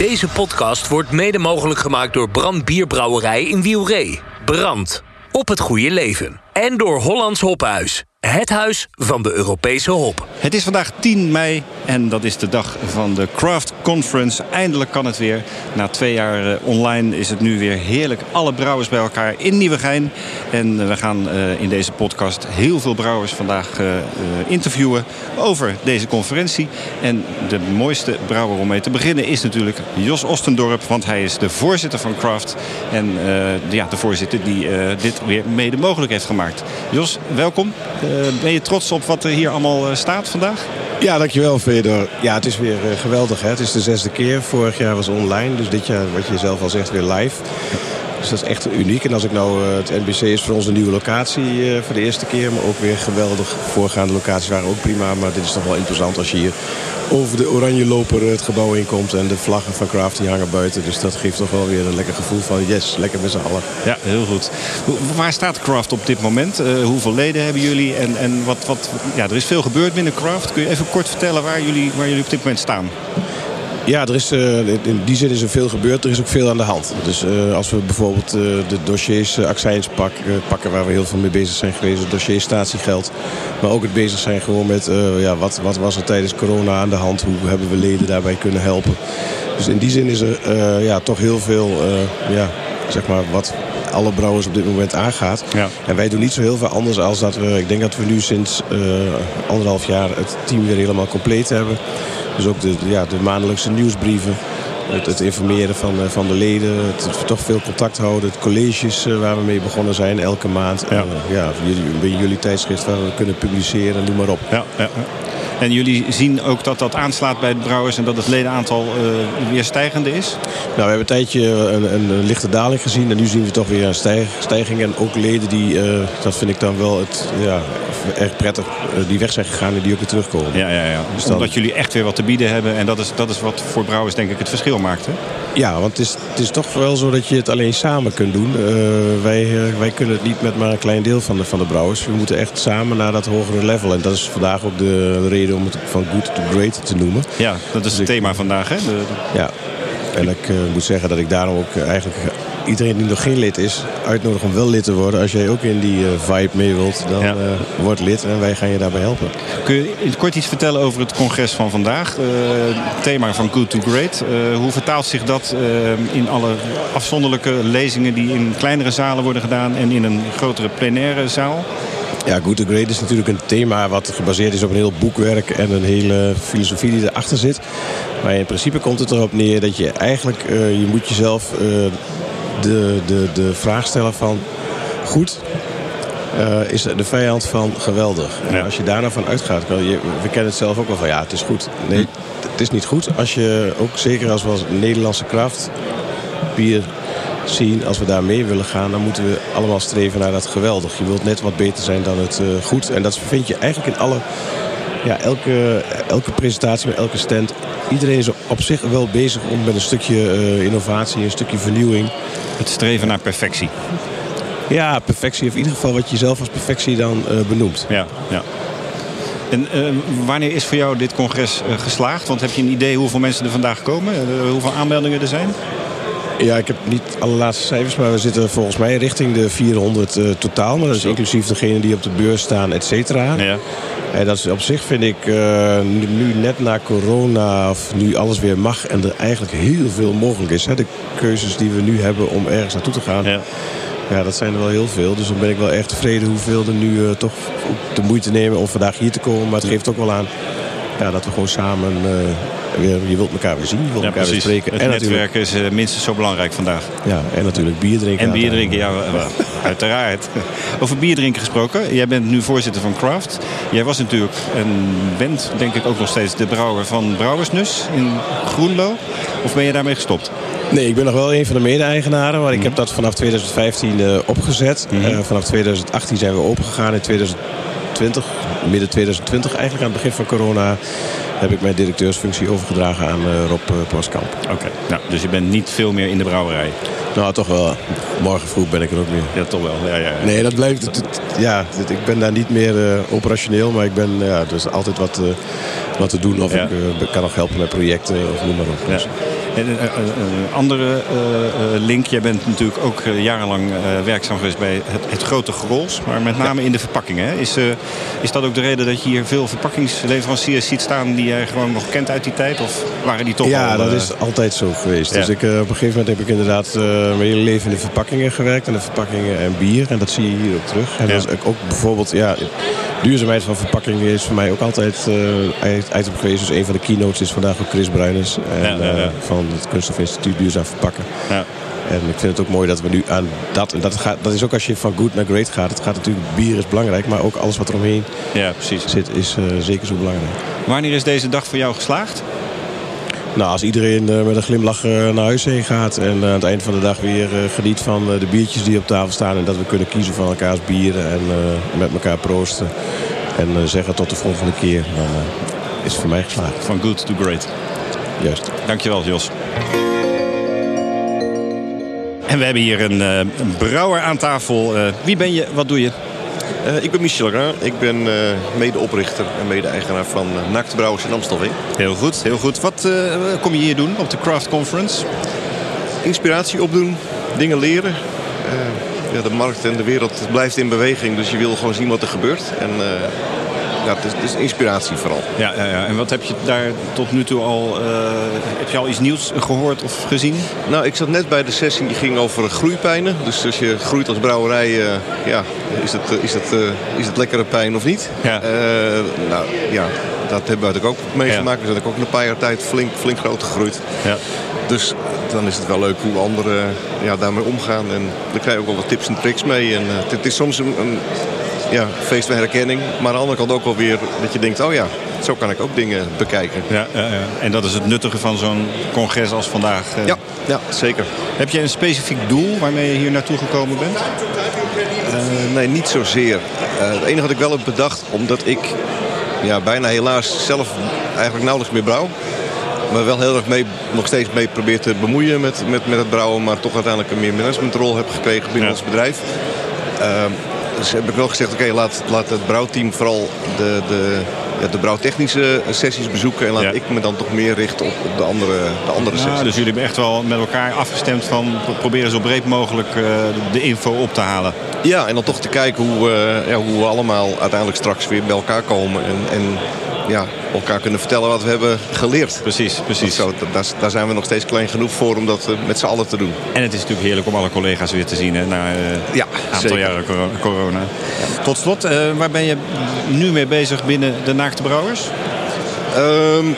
Deze podcast wordt mede mogelijk gemaakt door Brand Bierbrouwerij in Wielree. Brand. Op het goede leven. En door Hollands Hophuis. Het huis van de Europese hop. Het is vandaag 10 mei en dat is de dag van de Craft Conference. Eindelijk kan het weer. Na twee jaar eh, online is het nu weer heerlijk. Alle brouwers bij elkaar in Nieuwegein. En eh, we gaan eh, in deze podcast heel veel brouwers vandaag interviewen over deze conferentie. En de mooiste brouwer om mee te beginnen is natuurlijk Jos Ostendorp. Want hij is de voorzitter van Craft. En ja, de voorzitter die dit weer mede mogelijk heeft gemaakt. Jos, welkom. Eh, ben je trots op wat er hier allemaal eh, staat vandaag? Ja, dankjewel Fedor. Ja, het is weer eh, geweldig. Hè? Het is de zesde keer. Vorig jaar was online. Dus dit jaar, wat je zelf al zegt, weer live. Dus dat is echt uniek. En als ik nou, eh, het NBC is voor ons een nieuwe locatie eh, voor de eerste keer. Maar ook weer geweldig. Voorgaande locaties waren ook prima. Maar dit is toch wel interessant als je hier over de oranje loper het gebouw in komt. En de vlaggen van Craft die hangen buiten. Dus dat geeft toch wel weer een lekker gevoel van yes, lekker met z'n allen. Ja, heel goed. Waar staat Craft op dit moment? Eh, hoeveel leden hebben jullie? En, en wat, wat, ja, er is veel gebeurd binnen Craft. Kun je even kort vertellen waar jullie, waar jullie op dit moment staan? Ja, er is, eh, in die zin is er veel gebeurd. Er is ook veel aan de hand. Dus eh, als we bijvoorbeeld eh, de dossiers accijns pak, pakken waar we heel veel mee bezig zijn geweest. Het dossier statiegeld. Maar ook het bezig zijn gewoon met ja, wat, wat was er tijdens corona aan de hand. Hoe hebben we leden daarbij kunnen helpen. Dus in die zin is er ja, toch heel veel ja, zeg maar wat alle brouwers op dit moment aangaat. Ja. En wij doen niet zo heel veel anders als dat we... Ik denk dat we nu sinds eh, anderhalf jaar het team weer helemaal compleet hebben. Dus ook de, ja, de maandelijkse nieuwsbrieven. Het, het informeren van, eh, van de leden. Het, het toch veel contact houden. Het colleges eh, waar we mee begonnen zijn elke maand. Ja. En, ja, jullie, bij jullie tijdschrift waar we kunnen publiceren. Noem maar op. Ja, ja. En jullie zien ook dat dat aanslaat bij de brouwers en dat het ledenaantal eh, weer stijgende is? Nou, we hebben een tijdje een, een, een lichte daling gezien. En nu zien we toch weer een stijg- stijging. En ook leden die, eh, dat vind ik dan wel het, ja, erg prettig, eh, die weg zijn gegaan en die ook weer terugkomen. Ja, ja, ja. Dus dan- Omdat jullie echt weer wat te bieden hebben. En dat is, dat is wat voor brouwers denk ik het verschil maakt. Hè? Ja, want het is, het is toch wel zo dat je het alleen samen kunt doen. Eh, wij, eh, wij kunnen het niet met maar een klein deel van de, van de brouwers. We moeten echt samen naar dat hogere level. En dat is vandaag ook de reden om het van good to great te noemen. Ja, dat is het thema vandaag. Hè? De, Ja. En ik moet zeggen dat ik daarom ook eigenlijk iedereen die nog geen lid is... uitnodig om wel lid te worden. Als jij ook in die eh, vibe mee wilt, dan Ja. eh, word lid en wij gaan je daarbij helpen. Kun je kort iets vertellen over het congres van vandaag? Eh, het thema van Good to Great. Hoe vertaalt zich dat in alle afzonderlijke lezingen die in kleinere zalen worden gedaan en in een grotere plenaire zaal? Ja, Good to Great is natuurlijk een thema wat gebaseerd is op een heel boekwerk en een hele filosofie die erachter zit. Maar in principe komt het erop neer dat je eigenlijk, je moet jezelf de, de, de vraag stellen van goed, eh, is de vijand van geweldig. En als je daar nou van uitgaat, je, we kennen het zelf ook wel van ja, het is goed. Nee, het is niet goed. Als je ook zeker als we als Nederlandse kracht bier zien, als we daar mee willen gaan, dan moeten we allemaal streven naar dat geweldig. Je wilt net wat beter zijn dan het eh, goed. En dat vind je eigenlijk in alle, ja, elke, elke presentatie, met elke stand. Iedereen is op zich wel bezig om met een stukje eh, innovatie, een stukje vernieuwing. Het streven naar perfectie. Ja, perfectie, of in ieder geval wat je zelf als perfectie dan eh, benoemt. Ja, ja. En eh, wanneer is voor jou dit congres geslaagd? Want heb je een idee hoeveel mensen er vandaag komen? Hoeveel aanmeldingen er zijn? Ja, ik heb niet alle laatste cijfers, maar we zitten volgens mij richting de 400 eh, totaal. Maar dat is inclusief degenen die op de beurs staan, et cetera. Ja. En dat is op zich vind ik eh, nu, net na corona, of nu alles weer mag en er eigenlijk heel veel mogelijk is. Hè, de keuzes die we nu hebben om ergens naartoe te gaan, Ja. ja. dat zijn er wel heel veel. Dus dan ben ik wel erg tevreden hoeveel er nu eh, toch de moeite nemen om vandaag hier te komen. Maar het geeft ook wel aan ja, dat we gewoon samen eh, je wilt elkaar weer zien, je wilt Ja, elkaar weer spreken. Het En natuurlijk, netwerk is eh, minstens zo belangrijk vandaag. ja, en natuurlijk bier drinken. En bier drinken, ja, uiteraard. Over bier drinken gesproken. Jij bent nu voorzitter van Craft. Jij was natuurlijk en bent denk ik ook nog steeds de brouwer van Brouwersnus in Groenlo. Of ben je daarmee gestopt? Nee, ik ben nog wel een van de mede-eigenaren. Maar ik heb dat vanaf 2015 eh, opgezet. Eh, vanaf 2018 zijn we opengegaan. In 2020, midden 2020 eigenlijk, aan het begin van corona... heb ik mijn directeursfunctie overgedragen aan eh, Rob eh, Poskamp. Oké. Nou, dus je bent niet veel meer in de brouwerij. Nou, toch wel. Morgen vroeg ben ik er ook weer. Ja, toch wel. Ja, ja, ja. Nee, dat blijft... het- het- ja, het- ik ben daar niet meer eh, operationeel. Maar ik ben... Ja, dus altijd wat, wat te doen. Of ik kan nog helpen met projecten of noem maar op. Ja. Dus- En een andere link, jij bent natuurlijk ook jarenlang werkzaam geweest bij het, het grote Grols, maar met name in de verpakkingen. Is, is dat ook de reden dat je hier veel verpakkingsleveranciers ziet staan die jij gewoon nog kent uit die tijd? Of waren die toch Ja, al, dat is altijd zo geweest. Dus ik, op een gegeven moment heb ik inderdaad mijn hele leven in de verpakkingen gewerkt. En de verpakkingen en bier. En dat zie je hier ook terug. En dat is ook bijvoorbeeld, ja, duurzaamheid van verpakkingen is voor mij ook altijd uh, item geweest. Dus een van de keynotes is vandaag ook Chris Bruiners. En, ja, ja, ja. Uh, van het Kunststofinstituut Duurzaam Verpakken. En ik vind het ook mooi dat we nu aan dat... En dat, gaat, dat is ook als je van good naar great gaat. Het gaat natuurlijk, bier is belangrijk. Maar ook alles wat er omheen ja, precies. zit is uh, zeker zo belangrijk. Wanneer is deze dag voor jou geslaagd? Nou, als iedereen uh, met een glimlach uh, naar huis heen gaat... en uh, aan het eind van de dag weer geniet van de biertjes die op tafel staan... en dat we kunnen kiezen van elkaars bieren en met elkaar proosten... en zeggen tot de volgende keer, dan is het voor mij geslaagd. Van good to great. Juist. Dankjewel, Jos. En we hebben hier een, een brouwer aan tafel. wie ben je? Wat doe je? Uh, ik ben Michel. Ik ben uh, medeoprichter en mede-eigenaar van uh, Naakte Brouwers in Amstelveen. Heel goed, heel goed. Wat kom je hier doen op de Craft Conference? Inspiratie opdoen, dingen leren. ja, de markt en de wereld blijft in beweging, dus je wil gewoon zien wat er gebeurt. En ja, het is, het is, inspiratie vooral. Ja, ja, ja, en wat heb je daar tot nu toe al... Uh, heb je al iets nieuws gehoord of gezien? Nou, ik zat net bij de sessie die ging over groeipijnen. Dus als je groeit als brouwerij, uh, ja, is het, is, het, uh, is het lekkere pijn of niet? Ja. nou, ja, dat hebben we natuurlijk ook meegemaakt. Ja. We zijn ook in een paar jaar tijd flink, flink groot gegroeid. Ja. Dus dan is het wel leuk hoe anderen ja, daarmee omgaan. En daar krijg je ook wel wat tips en tricks mee. En het is soms een, een ja, feest van herkenning. Maar aan de andere kant ook wel weer dat je denkt, oh ja, zo kan ik ook dingen bekijken. Ja, ja, ja. En dat is het nuttige van zo'n congres als vandaag. Ja, ja, zeker. Heb je een specifiek doel waarmee je hier naartoe gekomen bent? Uh, nee, niet zozeer. Uh, het enige wat ik wel heb bedacht, omdat ik ja, bijna helaas zelf eigenlijk nauwelijks meer brouw. Maar wel heel erg mee, nog steeds mee probeer te bemoeien met, met, met het brouwen. Maar toch uiteindelijk een meer managementrol heb gekregen binnen ja. ons bedrijf. Uh, dus heb ik wel gezegd, oké, okay, laat, laat het brouwteam vooral de, de, ja, de brouwtechnische sessies bezoeken. En laat ja. ik me dan toch meer richten op, op de andere, de andere ja, sessies. Dus jullie hebben echt wel met elkaar afgestemd van proberen zo breed mogelijk uh, de info op te halen. Ja, en dan toch te kijken hoe, uh, ja, hoe we allemaal uiteindelijk straks weer bij elkaar komen. En, en ja, elkaar kunnen vertellen wat we hebben geleerd. Precies, precies. Zo, daar, daar, zijn we nog steeds klein genoeg voor om dat uh, met z'n allen te doen. En het is natuurlijk heerlijk om alle collega's weer te zien hè, na uh, ja, een aantal zeker. jaren corona. Ja. Tot slot, uh, waar ben je nu mee bezig binnen de Naakte Brouwers? Um,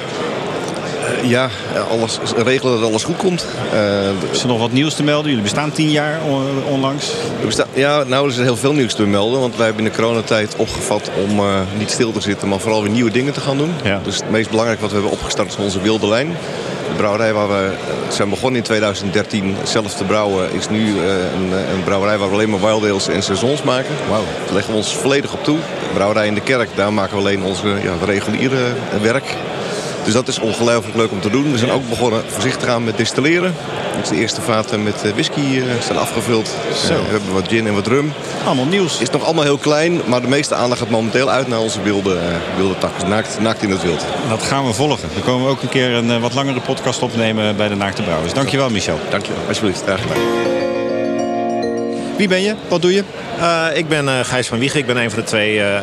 ja, alles, regelen dat alles goed komt. Uh, is er nog wat nieuws te melden? Jullie bestaan tien jaar on onlangs. We bestaan, ja, nou is er heel veel nieuws te melden. Want wij hebben in de coronatijd opgevat om uh, niet stil te zitten, maar vooral weer nieuwe dingen te gaan doen. Ja. Dus het meest belangrijke wat we hebben opgestart is onze wilde lijn. De brouwerij waar we zijn begonnen in 2013 zelf te brouwen... is nu een, een, brouwerij waar we alleen maar wild ales en saisons maken. Wow. Daar leggen we ons volledig op toe. De brouwerij in de kerk, daar maken we alleen onze ja, reguliere werk. Dus dat is ongelooflijk leuk om te doen. We zijn ook begonnen voorzichtig aan met distilleren. Dus de eerste vaten met whisky uh, zijn afgevuld. Zo. We hebben wat gin en wat rum. Allemaal nieuws. Is nog allemaal heel klein, maar de meeste aandacht gaat momenteel uit naar onze wilde, uh, wilde takken. Naakt, naakt in het wild. Dat gaan we volgen. Dan komen we ook een keer een wat langere podcast opnemen bij de Naakte Brouwers. Dankjewel Michel. Dankjewel, alsjeblieft. Graag gedaan. Wie ben je? Wat doe je? Uh, ik ben uh, Gijs van Wiegen. Ik ben een van de twee uh,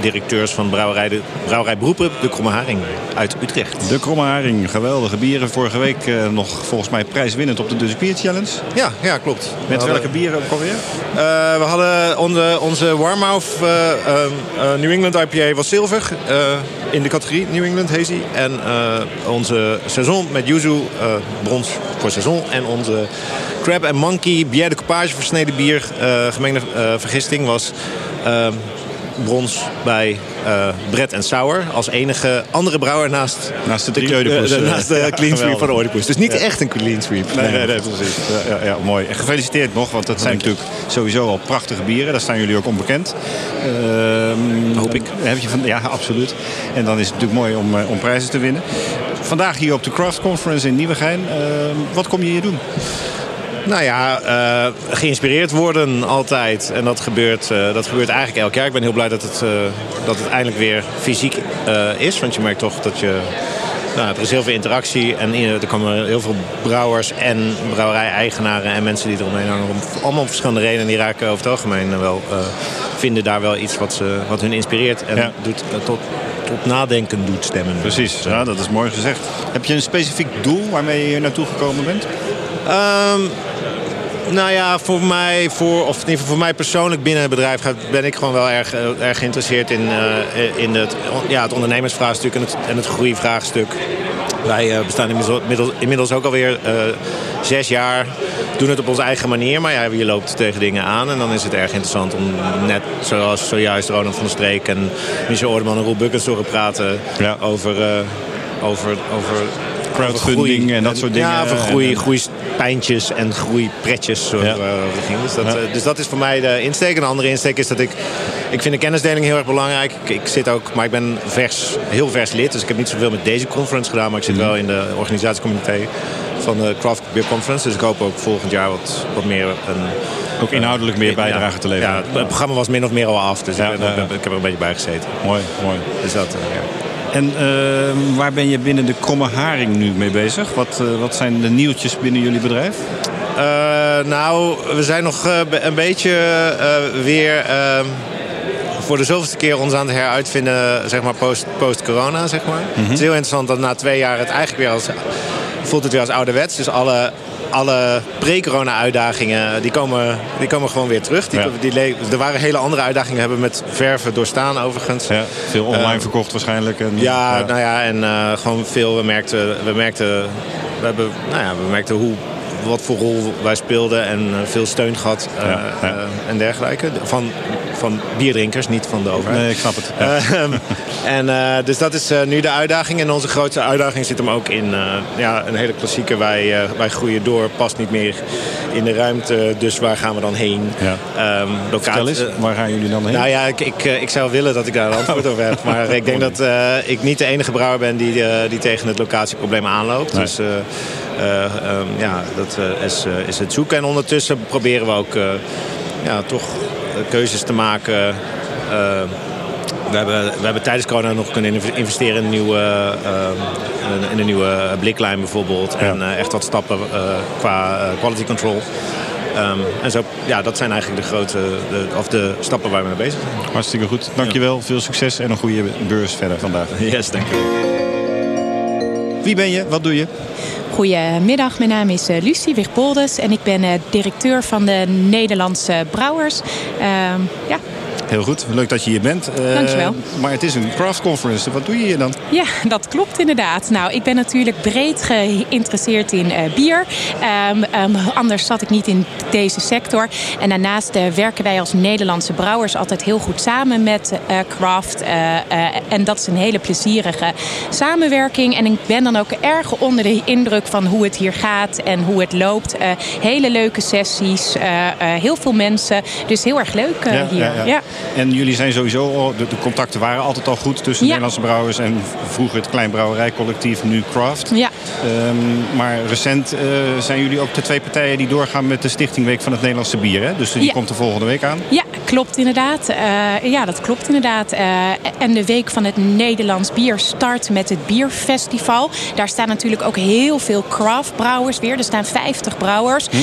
directeurs van brouwerij, de brouwerij Beroepen, de Kromme Haring uit Utrecht. De Kromme Haring, geweldige bieren. Vorige week nog volgens mij prijswinnend op de Dutch Beer Challenge. Ja, ja klopt. Met welke bieren ook alweer? we hadden onze, onze Warmouth New England IPA was zilver in de categorie New England Hazy. En onze Saison met Yuzu brons voor Saison. En onze Crab and Monkey Bière de Coupage versneden bier gemengde vergisting was uh, brons bij uh, Brett en Sauer. Als enige andere brouwer naast, naast de, de, de, de, naast de ja, clean sweep van de Oedipus. Dus niet ja. echt een clean sweep. Nee, nee, nee, nee precies. Ja, ja, mooi. En gefeliciteerd nog, want dat zijn natuurlijk sowieso al prachtige bieren. Daar staan jullie ook onbekend. Uh, Hoop ik. Heb je van, ja, absoluut. En dan is het natuurlijk mooi om, om prijzen te winnen. Vandaag hier op de Craft Conference in Nieuwegein. wat kom je hier doen? Nou ja, uh, geïnspireerd worden altijd. En dat gebeurt, uh, dat gebeurt eigenlijk elk jaar. Ik ben heel blij dat het, uh, dat het eindelijk weer fysiek is. Want je merkt toch dat je Nou, er is heel veel interactie en er komen heel veel brouwers en brouwerij-eigenaren en mensen die eromheen hangen. Allemaal om verschillende redenen. Die raken over het algemeen wel, vinden daar wel iets wat, ze, wat hun inspireert en doet tot tot nadenken doet stemmen. Precies, ja, dat is mooi gezegd. Heb je een specifiek doel waarmee je hier naartoe gekomen bent? Um, nou ja, voor mij, voor, of in ieder geval voor mij persoonlijk binnen het bedrijf ben ik gewoon wel erg, eh, erg geïnteresseerd in, uh, in het, ja, het ondernemersvraagstuk en het, en het groeivraagstuk. Wij uh, bestaan inmiddels, inmiddels ook alweer uh, zes jaar. Doen het op onze eigen manier, maar ja, je loopt tegen dingen aan. En dan is het erg interessant om net zoals zojuist Ronald van der Streek en Michel Ordeman en Roel Buckens horen praten ja. over, over, over crowdfunding en dat soort dingen. Ja, voor groei, groeipijntjes en groeipretjes. Zo, ja. uh, dus, dat, uh, dus dat is voor mij de insteek. Een andere insteek is dat ik... Ik vind de kennisdeling heel erg belangrijk. Ik, ik, zit ook, maar ik ben vers, heel vers lid. Dus ik heb niet zoveel met deze conference gedaan. Maar ik zit mm. wel in de organisatiecomité van de Craft Beer Conference. Dus ik hoop ook volgend jaar wat, wat meer een... Ook inhoudelijk meer bijdrage te leveren. Ja, het programma was min of meer al af. Dus ik, ben, ik, heb er een beetje bij gezeten. Mooi, mooi. Dus dat, uh, ja. En uh, waar ben je binnen de Kromme Haring nu mee bezig? Wat, uh, wat zijn de nieuwtjes binnen jullie bedrijf? Uh, nou, we zijn nog een beetje weer ehm, voor de zoveelste keer ons aan het heruitvinden, zeg maar, post-corona, post zeg maar. Mm -hmm. Het is heel interessant dat na twee jaar het eigenlijk weer als voelt het weer als ouderwets. Dus alle alle pre-corona-uitdagingen, die komen, die komen gewoon weer terug. Die, die, er waren hele andere uitdagingen, hebben met verven doorstaan overigens. Ja, veel online uh, verkocht waarschijnlijk. En, ja, ja, nou ja, en uh, gewoon veel, we merkten, we merkten, we hebben, nou ja, we merkten hoe wat voor rol wij speelden en uh, veel steun gehad ja, ja. Uh, en dergelijke. Van, van bierdrinkers, niet van de overheid. Nee, ik snap het. Ja. en, dus dat is nu de uitdaging. En onze grootste uitdaging zit hem ook in ja, een hele klassieke. Wij, wij groeien door, past niet meer in de ruimte. Dus waar gaan we dan heen? Ja. Um, eens, waar gaan jullie dan heen? Nou ja, ik, ik, ik zou willen dat ik daar een antwoord over heb. Maar ik denk dat ik niet de enige brouwer ben die, die tegen het locatieprobleem aanloopt. Nee. Dus um, ja, dat uh, is, uh, is het zoeken. En ondertussen proberen we ook ja, toch keuzes te maken. we, hebben, we hebben tijdens corona nog kunnen investeren in een nieuwe, in een nieuwe bliklijn bijvoorbeeld. Ja. En echt wat stappen qua quality control. Um, en zo, ja, dat zijn eigenlijk de grote de, of de stappen waar we mee bezig zijn. Hartstikke goed. Dankjewel. Ja. Veel succes en een goede beurs verder vandaag. Yes, dankjewel. Wie ben je? Wat doe je? Goedemiddag, mijn naam is uh, Lucie Wigboldes en ik ben uh, directeur van de Nederlandse Brouwers. Uh, ja, Heel goed, leuk dat je hier bent. Uh, Dankjewel. Maar het is een craft conference, wat doe je hier dan? Ja, dat klopt inderdaad. Nou, ik ben natuurlijk breed geïnteresseerd in uh, bier. Um, um, anders zat ik niet in deze sector. En daarnaast uh, werken wij als Nederlandse brouwers altijd heel goed samen met craft. en dat is een hele plezierige samenwerking. En ik ben dan ook erg onder de indruk van hoe het hier gaat en hoe het loopt. hele leuke sessies, heel veel mensen. Dus heel erg leuk ja, hier. Ja, ja. En jullie zijn sowieso, de, de, contacten waren altijd al goed tussen ja. Nederlandse brouwers en vroeger het kleinbrouwerijcollectief, nu Craft. Ja. Um, maar recent uh, zijn jullie ook de twee partijen die doorgaan met de Stichting Week van het Nederlandse Bier. Hè? Dus die ja. komt de volgende week aan. Ja, klopt inderdaad. Uh, ja, dat klopt inderdaad. Uh, en de Week van het Nederlands Bier start met het Bierfestival. Daar staan natuurlijk ook heel veel craft brouwers weer. Er staan 50 brouwers. Hm.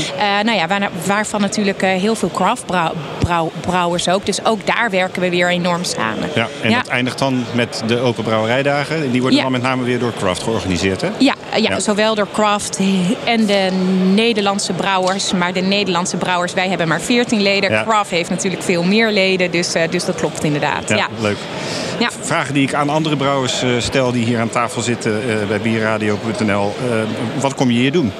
nou ja, waar, waarvan natuurlijk heel veel craft brouw, ook. Dus ook daar werken we weer enorm samen. Ja, en ja. dat eindigt dan met de Open Brouwerijdagen. Die worden ja. dan met name weer door Craft georganiseerd, hè? Ja, ja, ja, zowel door Craft en de Nederlandse brouwers. Maar de Nederlandse brouwers, wij hebben maar 14 leden. Craft heeft natuurlijk veel meer leden, dus, uh, dus dat klopt inderdaad. Ja, leuk. Ja. Vragen die ik aan andere brouwers uh, stel die hier aan tafel zitten bij bierradio.nl. wat kom je hier doen?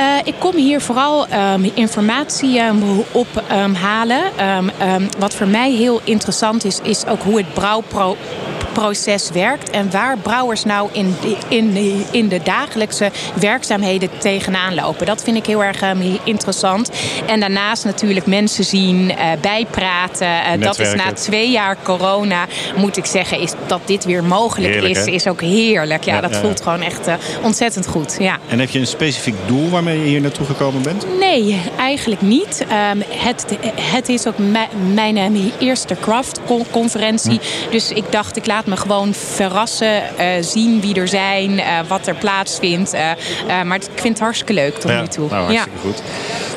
Uh, ik kom hier vooral um, informatie um, ophalen. Um, wat voor mij heel interessant is, is ook hoe het brouwpro proces werkt en waar brouwers nou in, in, in de dagelijkse werkzaamheden tegenaan lopen. Dat vind ik heel erg um, interessant. En daarnaast natuurlijk mensen zien, uh, bijpraten. Uh, dat is na twee jaar corona, moet ik zeggen, is dat dit weer mogelijk heerlijk, is, hè? is ook heerlijk. Ja, ja dat ja, voelt gewoon echt uh, ontzettend goed. Ja. En heb je een specifiek doel waarmee je hier naartoe gekomen bent? Nee, eigenlijk niet. Ehm, het, het is ook mijn uh, eerste craft-conferentie. Hm. Dus ik dacht, ik laat me gewoon verrassen. Uh, zien wie er zijn, uh, wat er plaatsvindt. maar ik vind het hartstikke leuk tot ja, nu toe. Nou, hartstikke ja. goed.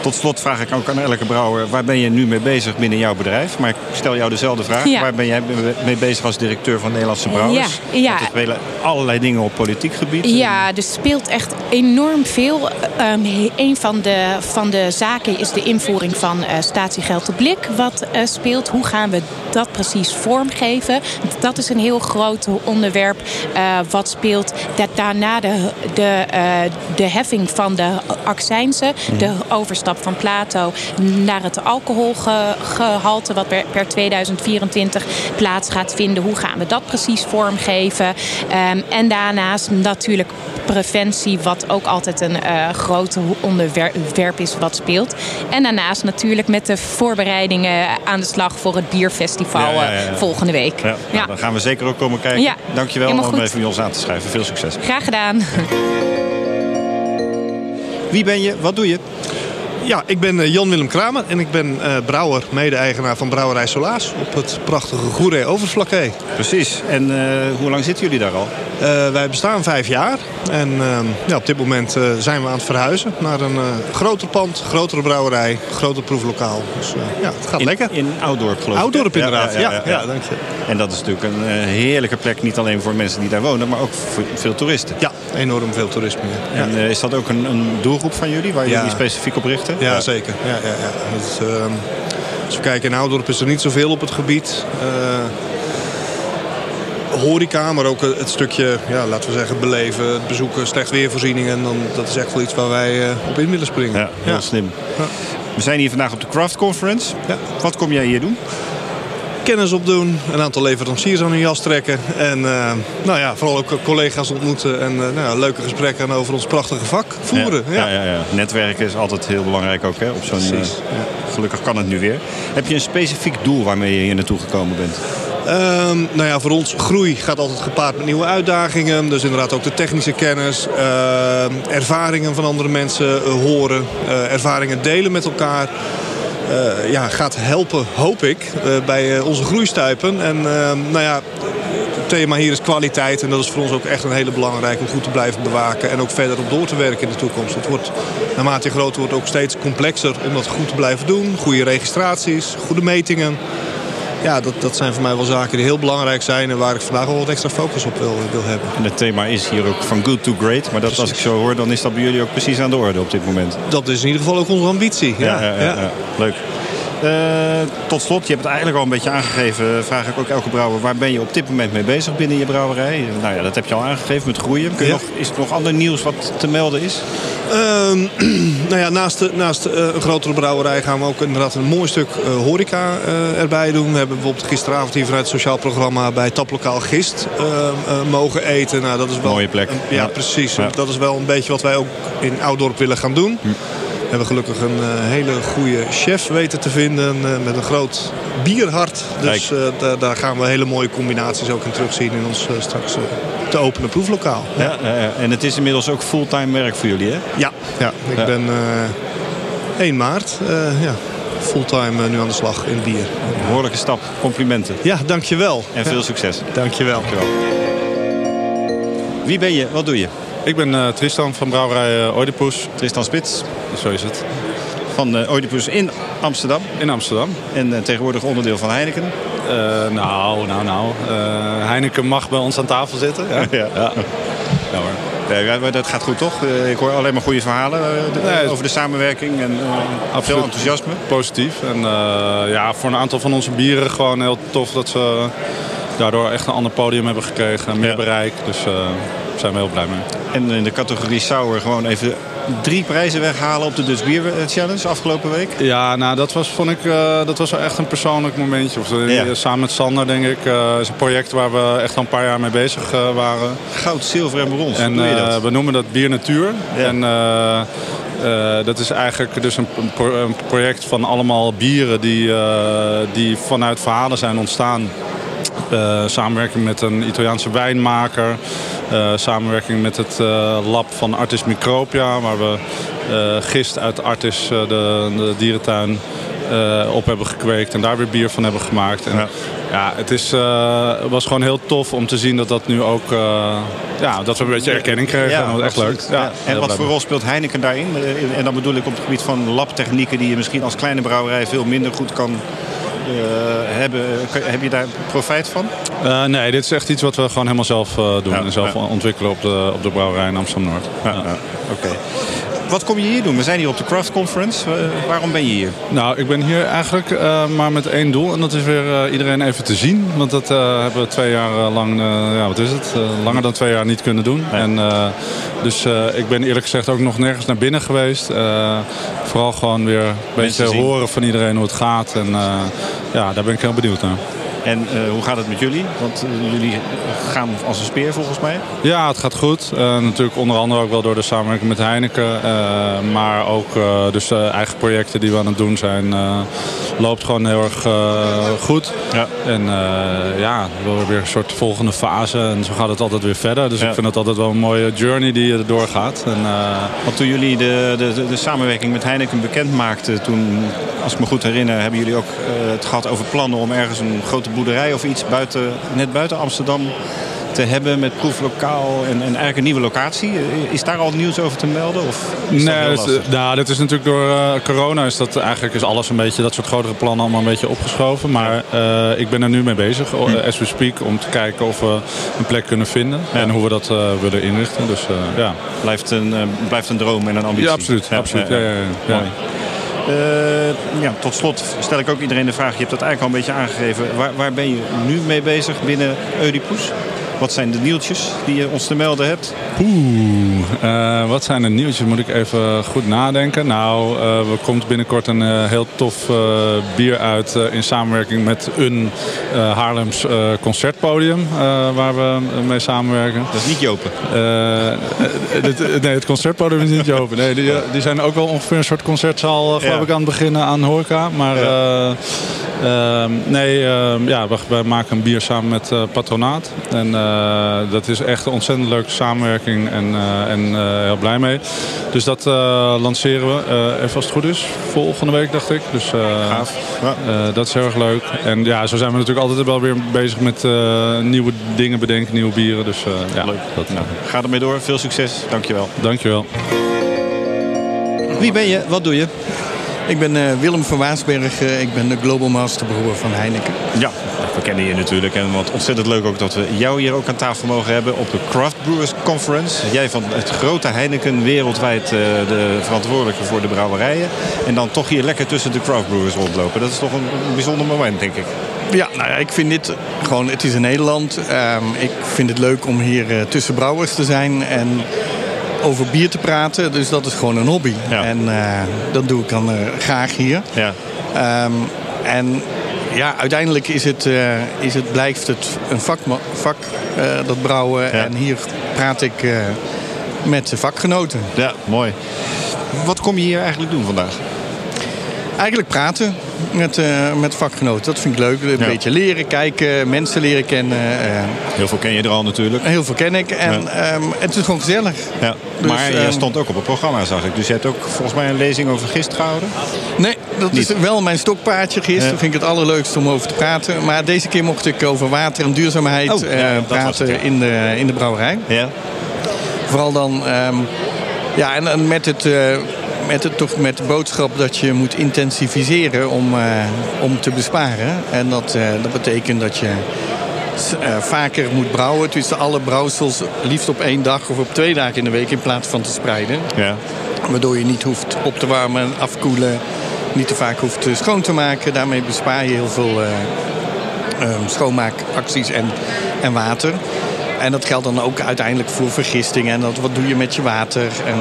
Tot slot vraag ik ook aan elke brouwer... waar ben je nu mee bezig binnen jouw bedrijf? Maar ik stel jou dezelfde vraag. Ja. Waar ben jij mee bezig als directeur van Nederlandse Brouwers? Ja, ja. Er spelen allerlei dingen op politiek gebied. Ja, er speelt echt enorm veel. Um, een van de, van de zaken is de invoering van uh, statiegeld op blik. Wat uh, speelt. Hoe gaan we dat precies vormgeven? Dat is een heel groot onderwerp uh, wat speelt. Dat daarna de, de, de heffing van de accijnsen. Mm. De overstap van Plato naar het alcoholgehalte. Wat per, per 2024 plaats gaat vinden. Hoe gaan we dat precies vormgeven? Um, en daarnaast natuurlijk preventie, wat ook altijd een groot onderwerp is wat speelt. En daarnaast natuurlijk met de voorbereidingen aan de slag voor het bierfestival ja, ja, ja, volgende week. Ja, nou, dan gaan we zeker ook komen kijken. Ja, Dankjewel om even bij ons aan te schrijven. Veel succes. Graag gedaan. Wie ben je? Wat doe je? Ja, ik ben Jan-Willem Kramer en ik ben uh, brouwer, mede-eigenaar van Brouwerij Solaas op het prachtige Goeree Overflakkee. Precies. En uh, hoe lang zitten jullie daar al? Uh, wij bestaan vijf jaar en ja, op dit moment zijn we aan het verhuizen naar een groter pand, grotere brouwerij, groter proeflokaal. Dus ja, het gaat in, lekker. In Oudorp geloof ik. Oudorp inderdaad, ja, ja, ja, ja, dank je. En dat is natuurlijk een heerlijke plek, niet alleen voor mensen die daar wonen, maar ook voor veel toeristen. Ja, enorm veel toerisme. En is dat ook een, een, doelgroep van jullie, waar jullie specifiek op richten? Ja, zeker. Ja, ja, ja. Uh, als we kijken in Oudorp is er niet zoveel op het gebied. Uh, horeca, maar ook het stukje, ja, laten we zeggen, beleven, het bezoeken, slecht weervoorzieningen. Dan, dat is echt wel iets waar wij uh, op in willen springen. Ja, heel ja. slim. Ja. We zijn hier vandaag op de Craft Conference. Ja. Wat kom jij hier doen? Kennis opdoen, een aantal leveranciers aan hun jas trekken. En uh, nou ja, vooral ook collega's ontmoeten en uh, nou, leuke gesprekken over ons prachtige vak voeren. Ja, ja. Ja, ja, Netwerken is altijd heel belangrijk ook hè, op zo'n. Uh, gelukkig kan het nu weer. Heb je een specifiek doel waarmee je hier naartoe gekomen bent? Um, nou ja, voor ons groei gaat altijd gepaard met nieuwe uitdagingen. Dus inderdaad ook de technische kennis, uh, ervaringen van andere mensen horen, ervaringen delen met elkaar. Uh, ja, gaat helpen, hoop ik, uh, bij uh, onze groeistuipen. En nou ja, het thema hier is kwaliteit. En dat is voor ons ook echt een hele belangrijke om goed te blijven bewaken. En ook verder op door te werken in de toekomst. Het wordt, naarmate je groter wordt, ook steeds complexer om dat goed te blijven doen. Goede registraties, goede metingen. Ja, dat, dat zijn voor mij wel zaken die heel belangrijk zijn... en waar ik vandaag wel wat extra focus op wil, wil hebben. En het thema is hier ook van good to great. Maar dat, precies. als ik zo hoor, dan is dat bij jullie ook precies aan de orde op dit moment. Dat is in ieder geval ook onze ambitie. Ja, ja, ja, ja. leuk. Uh, tot slot, je hebt het eigenlijk al een beetje aangegeven. Vraag ik ook elke brouwer. Waar ben je op dit moment mee bezig binnen je brouwerij? Nou ja, dat heb je al aangegeven met groeien. Kun je Ja. nog, is er nog ander nieuws wat te melden is? Ehm, nou ja, naast, de- naast eh, een grotere brouwerij gaan we ook inderdaad een mooi stuk eh, horeca eh, erbij doen. We hebben bijvoorbeeld gisteravond hier vanuit het sociaal programma bij Taplokaal Gist eh, eh, mogen eten. Nou, dat is wel Mooie plek. een- ja, Ja. precies. Ja. Dat is wel een beetje wat wij ook in Oudorp willen gaan doen. We hebben gelukkig een eh, hele goede chef weten te vinden eh, met een groot bierhart. Dus eh, daar, gaan we hele mooie combinaties ook in terugzien in ons straks te openen proeflokaal. Ja. ja. En het is inmiddels ook fulltime werk voor jullie, hè? Ja, ja ik Ja. ben eh 1 maart ja, fulltime nu aan de slag in bier. Behoorlijke stap. Complimenten. Ja, dankjewel. En veel Ja, succes. dankjewel. Dankjewel. Wie ben je? Wat doe je? Ik ben eh, Tristan van brouwerij uh, Oedipus. Tristan Spits Zo is het. van uh, Oedipus in Amsterdam. In Amsterdam. En eh, tegenwoordig onderdeel van Heineken. Eh, nou, nou, nou. Eh, Heineken mag bij ons aan tafel zitten. Ja, Ja. ja. Ja, hoor. Ja, dat gaat goed, toch? Eh, ik hoor alleen maar goede verhalen eh, Nee, over de samenwerking en eh, veel enthousiasme. Positief. En eh, ja, voor een aantal van onze bieren gewoon heel tof dat ze daardoor echt een ander podium hebben gekregen. Meer Ja. bereik. Dus eh, daar zijn we heel blij mee. En in de categorie Sour gewoon even drie prijzen weghalen op de Dutch Beer Challenge afgelopen week. Ja, nou dat was, vond ik, eh, dat was echt een persoonlijk momentje. Of, eh, Ja. Samen met Sander denk ik. eh is een project waar we echt al een paar jaar mee bezig eh, waren. Goud, zilver en brons. En Hoe doe je eh, dat? we noemen dat Bier Natuur. Ja. En eh, eh, dat is eigenlijk dus een, een pro- een project van allemaal bieren die, eh, die vanuit verhalen zijn ontstaan. Eh, samenwerking met een Italiaanse wijnmaker. Eh, samenwerking met het eh, lab van Artis Micropia. Waar we gist uit Artis, de, de dierentuin, op hebben gekweekt. En daar weer bier van hebben gemaakt. En, ja. het is, was gewoon heel tof om te zien dat dat nu ook... ja, dat we een beetje erkenning kregen. Ja, dat was echt leuk. Ja, en wat voor rol speelt Heineken daarin? En dan bedoel ik op het gebied van labtechnieken... die je misschien als kleine brouwerij veel minder goed kan eh, hebben. Heb je daar profijt van? Uh, nee, dit is echt iets wat we gewoon helemaal zelf uh, doen. en zelf ontwikkelen op de, op de brouwerij in Amsterdam-Noord. Ja, Oké. Wat kom je hier doen? We zijn hier op de Craft Conference. waarom ben je hier? Nou, ik ben hier eigenlijk uh, maar met één doel. En dat is weer uh, iedereen even te zien. Want dat hebben we twee jaar lang, ja, wat is het? langer dan twee jaar niet kunnen doen. En, dus ik ben eerlijk gezegd ook nog nergens naar binnen geweest. vooral gewoon weer een beetje horen van iedereen hoe het gaat. En ja, daar ben ik heel benieuwd naar. En uh, hoe gaat het met jullie? Want uh, jullie gaan als een speer volgens mij. Ja, het gaat goed. Uh, natuurlijk onder andere ook wel door de samenwerking met Heineken. maar ook dus eigen projecten die we aan het doen zijn. Loopt gewoon heel erg goed. Ja. En ja, we hebben weer een soort volgende fase. En zo gaat het altijd weer verder. Dus ik vind het altijd wel een mooie journey die je erdoor gaat. En, Want toen jullie de, de, de, samenwerking met Heineken bekend maakten... toen, als ik me goed herinner, hebben jullie ook het gehad over plannen om ergens een grote boerderij of iets buiten, net buiten Amsterdam te hebben met proeflokaal en, en eigenlijk een nieuwe locatie. Is daar al nieuws over te melden? Of nee, dat, is, nou, dat is natuurlijk door uh, corona is dat eigenlijk is alles een beetje dat soort grotere plannen allemaal een beetje opgeschoven. Maar uh, ik ben er nu mee bezig, hm. as we speak, om te kijken of we een plek kunnen vinden en hoe we dat uh, willen inrichten. Dus ja. Blijft een, blijft een droom en een ambitie. Ja, absoluut. absoluut. Ja, ja, ja, uh, ja, tot slot stel ik ook iedereen de vraag. Je hebt dat eigenlijk al een beetje aangegeven. Waar, waar ben je nu mee bezig binnen Oedipus? Wat zijn de nieuwtjes die je ons te melden hebt? Oeh, uh, wat zijn de nieuwtjes? Moet ik even goed nadenken. Nou, uh, er komt binnenkort een uh, heel tof bier uit in samenwerking met een Haarlems concertpodium waar we mee samenwerken. Dat is niet Jopen? het, nee, het concertpodium is niet Jopen. Nee, die, die zijn ook wel ongeveer een soort concertzaal geloof ik aan het beginnen aan Horeca. Maar ja. Ehm, nee, ehm, ja, we, we, maken een bier samen met Patronaat. En uh, dat is echt een ontzettend leuke samenwerking en, uh, en uh, heel blij mee. Dus dat lanceren we, even als het goed is, volgende week dacht ik. Dus Gaaf. Ja. dat is heel erg leuk. En ja, zo zijn we natuurlijk altijd wel weer bezig met nieuwe dingen bedenken, nieuwe bieren. Dus ja, leuk. Dat, nou, ga ermee door, veel succes. Dankjewel. Dankjewel. Wie ben je? Wat doe je? Ik ben uh, Willem van Waasberg. Uh, ik ben de Global Master Brewer van Heineken. Ja, we kennen je natuurlijk. En wat ontzettend leuk ook dat we jou hier ook aan tafel mogen hebben op de Craft Brewers Conference. Jij van het grote Heineken, wereldwijd uh, de verantwoordelijke voor de brouwerijen. En dan toch hier lekker tussen de craft brewers rondlopen. Dat is toch een, bijzonder moment, denk ik. Ja, nou ja, ik vind dit gewoon, het is in Nederland. Um, ik vind het leuk om hier tussen brouwers te zijn. En over bier te praten. Dus dat is gewoon een hobby. En uh, dat doe ik dan uh, graag hier. Ja. Um, en ja, uiteindelijk is het, uh, is het, blijft het een vak, vak dat brouwen. Ja. En hier praat ik met vakgenoten. Ja, mooi. Wat kom je hier eigenlijk doen vandaag? Eigenlijk praten met, uh, met vakgenoten. Dat vind ik leuk. Een beetje leren, kijken, mensen leren kennen. Uh, heel veel ken je er al natuurlijk. Heel veel ken ik. En, ja. um, het is gewoon gezellig. Ja. Dus, maar je um, stond ook op het programma, zag ik. Dus je hebt ook volgens mij een lezing over gist gehouden? Nee, dat Niet. is wel mijn stokpaardje gist. Ja. vind ik het allerleukste om over te praten. Maar deze keer mocht ik over water en duurzaamheid oh, uh, praten het, in, de, in de brouwerij. Ja. Vooral dan... Um, ja, en, en met het met, het, toch met de boodschap dat je moet intensiviseren om, uh, om te besparen. En dat, uh, dat betekent dat je uh, vaker moet brouwen. Tussen alle brouwsels liefst op één dag of op twee dagen in de week in plaats van te spreiden. Ja. Waardoor je niet hoeft op te warmen en afkoelen. Niet te vaak hoeft schoon te maken. Daarmee bespaar je heel veel um, schoonmaakacties en, en water. En dat geldt dan ook uiteindelijk voor vergisting. En dat, wat doe je met je water. En,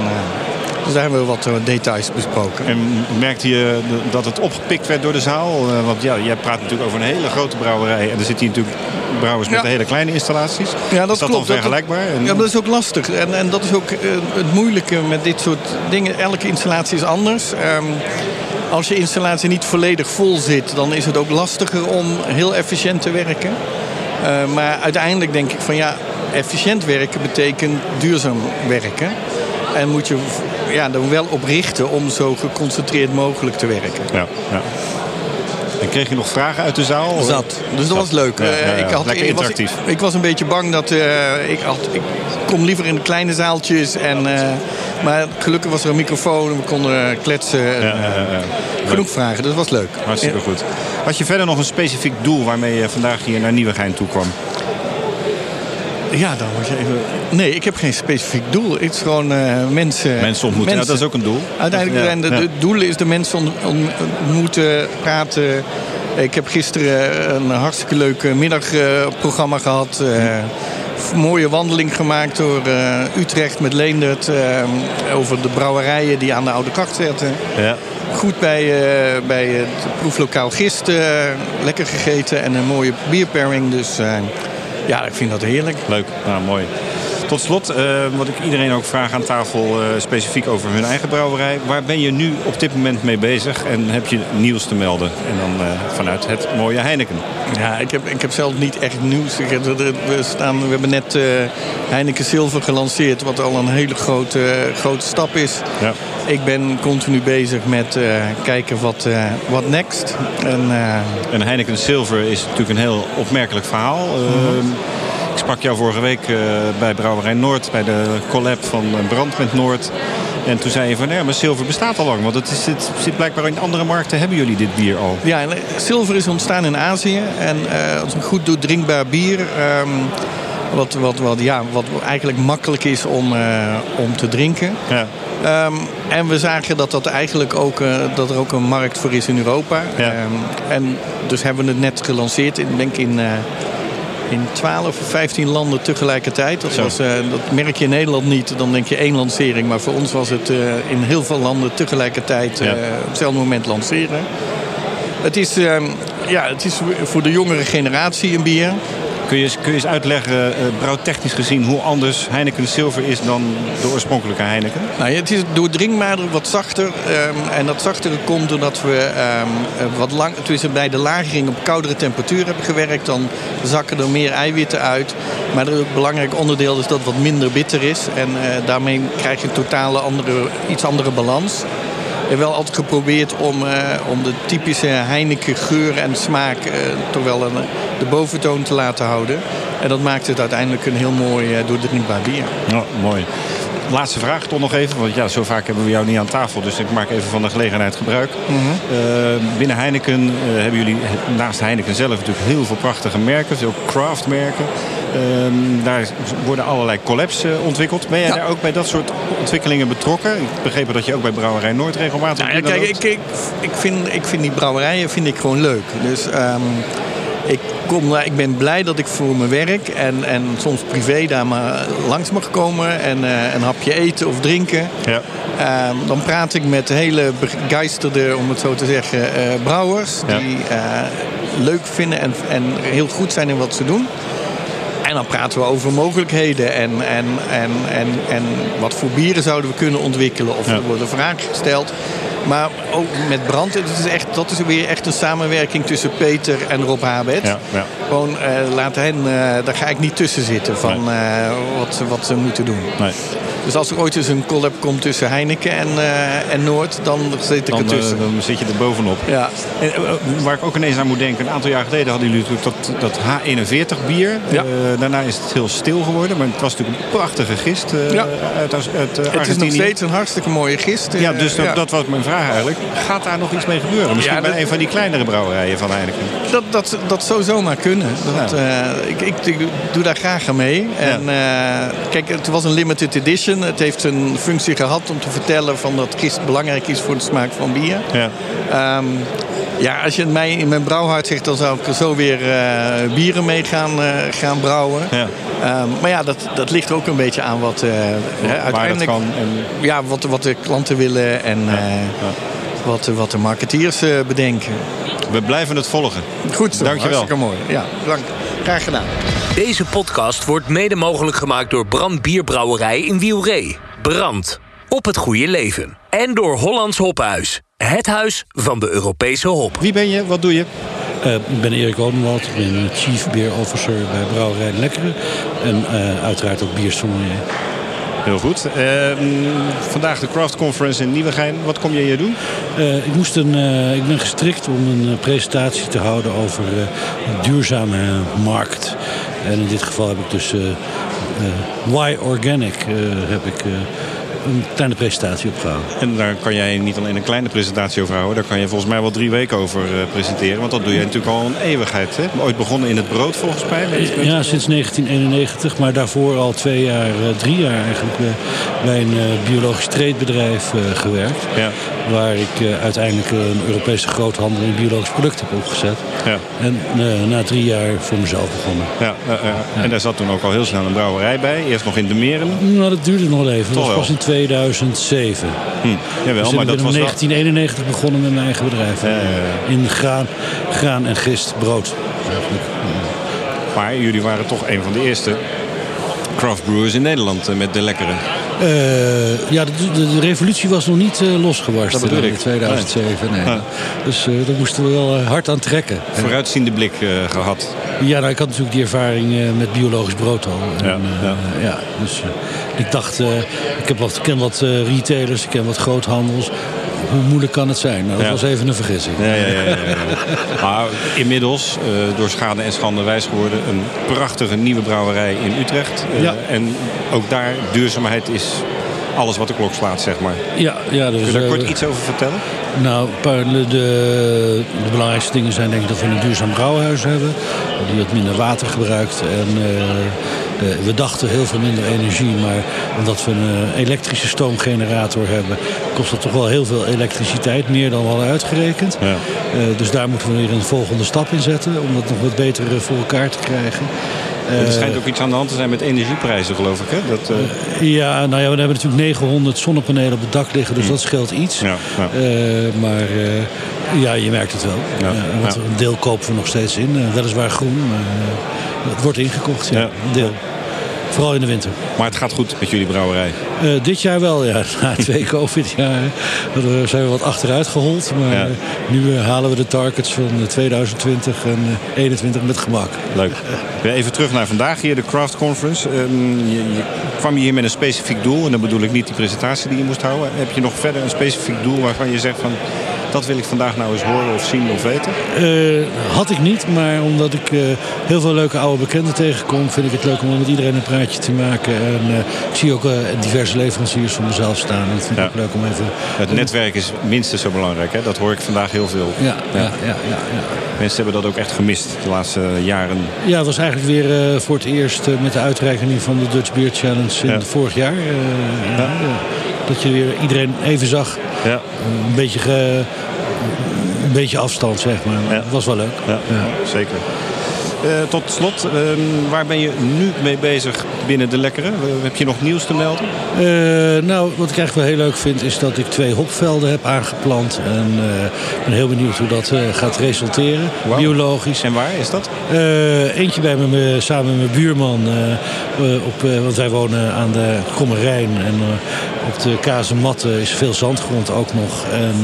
dus daar hebben we wat eh, details besproken. En merkte je dat het opgepikt werd door de zaal? Eh, want ja, jij praat natuurlijk over een hele grote brouwerij. En er zitten hier natuurlijk brouwers met ja. hele kleine installaties. Ja, dat is dat klopt. dan vergelijkbaar? Dat, ja, dat is ook lastig. En, en dat is ook het moeilijke met dit soort dingen. Elke installatie is anders. Um, als je installatie niet volledig vol zit, dan is het ook lastiger om heel efficiënt te werken. Uh, maar uiteindelijk denk ik van ja, efficiënt werken betekent duurzaam werken. En moet je ja, er wel op richten om zo geconcentreerd mogelijk te werken. Ja, ja. En kreeg je nog vragen uit de zaal? Zat. Dus dat was leuk. Ja, ja, ja. Ik, had, Lekker ik was- interactief. Ik, was een beetje bang dat... eh, ik, had, ik kom liever in de kleine zaaltjes. En, eh, maar gelukkig was er een microfoon en we konden kletsen. En, eh, Genoeg vragen, dus dat was leuk. Hartstikke goed. Had je verder nog een specifiek doel waarmee je vandaag hier naar Nieuwegein toe kwam? Ja, dan moet je even... Nee, ik heb geen specifiek doel. Het is gewoon eh, mensen... Mensen ontmoeten, Ja, dat is ook een doel. Uiteindelijk zijn de, doelen is de mensen ont- ont- ontmoeten, praten. Ik heb gisteren een hartstikke leuk middagprogramma gehad. eh, mooie wandeling gemaakt door eh, Utrecht met Leendert. over de brouwerijen die aan de Oude Kracht zetten. Ja. Goed bij, bij het proeflokaal Gist. eh, lekker gegeten en een mooie bierpairing. Dus ja, ik vind dat heerlijk. Leuk, nou, mooi. Tot slot, eh, wat ik iedereen ook vraag aan tafel, eh, specifiek over hun eigen brouwerij. Waar ben je nu op dit moment mee bezig en heb je nieuws te melden? En dan eh, vanuit het mooie Heineken. Ja, ik heb, ik heb zelf niet echt nieuws. We, staan, we hebben net Heineken Silver gelanceerd, wat al een hele grote, grote stap is. Ja. Ik ben continu bezig met kijken wat, wat next. En, En Heineken Silver is natuurlijk een heel opmerkelijk verhaal. Eh, Ik sprak jou vorige week eh, bij Brouwerij Noord, bij de collab van eh, Brand met Noord. En toen zei je van, ja, maar zilver bestaat al lang. Want het, is, het zit blijkbaar in andere markten, hebben jullie dit bier al. Ja, eh, zilver is ontstaan in Azië. En is een goed doordrinkbaar bier. ehm, wat, wat, wat, ja, wat eigenlijk makkelijk is om, om te drinken. Ja. Ehm, en we zagen dat, dat, eigenlijk ook, dat er ook een markt voor is in Europa. Ja. Ehm, en dus hebben we het net gelanceerd. Ik denk in, in 12 of 15 landen tegelijkertijd. Dat, was, eh, dat merk je in Nederland niet. Dan denk je één lancering. Maar voor ons was het eh, in heel veel landen tegelijkertijd eh, op hetzelfde moment lanceren. Het is, ehm, ja, het is voor de jongere generatie een bier. Kun je, eens- uitleggen, eh brouwtechnisch gezien, hoe anders Heineken Silver is dan de oorspronkelijke Heineken? Nou, het is doordringbaarder, wat zachter. ehm, en dat zachtere komt doordat we ehm, eh, wat lang, tussen bij de lagering op koudere temperatuur hebben gewerkt. Dan zakken er meer eiwitten uit. Maar een belangrijk onderdeel is dat het wat minder bitter is. En eh, daarmee krijg je een totale andere, iets andere balans. Wel altijd geprobeerd om, eh, om de typische Heineken geur en smaak eh, toch wel een, de boventoon te laten houden. En dat maakt het uiteindelijk een heel mooi doordrinkbaar bier. Ja, mooi. Laatste vraag toch nog even, want ja, zo vaak hebben we jou niet aan tafel, dus ik maak even van de gelegenheid gebruik. Eh, binnen Heineken hebben jullie naast Heineken zelf natuurlijk heel veel prachtige merken, veel craftmerken. Ehm, daar worden allerlei collabs eh, ontwikkeld. Ben jij Ja. daar ook bij dat soort ontwikkelingen betrokken? Ik begreep dat je ook bij Brouwerij Noord regelmatig Nou ja, kijk, ik, ik, ik, vind, ik vind die brouwerijen vind ik gewoon leuk. Dus ehm, ik, kom, ik ben blij dat ik voor mijn werk en, en soms privé daar maar langs mag komen en eh, een hapje eten of drinken. Ja. Ehm, dan praat ik met hele begeisterde, om het zo te zeggen, eh, brouwers. Ja. Die leuk vinden en, en heel goed zijn in wat ze doen. En dan praten we over mogelijkheden en, en, en, en, en wat voor bieren zouden we kunnen ontwikkelen. Of er worden vragen gesteld. Maar ook met brand, het is echt, dat is weer echt een samenwerking tussen Peter en Rob Habet. Ja, ja. Gewoon eh, laat hen, eh, daar ga ik niet tussen zitten van eh, wat, ze- wat ze moeten doen. Nee. Dus als er ooit eens een collab komt tussen Heineken en, en Noord, dan zit ik Dan, ertussen. dan zit je er bovenop. ja. En, waar ik ook ineens aan moet denken, een aantal jaar geleden hadden jullie natuurlijk dat, dat H41 bier. Ja. Daarna is het heel stil geworden, maar het was natuurlijk een prachtige gist Ja. uit, uit, Het is nog steeds een hartstikke mooie gist. Ja, dus dat, dat was mijn vraag eigenlijk. Gaat daar nog iets mee gebeuren? Misschien Ja, bij een van die kleinere brouwerijen van Heineken. Dat, dat, dat zou zomaar kunnen. Dat, eh, ik, ik, ik doe daar graag aan mee. En, eh, kijk, het was een limited edition. Het heeft een functie gehad om te vertellen van dat gist belangrijk is voor de smaak van bier. Ja. Ehm, ja, als je het mij in mijn brouwhart zegt, dan zou ik er zo weer eh, bieren mee gaan, eh, gaan brouwen. Ja. Ehm, maar ja, dat, dat ligt ook een beetje aan wat, eh, hè, Waar dat uiteindelijk, kan. En, ja, wat, wat de klanten willen en eh, Wat, wat de marketeers eh, bedenken. we blijven het volgen. Goed zo, Dankjewel. hartstikke mooi. Ja, bedankt. Graag gedaan. Deze podcast wordt mede mogelijk gemaakt door Brand Bierbrouwerij in Wielree. Brand. Op het goede leven. En door Hollands Hophuis. Het huis van de Europese hop. Wie ben je? Wat doe je? Eh, ik ben Erik Odenwald, ik ben eh, Chief Beer Officer bij Brouwerij Lekkere. En eh, uiteraard ook biersommelier. Heel goed. Ehm, vandaag de Craft Conference in Nieuwegein. Wat kom je hier doen? ik, moest een, ik ben gestrikt om een presentatie te houden over een duurzame markt. En in dit geval heb ik dus Why Organic heb ik een kleine presentatie opgehouden. En daar kan jij niet alleen een kleine presentatie over houden. Daar kan je volgens mij wel drie weken over uh, presenteren. Want dat doe je natuurlijk al een eeuwigheid. Hè? Ooit begonnen in het brood volgens mij. Ja, sinds 1991. Maar daarvoor al twee jaar, uh, drie jaar eigenlijk uh, bij een biologisch treedbedrijf gewerkt. Ja. Waar ik uiteindelijk een Europese groothandel in biologische producten heb opgezet. Ja. En na drie jaar voor mezelf begonnen. Ja, En daar zat toen ook al heel snel een brouwerij bij. Eerst nog in de Meren. Nou, dat duurde nog even. Toch dat was pas in 2007. Hm. Jawel, dus maar dat was 1991 begonnen met mijn eigen bedrijf. In graan, graan en gist, brood. Maar jullie waren toch een van de eerste craft brewers in Nederland eh, met de lekkere. Uh, ja, de, de, revolutie was nog niet uh, losgebarsten in 2007. Nee. Dus uh, daar moesten we wel hard aan trekken. Vooruitziende blik gehad. Ja, nou, ik had natuurlijk die ervaring met biologisch brood al. En, ja, ja. ja, dus ik dacht, ik heb wat, ken wat retailers, ik ken wat groothandels hoe moeilijk kan het zijn? Nou, dat was even een vergissing. Ja, ja, ja, maar inmiddels, uh, door schade en schande wijs geworden... een prachtige nieuwe brouwerij in Utrecht. Uh, en ook daar, duurzaamheid is alles wat de klok slaat, zeg maar. Ja, ja, dus, Kun je daar kort eh, iets over vertellen? Nou, de, de, belangrijkste dingen zijn denk ik dat we een duurzaam brouwhuis hebben. Die wat minder water gebruikt. En uh, we dachten heel veel minder energie. Maar omdat we een elektrische stoomgenerator hebben... kost dat toch wel heel veel elektriciteit. Meer dan we hadden uitgerekend. Ja. dus daar moeten we weer een volgende stap in zetten. Om dat nog wat beter voor elkaar te krijgen er schijnt ook iets aan de hand te zijn met energieprijzen, geloof ik. Hè? Dat, uh... Ja, nou ja, we hebben natuurlijk 900 zonnepanelen op het dak liggen, dus hm. dat scheelt iets. Ja, ja. Maar ja, je merkt het wel. Ja, want een deel kopen we nog steeds in. weliswaar groen, maar het wordt ingekocht, ja, een deel. Vooral in de winter. Maar het gaat goed met jullie brouwerij? Uh, dit jaar wel, ja. Na twee covid-jaren zijn we wat achteruit gehold. Maar ja. nu uh, halen we de targets van 2020 en 2021 met gemak. Leuk. Even terug naar vandaag hier, de Craft Conference. Um, je, je kwam hier met een specifiek doel. En dan bedoel ik niet die presentatie die je moest houden. Heb je nog verder een specifiek doel waarvan je zegt van... Dat wil ik vandaag nou eens horen of zien of weten? Uh, had ik niet, maar omdat ik uh, heel veel leuke oude bekenden tegenkom... vind ik het leuk om met iedereen een praatje te maken. En uh, ik zie ook diverse leveranciers van mezelf staan. Dat vind ik ook leuk om even... Het netwerk is minstens zo belangrijk, hè? Dat hoor ik vandaag heel veel. Ja, ja. ja, ja, ja Mensen hebben dat ook echt gemist de laatste jaren. Ja, het was eigenlijk weer voor het eerst met de uitreiking van de Dutch Beer Challenge in vorig jaar. Dat je weer iedereen even zag. Ja. Een beetje ge, een beetje afstand, zeg maar. Ja. Dat was wel leuk. Ja, zeker. Uh, tot slot, uh, waar ben je nu mee bezig binnen de Lekkere? heb je nog nieuws te melden? Uh, nou, wat ik eigenlijk wel heel leuk vind... is dat ik twee hopvelden heb aangeplant. En ik ben heel benieuwd hoe dat gaat resulteren. Biologisch. En waar is dat? eentje bij me, samen met mijn buurman. op, want wij wonen aan de Komme Rijn. En op de Kazematten is veel zandgrond ook nog. En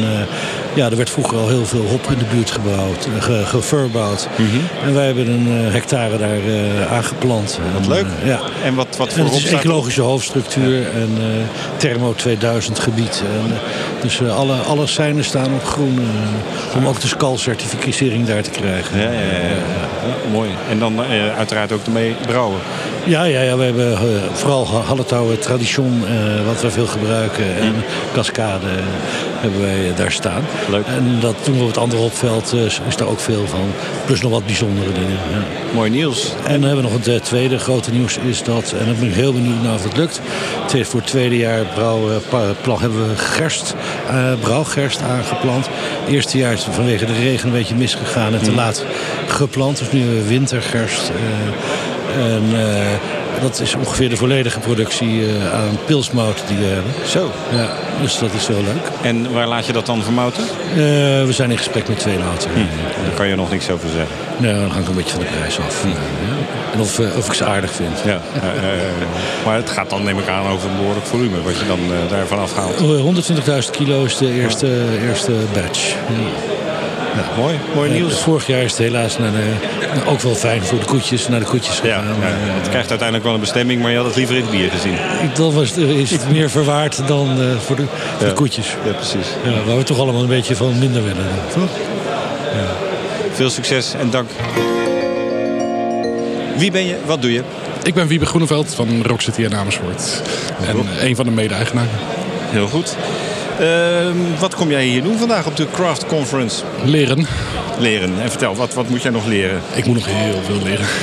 ja, er werd vroeger al heel veel hop in de buurt gebouwd, ge, geverbouwd. Mm En wij hebben een uh, hectare daar uh, aangeplant. Wat leuk. ja. En wat, wat voor en Het is ecologische hoofdstructuur en Thermo 2000 gebied. En, dus alle, alle seinen staan op groen om ook de SCAL-certificering daar te krijgen. Ja, ja, ja, ja. mooi. En dan uiteraard ook ermee brouwen. Ja, ja, ja we hebben vooral Halletouwen Tradition, wat we veel gebruiken. En mhm. Cascade hebben wij daar staan. Leuk. En dat doen we op het andere opveld uh, is daar ook veel van. Plus nog wat bijzondere dingen. Ja. Mooi nieuws. En dan hebben we nog het tweede grote nieuws is dat, en dan ben ik heel benieuwd naar of het lukt. Voor het tweede jaar brouwplan hebben we gerst, uh, brouwgerst aangeplant. Het eerste jaar is vanwege de regen een beetje misgegaan en te hmm. laat geplant. Dus nu hebben we wintergerst. Uh, en dat is ongeveer de volledige productie uh, aan pilsmout die we hebben. Zo. Ja, dus dat is heel leuk. En waar laat je dat dan vermouten? Uh, we zijn in gesprek met twee laten. Hm. Daar kan je nog niks over zeggen? Nee, dan hangt een beetje van de prijs af. Hm. En of, uh, of ik ze aardig vind. Ja. maar het gaat dan, neem ik aan, over een behoorlijk volume. Wat je dan daarvan afhaalt. 120.000 kilo is de eerste, eerste batch. Ja. Mooi, mooi nieuws. vorig jaar is het helaas naar de, ook wel fijn voor de koetjes, naar de koetjes gegaan. Ja, het krijgt uiteindelijk wel een bestemming, maar je had het liever in het bier gezien. Dan was het, is het meer verwaard dan voor, de, voor de koetjes. Ja, precies. Ja, waar we toch allemaal een beetje van minder willen, toch? Veel succes en dank. Wie ben je? Wat doe je? Ik ben Wiebe Groeneveld van Rock City in Amersfoort. En een van de mede-eigenaren. Heel goed. Uh, wat kom jij hier doen vandaag op de Craft Conference? Leren. Leren. En vertel, wat, wat moet jij nog leren? Ik moet nog heel veel leren.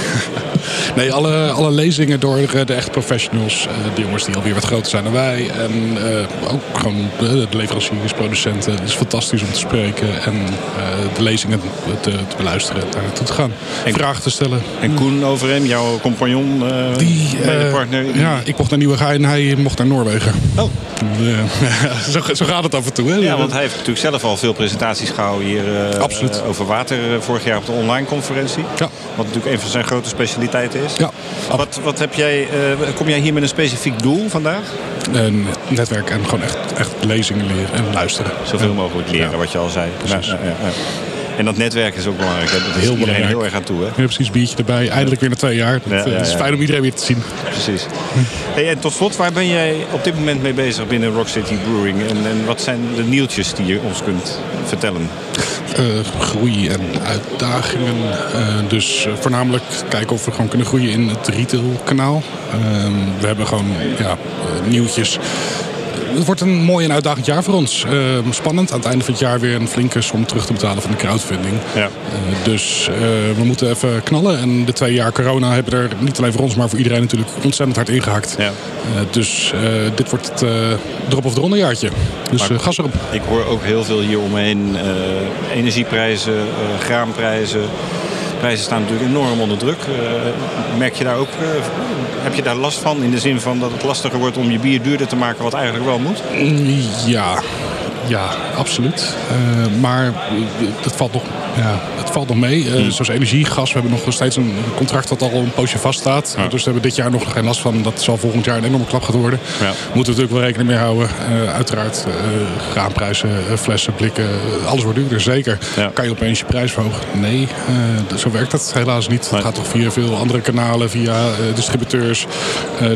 Nee, alle, alle lezingen door de echt professionals. de jongens die alweer wat groter zijn dan wij. En ook gewoon de leveranciers, producenten. Het is fantastisch om te spreken. En de lezingen te, te beluisteren en daar naartoe te gaan. En vragen te stellen. En Koen Overeem, jouw compagnon, die, partner? Ja, ik mocht naar Nieuwegein en hij mocht naar Noorwegen. Oh. zo, zo, gaat het af en toe. Hè? Ja, want hij heeft natuurlijk zelf al veel presentaties gehouden hier Absoluut. over water vorig jaar op de online conferentie. Ja. Wat natuurlijk een van zijn grote specialiteiten is. Ja. Wat, wat heb jij, uh, kom jij hier met een specifiek doel vandaag? Een netwerk en gewoon echt, echt lezingen leren en luisteren. Zoveel mogelijk leren, ja. wat je al zei. Precies. Ja, en dat netwerk is ook belangrijk. Hè? Dat is heel iedereen heel erg aan toe. Hè? Ja, precies. Biertje erbij. Eindelijk weer na twee jaar. Het is fijn om iedereen weer te zien. Precies. Hey, en tot slot, waar ben jij op dit moment mee bezig binnen Rock City Brewing? En, en wat zijn de nieuwtjes die je ons kunt vertellen? Uh, groei en uitdagingen. Uh, dus uh, voornamelijk kijken of we gewoon kunnen groeien in het retailkanaal. we hebben gewoon ja, nieuwtjes het wordt een mooi en uitdagend jaar voor ons. Uh, spannend. Aan het einde van het jaar weer een flinke som terug te betalen van de crowdfunding. Ja. Uh, dus uh, we moeten even knallen. En de twee jaar corona hebben er niet alleen voor ons, maar voor iedereen natuurlijk ontzettend hard ingehakt. Ja. dus dit wordt het drop of de rondejaartje. Dus gas erop. Ik hoor ook heel veel hier omheen. energieprijzen, graanprijzen prijzen staan natuurlijk enorm onder druk. Merk je daar ook, heb je daar last van in de zin van dat het lastiger wordt om je bier duurder te maken wat eigenlijk wel moet? Ja, ja, absoluut. Uh, maar dat valt nog, ja, valt nog mee. Uh, hmm. Zoals energie, gas. We hebben nog steeds een contract dat al een poosje vaststaat. Ja. Dus we hebben dit jaar nog geen last van. Dat zal volgend jaar een enorme klap gaan worden. Ja. Moeten we natuurlijk wel rekening mee houden. Uh, uiteraard graanprijzen, flessen, blikken. alles wordt duurder, zeker. Ja. Kan je opeens je prijs verhogen? Nee, zo werkt dat helaas niet. Het gaat toch via veel andere kanalen, via distributeurs.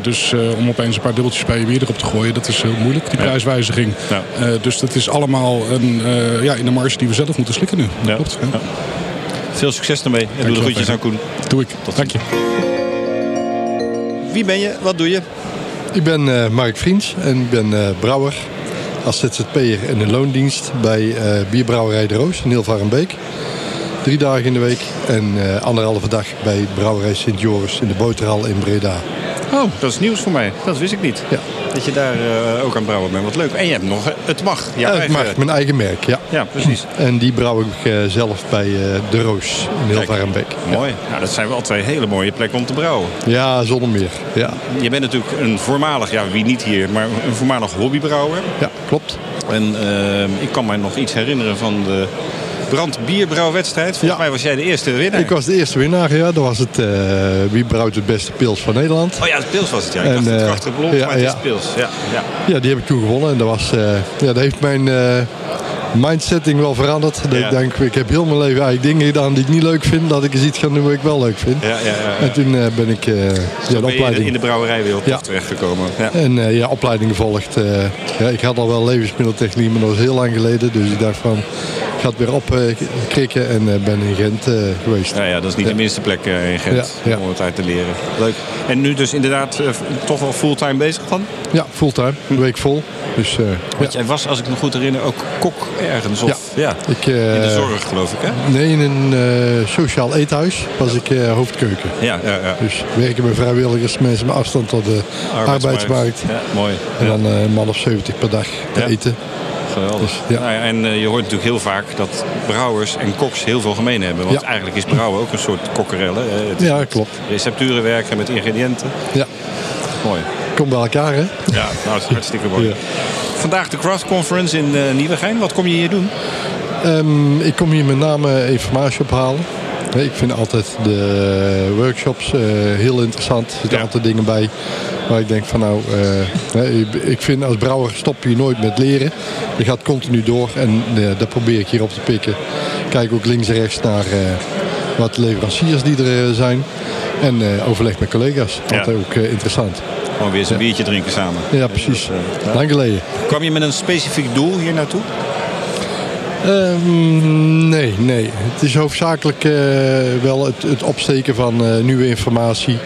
dus om opeens een paar dubbeltjes bij je bier erop te gooien, dat is heel moeilijk, die prijswijziging. dus dat is allemaal een, ja, in de marge die we zelf moeten slikken nu. Klopt. Ja. Veel succes ermee. En doe de groetjes aan Koen. Doe ik. Tot Dank je. Wie ben je? Wat doe je? Ik ben uh, Mark Vriends en ik ben uh, brouwer als ZZP'er in de loondienst bij uh, Bierbrouwerij De Roos in Hilvarenbeek. Drie dagen in de week en anderhalve dag bij Brouwerij Sint Joris in de Boterhal in Breda. Oh, dat is nieuws voor mij. Dat wist ik niet. Ja. Dat je daar uh, ook aan brouwen bent. Wat leuk. En je hebt nog Het Mag. Ja, het Mag, mijn eigen merk, ja. Ja, precies. En die brouw ik uh, zelf bij uh, De Roos in Hilvarenbeek. Mooi. Ja. Nou, dat zijn wel twee hele mooie plekken om te brouwen. Ja, zonder meer. Ja. Je bent natuurlijk een voormalig, ja wie niet hier, maar een voormalig hobbybrouwer. Ja, klopt. En ik kan mij nog iets herinneren van de brandbierbrouwwedstrijd. Volgens ja. mij was jij de eerste winnaar. Ik was de eerste winnaar, ja. Dat was het uh, wie brouwt het beste pils van Nederland. Oh ja, het pils was het, ja. Ik en, dacht het krachtige blond, ja, maar het ja. is pils. Ja, ja. ja, die heb ik toen gewonnen. En dat, was, uh, ja, dat heeft mijn uh, mindsetting wel veranderd. Dat ik denk, ik heb heel mijn leven eigenlijk dingen gedaan die ik niet leuk vind. Dat ik eens iets ga doen wat ik wel leuk vind. Ja, ja, ja, En toen ben ik ja, de opleiding... in de brouwerijwereld ja. terechtgekomen. Ja. En ja, opleiding gevolgd. ja, ik had al wel levensmiddeltechniek, maar dat was heel lang geleden. Dus ik dacht van, ik ga het weer opkrikken en ben in Gent uh, geweest. Ja, ja, dat is niet ja. de minste plek in Gent ja, om het uit te leren. Leuk. En nu dus inderdaad toch wel fulltime bezig van? Ja, fulltime. Een week vol. Dus, Want jij was, als ik me goed herinner, ook kok ergens? Of, ja. Ik, in de zorg geloof ik, hè? Nee, in een sociaal eethuis was ik hoofdkeuken. Ja, ja, ja. Dus werken met vrijwilligers, mensen met afstand tot de arbeidsmarkt. arbeidsmarkt. Ja, mooi. En dan een man of 70 per dag te eten. Geweldig. Dus, ja. nou ja, en uh, je hoort natuurlijk heel vaak dat brouwers en koks heel veel gemeen hebben. Want ja. eigenlijk is brouwen ook een soort kokkerellen. Uh, ja, klopt. Recepturen werken met ingrediënten. Ja. Mooi. Kom bij elkaar, hè? Ja, nou, dat is hartstikke mooi. Vandaag de Craft Conference in uh, Nieuwegein. Wat kom je hier doen? Um, ik kom hier met name informatie ophalen. Ik vind altijd de workshops uh, heel interessant. Er zitten ja. altijd dingen bij waar ik denk van nou, uh, ik vind als brouwer stop je nooit met leren. Je gaat continu door en uh, dat probeer ik hier op te pikken. kijk ook links en rechts naar wat leveranciers die er zijn. En overleg met collega's. Altijd ook interessant. Gewoon weer eens een biertje drinken samen. Ja, precies. Lang geleden. Kwam je met een specifiek doel hier naartoe? Ehm, nee, nee. Het is hoofdzakelijk wel het, het opsteken van nieuwe informatie.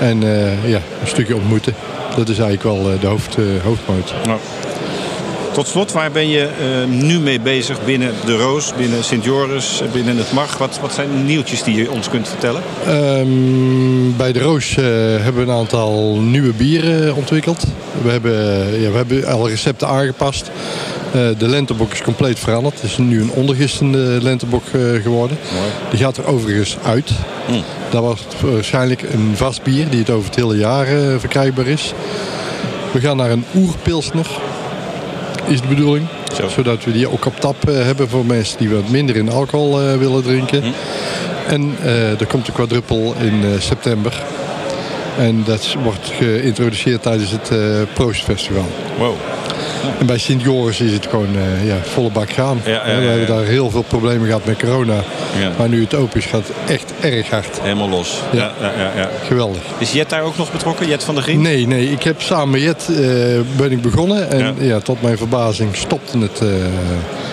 En ja, een stukje ontmoeten. Dat is eigenlijk wel de hoofd, hoofdmoot. Tot slot, waar ben je nu mee bezig binnen de Roos, binnen Sint-Joris, binnen het MAG? Wat, wat zijn de nieuwtjes die je ons kunt vertellen? Um, bij de Roos hebben we een aantal nieuwe bieren ontwikkeld. We hebben, ja, we hebben alle recepten aangepast. Uh, de lentebok is compleet veranderd. Het is nu een ondergistende lentebok geworden. Mooi. Die gaat er overigens uit. Mm. Dat was waarschijnlijk een vast bier die het over het hele jaar verkrijgbaar is. We gaan naar een oerpilsner is de bedoeling. Zo. Zodat we die ook op tap uh, hebben voor mensen die wat minder in alcohol uh, willen drinken. Hm. En uh, er komt een quadruppel in september. En dat wordt geïntroduceerd tijdens het Proost Festival. Wow. En bij Sint-Joris is het gewoon uh, ja, volle bak gaan. We hebben daar heel veel problemen gehad met corona. Maar nu het open is, gaat het echt erg hard. Helemaal los. Ja. Ja, ja, Geweldig. Is Jet daar ook nog betrokken? Jet van der Grien? Nee, nee. Ik heb samen met Jet uh, ben ik begonnen. En ja. tot mijn verbazing stopte het uh,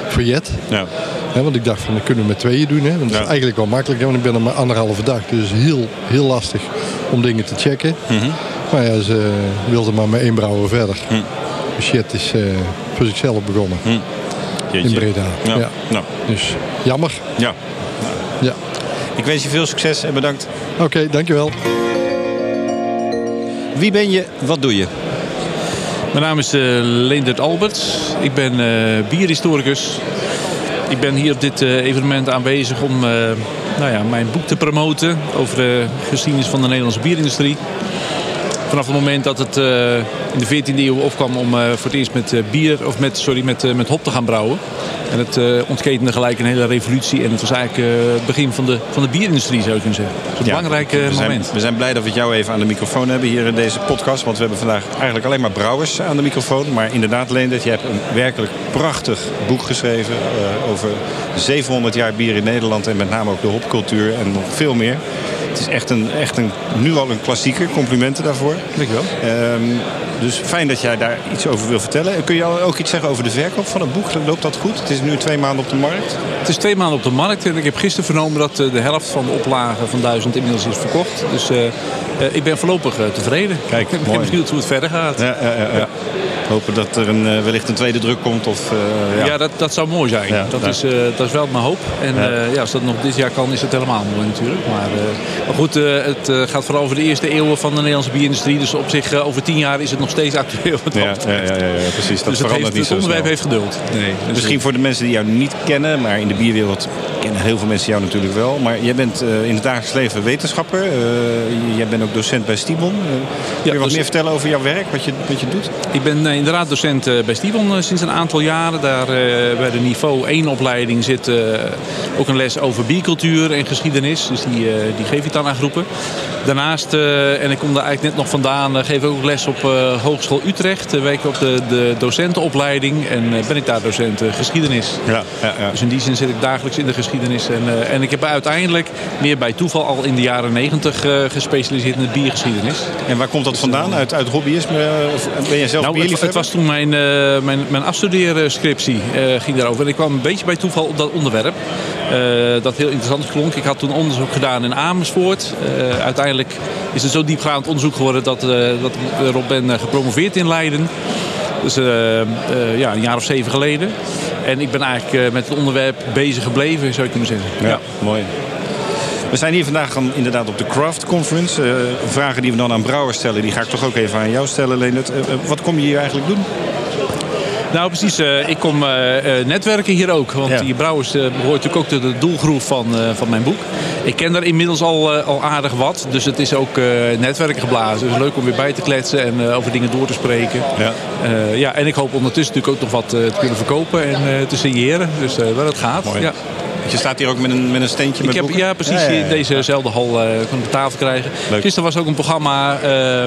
voor Jet. Ja. want ik dacht van, dat kunnen we met tweeën doen. Hè? Want dat is eigenlijk wel makkelijk. Want ik ben er maar anderhalve dag. Dus heel, heel lastig om dingen te checken. Mm -hmm. Maar ja, ze wilden maar met één brouwer verder. Mm shit is uh, voor zichzelf begonnen. Hm. In Breda. Ja. ja. Nou. Dus jammer. Ja. ja. Ik wens je veel succes en bedankt. Oké, dankjewel. Wie ben je? Wat doe je? Mijn naam is uh, Leendert Alberts. Ik ben uh, bierhistoricus. Ik ben hier op dit uh, evenement aanwezig om nou ja, mijn boek te promoten over de geschiedenis van de Nederlandse bierindustrie. Vanaf het moment dat het uh, in de 14e eeuw opkwam om uh, voor het eerst met uh, bier of met, sorry, met, met hop te gaan brouwen. En het ontketende gelijk een hele revolutie. En het was eigenlijk het begin van de, van de bierindustrie, zou je kunnen zeggen. Het is een ja, belangrijk we moment. We zijn blij dat we jou even aan de microfoon hebben hier in deze podcast. Want we hebben vandaag eigenlijk alleen maar brouwers aan de microfoon. Maar inderdaad, Leendert, je hebt een werkelijk prachtig boek geschreven over 700 jaar bier in Nederland. En met name ook de hopcultuur en nog veel meer. Het is echt, een, echt een, nu al een klassieker. Complimenten daarvoor. Dankjewel. Um, dus fijn dat jij daar iets over wil vertellen. Kun je ook iets zeggen over de verkoop van het boek? Loopt dat goed? Het is nu twee maanden op de markt. Het is twee maanden op de markt. En ik heb gisteren vernomen dat eh, de helft van de oplagen van duizend inmiddels is verkocht. Dus uh, uh, ik ben voorlopig tevreden. Kijk, ik ben benieuwd hoe het verder gaat. Ja, ja, ja, Hopen dat er een, wellicht een tweede druk komt. Of, ja. ja, dat, dat zou mooi zijn. dat, Is, dat is wel mijn hoop. En ja. als dat nog dit jaar kan, is het helemaal mooi natuurlijk. Maar, maar goed, het gaat vooral over de eerste eeuwen van de Nederlandse bierindustrie. Dus op zich, over tien jaar is het nog steeds actueel. Ja, ja, ja, ja, precies. Dat dus verandert heeft, niet het onderwerp heeft geduld. Nee, Misschien voor de mensen die jou niet kennen, maar in de bierwereld kennen heel veel mensen jou natuurlijk wel. Maar jij bent uh, in het dagelijks leven wetenschapper. Uh, jij bent ook docent bij Stibon. Uh, kun je wat meer vertellen over jouw werk, wat je, wat je doet? Ik ben inderdaad docent bij Stibon sinds een aantal jaren. Daar bij de niveau 1 opleiding zit ook een les over biercultuur en geschiedenis. Dus die, die geef ik dan aan groepen. Daarnaast, en ik kom daar eigenlijk net nog vandaan, geef ik ook les op Hogeschool Utrecht. Uh, werk op de, de docentenopleiding en ben ik daar docent geschiedenis. Ja, ja, ja. Dus in die zin zit ik dagelijks in de geschiedenis. En, en ik heb uiteindelijk meer bij toeval al in de jaren negentig gespecialiseerd in de biergeschiedenis. En waar komt dat dus, vandaan? Uit, uit hobbyisme? Ben je zelf nou, het, het, was toen mijn, mijn, mijn afstudeerscriptie ging daarover. En ik kwam een beetje bij toeval op dat onderwerp. Dat heel interessant klonk. Ik had toen onderzoek gedaan in Amersfoort. uiteindelijk is het zo diepgaand onderzoek geworden dat, dat ik erop ben gepromoveerd in Leiden. Dus ja, een jaar of zeven geleden. En ik ben eigenlijk eh, met het onderwerp bezig gebleven, zou ik kunnen zeggen. Ja, mooi. We zijn hier vandaag inderdaad op de Craft Conference. Vragen die we dan aan brouwers stellen, die ga ik toch ook even aan jou stellen. Uh, wat kom je hier eigenlijk doen? Nou, precies. Uh, ik kom netwerken hier ook. Want die brouwers behoort natuurlijk ook tot de doelgroep van, van mijn boek. Ik ken daar inmiddels al, al aardig wat. Dus het is ook netwerken geblazen. Dus leuk om weer bij te kletsen en over dingen door te spreken. Ja. ja, en ik hoop ondertussen natuurlijk ook nog wat te kunnen verkopen en te signeren. Dus waar het gaat. Mooi. Ja. Je staat hier ook met een, met een steentje met ik heb, Ja, precies. Ja, ja, ja, dezezelfde hal uh, de tafel krijgen. Leuk. Gisteren was ook een programma uh,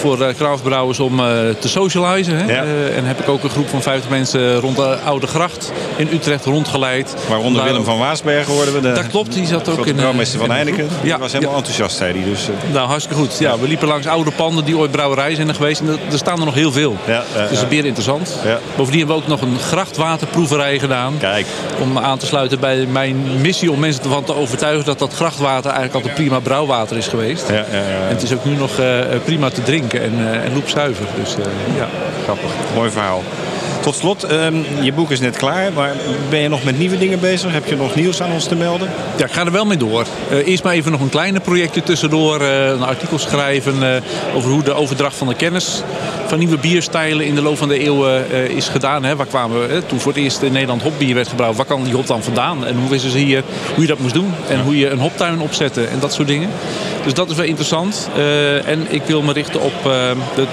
voor uh, craftbrouwers om te socializen. Hè? en heb ik ook een groep van 50 mensen rond de Oude Gracht in Utrecht rondgeleid. Waaronder Willem van Waasbergen hoorden we. De, dat klopt, die zat ook in de brouwmeester van Heineken. Die was helemaal enthousiast, zei hij. Dus, Nou, hartstikke goed. Ja, we liepen langs oude panden die ooit brouwerij zijn geweest. En er staan er nog heel veel. Ja, dus het is weer interessant. Bovendien hebben we ook nog een grachtwaterproeverij gedaan. Kijk. Om aan te sluiten bij mijn missie om mensen ervan te overtuigen dat dat grachtwater eigenlijk altijd prima brouwwater is geweest. Ja, ja, ja. En het is ook nu nog prima te drinken en, uh, en loepzuiver. Dus uh, ja, grappig. Mooi verhaal. Tot slot, um, je boek is net klaar, maar ben je nog met nieuwe dingen bezig? Heb je nog nieuws aan ons te melden? Ja, ik ga er wel mee door. Uh, eerst maar even nog een kleine projectje tussendoor. Uh, een artikel schrijven uh, over hoe de overdracht van de kennis van nieuwe bierstijlen in de loop van de eeuwen is gedaan. Hè. Waar kwamen we, toen voor het eerst in Nederland hopbier werd gebrouwen, waar kwam die hop dan vandaan? En hoe wisten ze hier hoe je dat moest doen? En hoe je een hoptuin opzette en dat soort dingen. Dus dat is wel interessant. en ik wil me richten op de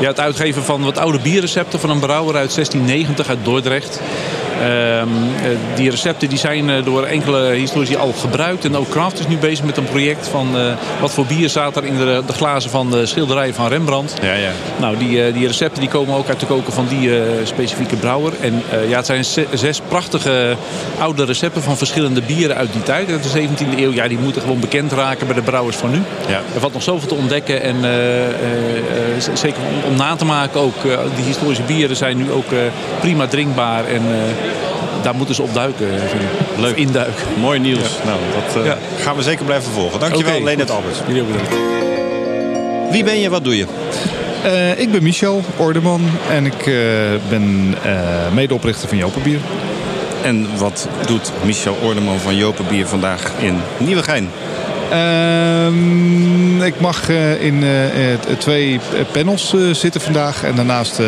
ja, het uitgeven van wat oude bierrecepten van een brouwer uit 1690 uit Dordrecht. Ehm, eh, die recepten die zijn eh, door enkele historici al gebruikt. En ook Kraft is nu bezig met een project van uh, wat voor bier staat er in de, de glazen van de schilderijen van Rembrandt. Ja, ja. Nou, die, die recepten die komen ook uit de koken van die specifieke brouwer. En ja, het zijn zes prachtige oude recepten van verschillende bieren uit die tijd. Uit de 17e eeuw. Ja, die moeten gewoon bekend raken bij de brouwers van nu. Ja. Er valt nog zoveel te ontdekken. En zeker om, om, na te maken ook. die historische bieren zijn nu ook prima drinkbaar. En daar moeten ze op duiken, vind ik. Leuk. Induiken. Mooi nieuws. Nou, dat uh, gaan we zeker blijven volgen. Dankjewel, okay, Lenet Albers. Jullie ook bedankt. Wie ben je, wat doe je? Uh, ik ben Michel Ordeman en ik uh, ben medeoprichter van Jopenbier. En wat doet Michel Ordeman van Jopenbier vandaag in Nieuwegein? Uh, ik mag uh, in uh, twee panels zitten vandaag. En daarnaast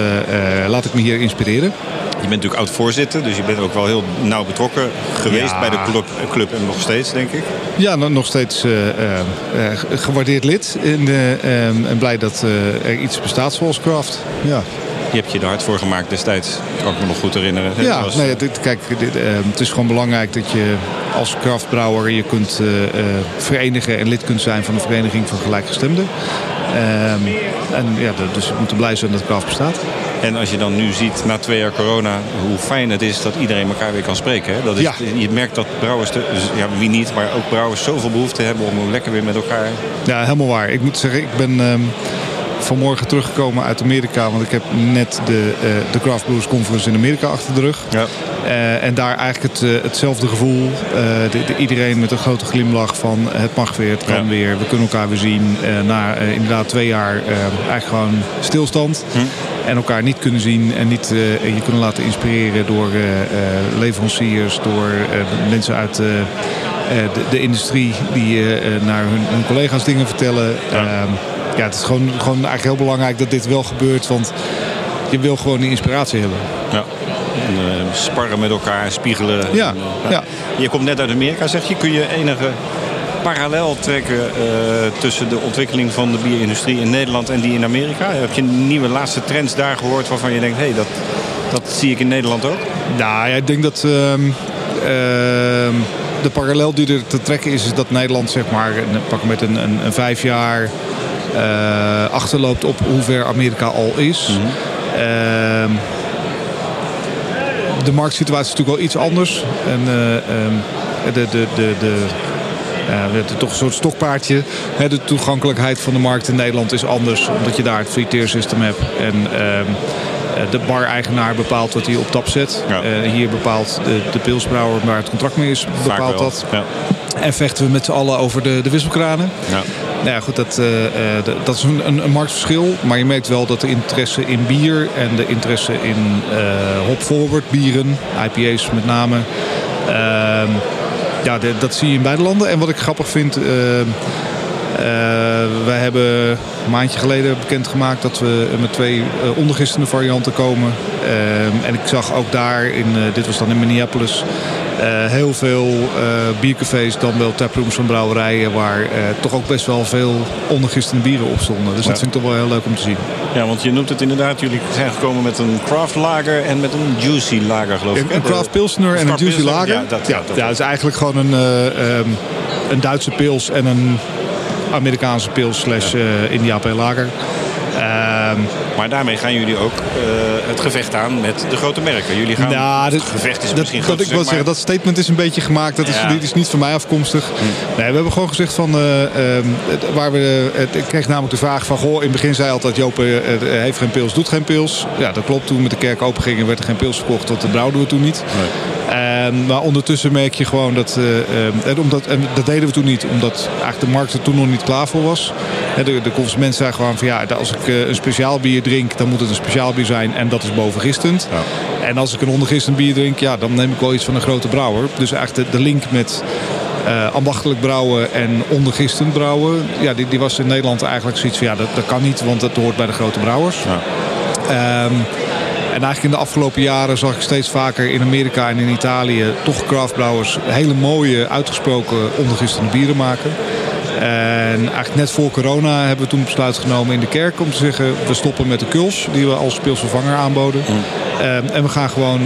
laat ik me hier inspireren. Je bent natuurlijk oud-voorzitter, dus je bent ook wel heel nauw betrokken geweest bij de club, club en nog steeds, denk ik. Ja, nog steeds gewaardeerd lid. En, ehm, en blij dat er iets bestaat zoals Craft. Ja. Je hebt je er hard voor gemaakt destijds. Kan ik me nog goed herinneren. Ja, nee, dit, kijk, dit, uh, het is gewoon belangrijk dat je als kraftbrouwer je kunt uh, uh, verenigen en lid kunt zijn van een vereniging van gelijkgestemden. Ehm, en ja, dus we moeten blij zijn dat kraft bestaat. En als je dan nu ziet, na twee jaar corona, hoe fijn het is dat iedereen elkaar weer kan spreken. Hè? Dat is, ja. Je merkt dat brouwers, dus, ja, wie niet, maar ook brouwers zoveel behoefte hebben om lekker weer met elkaar... Ja, helemaal waar. Ik moet zeggen, ik ben... Vanmorgen teruggekomen uit Amerika. Want ik heb net de, uh, de Craft Brewers Conference in Amerika achter de rug. Ja. Uh, en daar eigenlijk het, uh, hetzelfde gevoel. De, de, iedereen met een grote glimlach van het mag weer, het kan ja. weer. We kunnen elkaar weer zien. na inderdaad twee jaar eigenlijk gewoon stilstand. Hm. En elkaar niet kunnen zien en niet je kunnen laten inspireren door leveranciers, door mensen uit de, de, industrie die naar hun, hun, collega's dingen vertellen. Ja. Ehm, ja, het is gewoon, gewoon eigenlijk heel belangrijk dat dit wel gebeurt. Want je wil gewoon die inspiratie hebben. Ja. En, uh, sparren met elkaar, spiegelen. Ja, en, uh, ja. Je komt net uit Amerika, zeg je. Kun je enige parallel trekken uh, tussen de ontwikkeling van de bierindustrie in Nederland en die in Amerika? Heb je nieuwe laatste trends daar gehoord waarvan je denkt, hé, hey, dat, dat zie ik in Nederland ook? Nou ja, ik denk dat de parallel die er te trekken is, is dat Nederland zeg maar, pak met een, een, een vijf jaar achterloopt op hoe ver Amerika al is. Mm -hmm. uh, de marktsituatie is natuurlijk wel iets anders. En uh, de, de, de, de uh, toch een soort stokpaardje. de toegankelijkheid van de markt in Nederland is anders. Omdat je daar het system hebt. En ehm, de bar-eigenaar bepaalt wat hij op tap zet. Ja. Hier bepaalt de, de pilsbrouwer waar het contract mee is, bepaalt dat. Ja. En vechten we met z'n allen over de, de wisselkranen. Ja. Nou ja, goed, dat, uh, dat is een, een, marktverschil. Maar je merkt wel dat de interesse in bier en de interesse in uh, hop-forward bieren, IPA's met name, ehm, ja, dat zie je in beide landen. En wat ik grappig vind, wij hebben een maandje geleden bekendgemaakt dat we met twee ondergistende varianten komen. Ehm, en ik zag ook daar, in, dit was dan in Minneapolis, heel veel uh, biercafés, dan wel taprooms van brouwerijen... waar uh, toch ook best wel veel ondergistende bieren op stonden. Dus ja. dat vind ik toch wel heel leuk om te zien. Ja, want je noemt het inderdaad. Jullie zijn gekomen met een craft lager en met een juicy lager, geloof ik. Een, een craft pilsner en een juicy lager. Ja, dat, ja, dat, ja, is eigenlijk gewoon een, um, een Duitse pils en een Amerikaanse pils slash ja. India lager. Maar daarmee gaan jullie ook het gevecht aan met de grote merken. Jullie gaan, nou, het gevecht is dat, misschien dat, ik wil zeggen, dat statement is een beetje gemaakt. Dat is, dit is niet van mij afkomstig. Hm. Nee, we hebben gewoon gezegd van... Ehm, waar we, ik kreeg namelijk de vraag van... Goh, in het begin zei altijd Joop heeft geen pils, doet geen pils. Ja, dat klopt. Toen met de kerk open ging werd er geen pils verkocht. Dat brouwden we toen niet. Nee. Ehm, maar ondertussen merk je gewoon dat... Uh, omdat, en dat deden we toen niet. Omdat eigenlijk de markt er toen nog niet klaar voor was. De, de consument zei gewoon van... Ja, als ik een speciaal bier drink... dan moet het een speciaal bier zijn. En dat is bovengistend. Ja. En als ik een ondergistend bier drink... Ja, dan neem ik wel iets van een grote brouwer. Dus eigenlijk de, de link met... Uh, ambachtelijk brouwen en ondergistend brouwen. Ja, die, die was in Nederland eigenlijk zoiets van ja, dat, dat kan niet, want dat hoort bij de grote brouwers. Ja. Um, en eigenlijk in de afgelopen jaren zag ik steeds vaker in Amerika en in Italië toch craftbrouwers hele mooie, uitgesproken ondergistende bieren maken. En eigenlijk net voor corona hebben we toen besluit genomen in de kerk om te zeggen... we stoppen met de kuls die we als speelsvervanger aanboden. Mm. Ehm, en we gaan gewoon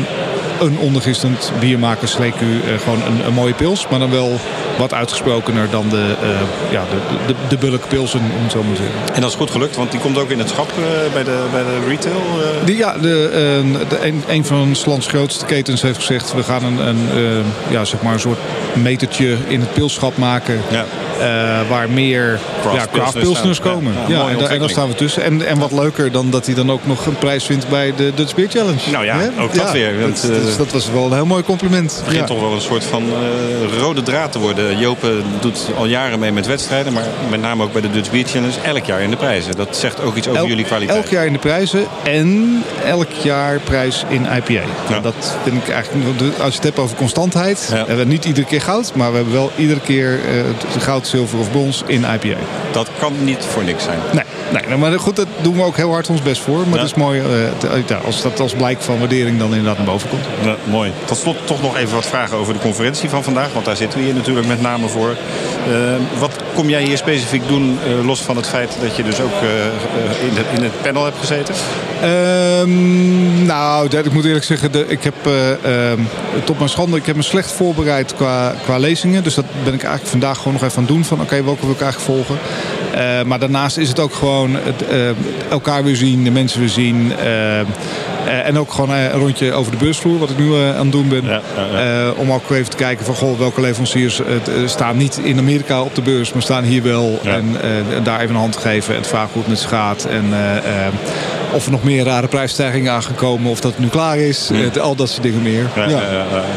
een ondergistend bier maken, sleek u uh, gewoon een, een, mooie pils. Maar dan wel wat uitgesprokener dan de, uh, ja, de, de, de bulkpilsen, om het zo maar te zeggen. En dat is goed gelukt, want die komt ook in het schap uh, bij, de, bij de retail? Die, ja, de, de, een, een van ons lands grootste ketens heeft gezegd... we gaan een, een, ja, zeg maar een soort metertje in het pilschap maken... Ja. Uh, waar meer craft, pilsners komen. Ja, en, en, daar staan we tussen. En, en wat leuker dan dat hij dan ook nog een prijs vindt bij de Dutch Beer Challenge. Nou ja, ook dat weer. Want, dat, dus dat was wel een heel mooi compliment. Het begint toch wel een soort van uh, rode draad te worden. Jopen doet al jaren mee met wedstrijden, maar met name ook bij de Dutch Beer Challenge elk jaar in de prijzen. Dat zegt ook iets over jullie kwaliteit. Elk jaar in de prijzen en elk jaar prijs in IPA. Ja. Dat vind ik eigenlijk, als je het hebt over constantheid, ja. hebben we niet iedere keer goud, maar we hebben wel iedere keer uh, goud, zilver of brons in IPA. Dat kan niet voor niks zijn. Nee, nee maar goed, dat doen we ook heel hard ons best voor. Maar ja. het is mooi uh, als dat als blijk van waardering dan inderdaad naar boven komt. Ja, mooi. Tot slot toch nog even wat vragen over de conferentie van vandaag. Want daar zitten we hier natuurlijk met name voor. Uh, wat kom jij hier specifiek doen, uh, los van het feit dat je dus ook in, de, in, het panel hebt gezeten? Um, nou, ik moet eerlijk zeggen, de, ik heb ehm, tot mijn schande, ik heb me slecht voorbereid qua, qua lezingen. Dus dat ben ik eigenlijk vandaag gewoon nog even aan het doen. Van oké, okay, welke wil ik eigenlijk volgen? Maar daarnaast is het ook gewoon het, elkaar weer zien, de mensen weer zien. Uh, en ook gewoon een rondje over de beursvloer, wat ik nu aan het doen ben. Ja, ja, ja. Om ook even te kijken van goh, welke leveranciers staan niet in Amerika op de beurs, maar staan hier wel. En daar even een hand te geven en vragen hoe het met ze gaat. En of er nog meer rare prijsstijgingen aangekomen, of dat het nu klaar is. al dat soort dingen meer.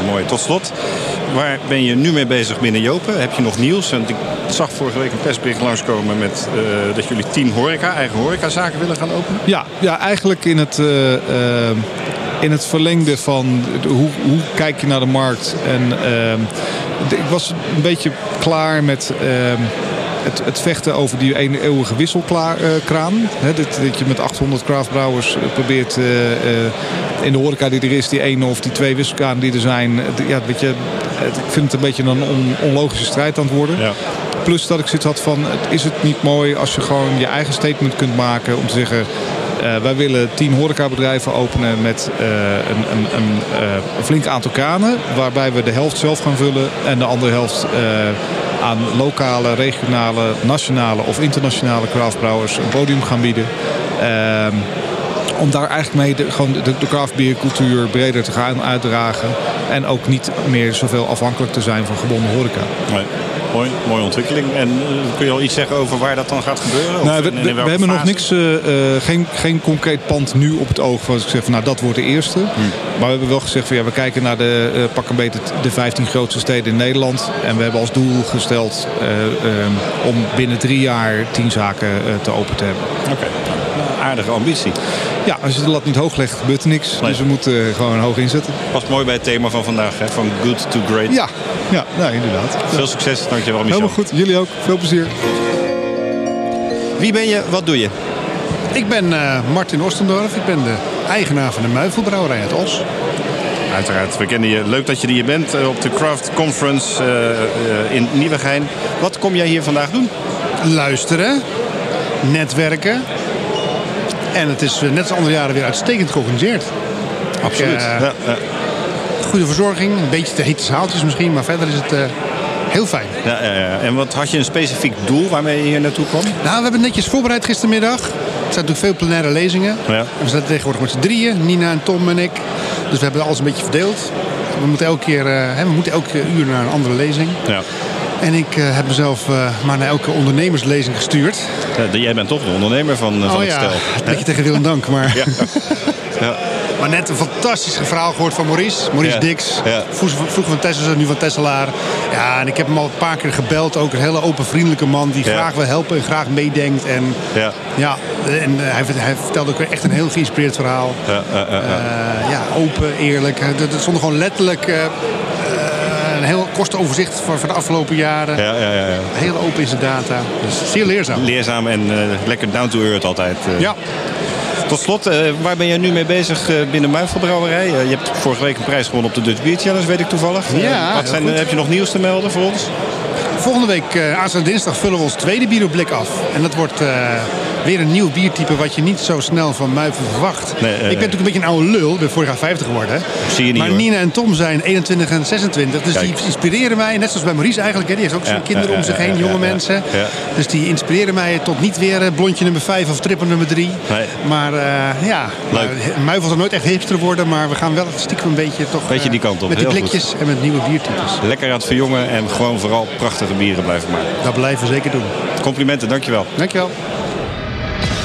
mooi. Tot slot, waar ben je nu mee bezig binnen Jopen? Heb je nog nieuws? Want ik zag vorige week een persbericht langskomen met dat jullie tien horeca, eigen horecazaken willen gaan openen. Ja, ja eigenlijk in het in het verlengde van hoe, hoe, kijk je naar de markt. En ik was een beetje klaar met het, het, vechten over die ene eeuwige wisselkraan. Dat, dat, je met 800 craftbrouwers probeert in de horeca die er is, die ene of die twee wisselkranen die er zijn. Ja, weet je, ik vind het een beetje een on, onlogische strijd aan het worden. Ja. Plus dat ik zoiets had van, is het niet mooi als je gewoon je eigen statement kunt maken om te zeggen... Uh, wij willen tien horecabedrijven openen met uh, een, een, een, uh, een, flink aantal kranen. Waarbij we de helft zelf gaan vullen en de andere helft aan lokale, regionale, nationale of internationale craftbrouwers een podium gaan bieden. Ehm, om daar eigenlijk mee de, gewoon de, de craftbiercultuur breder te gaan uitdragen. En ook niet meer zoveel afhankelijk te zijn van gebonden horeca. Nee. Mooi, mooie ontwikkeling. En uh, kun je al iets zeggen over waar dat dan gaat gebeuren? Nou, we, hebben nog niks, uh, uh, geen, geen concreet pand nu op het oog. Waar ik zeg van nou dat wordt de eerste. Hmm. Maar we hebben wel gezegd van ja, we kijken naar de pak een beetje de 15 grootste steden in Nederland. En we hebben als doel gesteld om binnen drie jaar tien zaken te open te hebben. Oké. Okay aardige ambitie. Ja, als je de lat niet hoog legt, gebeurt er niks. Nee. Dus we moeten gewoon hoog inzetten. Past mooi bij het thema van vandaag, hè? van good to great. Ja, ja nou, inderdaad. Veel succes, dankjewel Michel. Helemaal goed, jullie ook. Veel plezier. Wie ben je, wat doe je? Ik ben uh, Martin Ostendorf. Ik ben de eigenaar van de Muivelbrouwerij uit Os. Uiteraard, we kennen je. Leuk dat je hier bent eh, op de Craft Conference uh, uh, in Nieuwegein. Wat kom jij hier vandaag doen? Luisteren, netwerken, en het is net als andere jaren weer uitstekend georganiseerd. Absoluut. Uh, ja, ja. Goede verzorging, een beetje te hete zaaltjes misschien, maar verder is het uh, heel fijn. Ja, ja, ja. En wat had je een specifiek doel waarmee je hier naartoe kwam? Nou, we hebben netjes voorbereid gistermiddag. zijn natuurlijk veel plenaire lezingen. Ja. We zijn tegenwoordig met z'n drieën, Nina en Tom en ik. Dus we hebben alles een beetje verdeeld. We moeten elke keer, eh, hè, we moeten elke uur naar een andere lezing. Ja. En ik eh, heb mezelf eh, maar naar elke ondernemerslezing gestuurd. Eh, jij bent toch de ondernemer van, eh, van oh het ja, stel. een beetje tegen wil en dank. Maar, Ja. Ja. maar net een fantastisch verhaal gehoord van Maurice. Maurice. Dix. Ja. Vroeger van- Tesselaar, nu van Tesselaar. Ja, en ik heb hem al een paar keer gebeld. Ook een hele open, vriendelijke man die graag wil helpen en graag meedenkt. En Ja. ja, en hij, hij vertelde ook echt een heel geïnspireerd verhaal. Ja, open, eerlijk. Er er stond gewoon letterlijk eh, eh, een heel kostenoverzicht voor, voor de afgelopen jaren. Ja, ja, ja, ja. Heel open in zijn data. Dus zeer leerzaam. Leerzaam en eh, lekker down to earth altijd. eh. Ja. Tot slot, eh, waar ben jij nu mee bezig binnen Muifelbrouwerij? Je hebt vorige week een prijs gewonnen op de Dutch Beer Challenge, weet ik toevallig. Ja, wat zijn, heb je nog nieuws te melden voor ons? Volgende week, aanstaande dinsdag, vullen we ons tweede bierblik af. En dat wordt weer een nieuw biertype wat je niet zo snel van Muiven verwacht. Nee, eh, ik ben natuurlijk een beetje een oude lul. Ik ben vorig jaar 50 geworden. Hè? Zie je niet, maar hoor. Nina en Tom zijn 21 en 26. Dus Kijk. die inspireren mij. Net zoals bij Maurice eigenlijk. Hè? Die heeft ook zijn kinderen om zich heen, jonge mensen. Dus die inspireren mij tot niet weer eh, blondje nummer 5 of triple nummer 3. Nee. Maar eh, ja, Muivel zal nooit echt hipster worden. Maar we gaan wel stiekem een beetje toch... Beetje die kant op. Met die goed. blikjes en met nieuwe biertypes. Lekker aan het verjongen en gewoon vooral prachtige bieren blijven maken. Dat blijven we zeker doen. Complimenten, dankjewel. Dankjewel.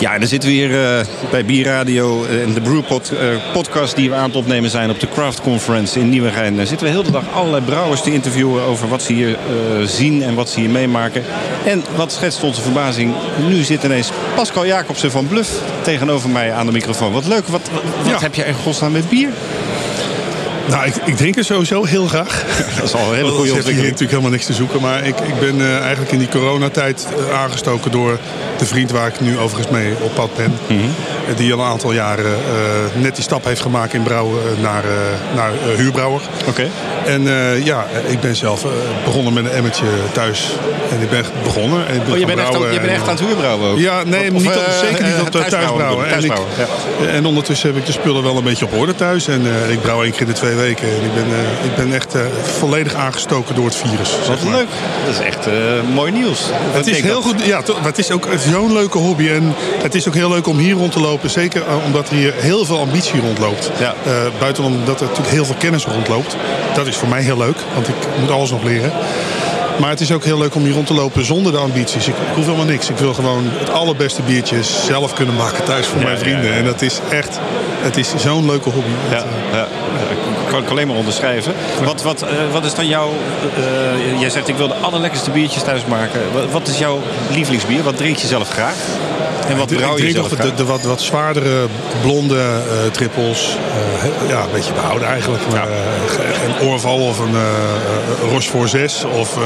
Ja, en dan zitten we hier eh, bij Bierradio eh, en de Brewpod eh, podcast die we aan het opnemen zijn op de Craft Conference in Nieuwegein. Daar zitten we heel de dag allerlei brouwers te interviewen over wat ze hier zien en wat ze hier meemaken. En wat schetst onze verbazing, nu zit ineens Pascal Jacobsen van Bluff tegenover mij aan de microfoon. Wat leuk, wat, wat, wat heb je in godsnaam met bier? Nou, ik, ik drink er sowieso heel graag. Dat is al een hele goede het heeft hier ontwikkeling. natuurlijk helemaal niks te zoeken. Maar ik, ik ben eh, eigenlijk in die coronatijd eh, aangestoken door de vriend waar ik nu overigens mee op pad ben. Mhm. Eh, die al een aantal jaren net die stap heeft gemaakt in brouwen naar, eh, naar huurbrouwer. Oké. En ja, ik ben zelf begonnen met een emmertje thuis. En ik ben begonnen. En ik ben Oh, je bent, echt, aan- je bent en- echt aan het huurbrouwen ook? Ja, nee, Of, niet op, zeker niet op thuisbrouwen. En, ik, thuisbrouwen, ja. En ondertussen heb ik de spullen wel een beetje op orde thuis. En eh, ik brouw één keer in de twee weken. En ik ben, eh, ik ben echt eh, volledig aangestoken door het virus. Wat zeg maar. leuk. Dat is echt eh, mooi nieuws. Wat Het is heel dat? goed, ja, toch, maar het is ook zo'n leuke hobby. En het is ook heel leuk om hier rond te lopen. Zeker eh, omdat hier heel veel ambitie rondloopt. Ja. Eh, buitenom dat er natuurlijk heel veel kennis rondloopt. Dat is voor mij heel leuk, want ik moet alles nog leren. Maar het is ook heel leuk om hier rond te lopen zonder de ambities. Ik, ik hoef helemaal niks. Ik wil gewoon het allerbeste biertje zelf kunnen maken thuis voor Ja, mijn vrienden. ja. En dat is echt, het is zo'n leuke hobby. Ja, Het, eh, ja, kan ik alleen maar onderschrijven. Wat, wat, eh, wat is dan jouw... eh, jij zegt ik wil de allerlekkerste biertjes thuis maken. Wat, wat is jouw lievelingsbier? Wat drink je zelf graag? En wat brouw je zelf de, de wat, wat zwaardere blonde eh, trippels. Eh, ja, een beetje behouden eigenlijk. Maar, eh, een Orval of een eh, Rochefort 6 of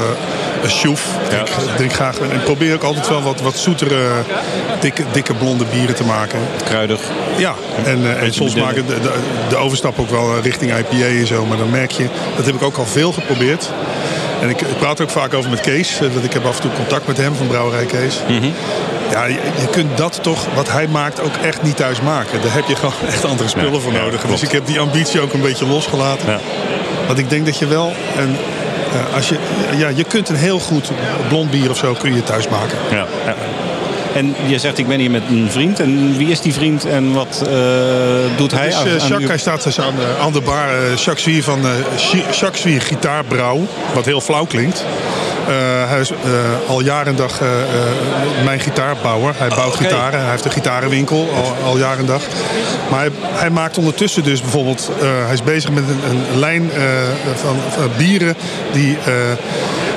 een Chouf. Ik drink graag. En probeer ook altijd wel wat, wat zoetere, dikke, dikke blonde bieren te maken. Kruidig. Ja, en, en soms maken de, de, de overstap ook wel richting IPA en zo. Maar dan merk je, dat heb ik ook al veel geprobeerd. En ik, ik praat er ook vaak over met Kees. Dat ik heb af en toe contact met hem van Brouwerij Kees. Ja, je, je kunt dat toch, wat hij maakt, ook echt niet thuis maken. Daar heb je gewoon echt andere spullen Ja, voor nodig. Dus ik heb die ambitie ook een beetje losgelaten. Ja. Want ik denk dat je wel... Eh, als je, ja, je kunt een heel goed blond bier of zo kun je thuis maken. Ja. En je zegt ik ben hier met een vriend. En wie is die vriend en wat eh, doet hij? is, aan- eh, aan Jacques, uw- hij staat dus aan de, aan de bar. Jacques Zwier van Jacques Zwier Gitaarbrouw. Wat heel flauw klinkt. Eh, hij is eh, al jaren en dag eh, mijn gitaarbouwer. Hij bouwt oké. gitaren. Hij heeft een gitarenwinkel al, al jaren en dag. Maar hij, hij maakt ondertussen dus bijvoorbeeld... hij is bezig met een, een lijn van, van bieren die...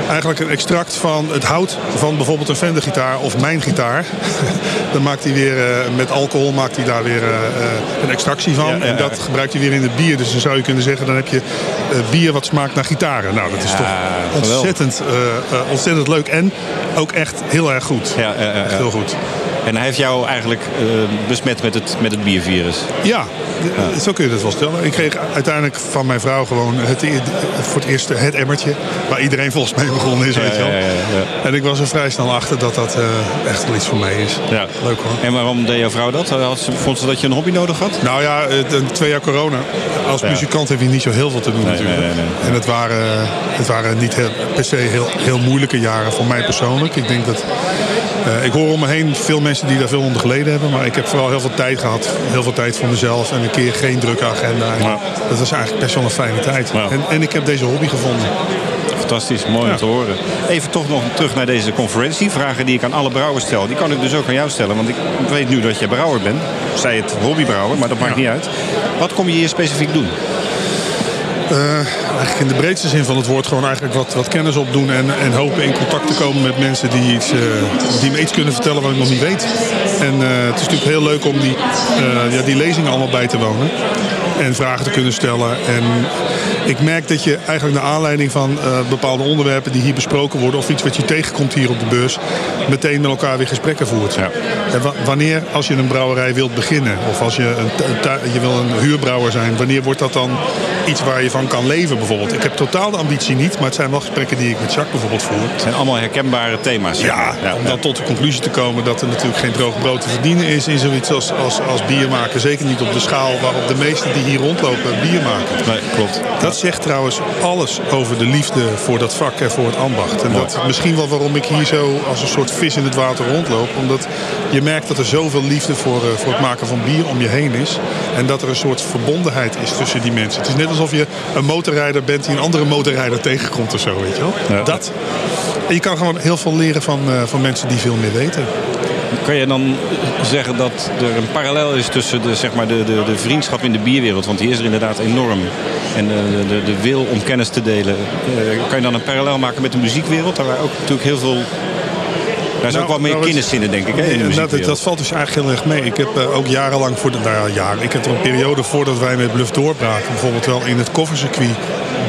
eigenlijk een extract van het hout van bijvoorbeeld een Fender gitaar of mijn gitaar. Dan maakt hij weer eh, met alcohol maakt hij daar weer eh, eh, een extractie van. Ja, ja, En dat gebruikt hij weer in het bier. Dus dan zou je kunnen zeggen, dan heb je bier wat smaakt naar gitaren. Nou, dat is toch ontzettend, ontzettend leuk. En ook echt heel erg goed. Ja, Echt heel goed. En hij heeft jou eigenlijk uh, besmet met het, met het biervirus. Ja, ja, zo kun je dat wel stellen. Ik kreeg uiteindelijk van mijn vrouw gewoon het, e- voor het eerst het emmertje. Waar iedereen volgens mij begonnen is, weet je wel. En ik was er vrij snel achter dat dat uh, echt wel iets voor mij is. Ja. Leuk hoor. En waarom deed jouw vrouw dat? Vond ze dat je een hobby nodig had? Nou ja, twee jaar corona. Als muzikant heb je niet zo heel veel te doen natuurlijk. En het waren, het waren niet heel, per se heel, heel moeilijke jaren voor mij persoonlijk. Ik denk dat... Uh, ik hoor om me heen veel mensen die daar veel onder geleden hebben. Maar ik heb vooral heel veel tijd gehad. Heel veel tijd voor mezelf. En een keer geen drukke agenda. Dat was eigenlijk best wel een fijne tijd. En, en ik heb deze hobby gevonden. Fantastisch, mooi om te horen. Even toch nog terug naar deze conferentie. Vragen die ik aan alle brouwers stel, die kan ik dus ook aan jou stellen. Want ik weet nu dat je brouwer bent. Zij het hobbybrouwer, maar dat maakt niet uit. Wat kom je hier specifiek doen? Uh, eigenlijk in de breedste zin van het woord gewoon eigenlijk wat, wat kennis opdoen en, en hopen in contact te komen met mensen die, iets, uh, die me iets kunnen vertellen wat ik nog niet weet. En uh, het is natuurlijk heel leuk om die, ja, die lezingen allemaal bij te wonen en vragen te kunnen stellen. En ik merk dat je eigenlijk naar aanleiding van uh, bepaalde onderwerpen die hier besproken worden... of iets wat je tegenkomt hier op de beurs... meteen met elkaar weer gesprekken voert. Ja. En wanneer, als je een brouwerij wilt beginnen... of als je, een, je wil een huurbrouwer zijn... wanneer wordt dat dan iets waar je van kan leven bijvoorbeeld? Ik heb totaal de ambitie niet... maar het zijn wel gesprekken die ik met Jacques bijvoorbeeld voer. Het zijn allemaal herkenbare thema's. Ja, ja, om dan tot de conclusie te komen... dat er natuurlijk geen droog brood te verdienen is... in zoiets als, als, als bier maken. Zeker niet op de schaal waarop de meesten die hier rondlopen bier maken. Nee, klopt. Dat zegt trouwens alles over de liefde voor dat vak en voor het ambacht. En dat misschien wel waarom ik hier zo als een soort vis in het water rondloop. Omdat je merkt dat er zoveel liefde voor, uh, voor het maken van bier om je heen is. En dat er een soort verbondenheid is tussen die mensen. Het is net alsof je een motorrijder bent die een andere motorrijder tegenkomt of zo, weet je wel. Dat. En je kan gewoon heel veel leren van, uh, van mensen die veel meer weten. Kan je dan zeggen dat er een parallel is tussen de, zeg maar de, de, de vriendschap in de bierwereld? Want die is er inderdaad enorm. En de, de, de wil om kennis te delen. Uh, kan je dan een parallel maken met de muziekwereld? Daar ook natuurlijk heel veel daar is nou, ook wel meer nou, kennis in, denk ik. Hè, in dat, dat, valt dus eigenlijk heel erg mee. Ik heb uh, ook jarenlang voor de. Nou ja, jaren. Ik heb er een periode voordat wij met Bluff doorbraken. Bijvoorbeeld wel in het koffercircuit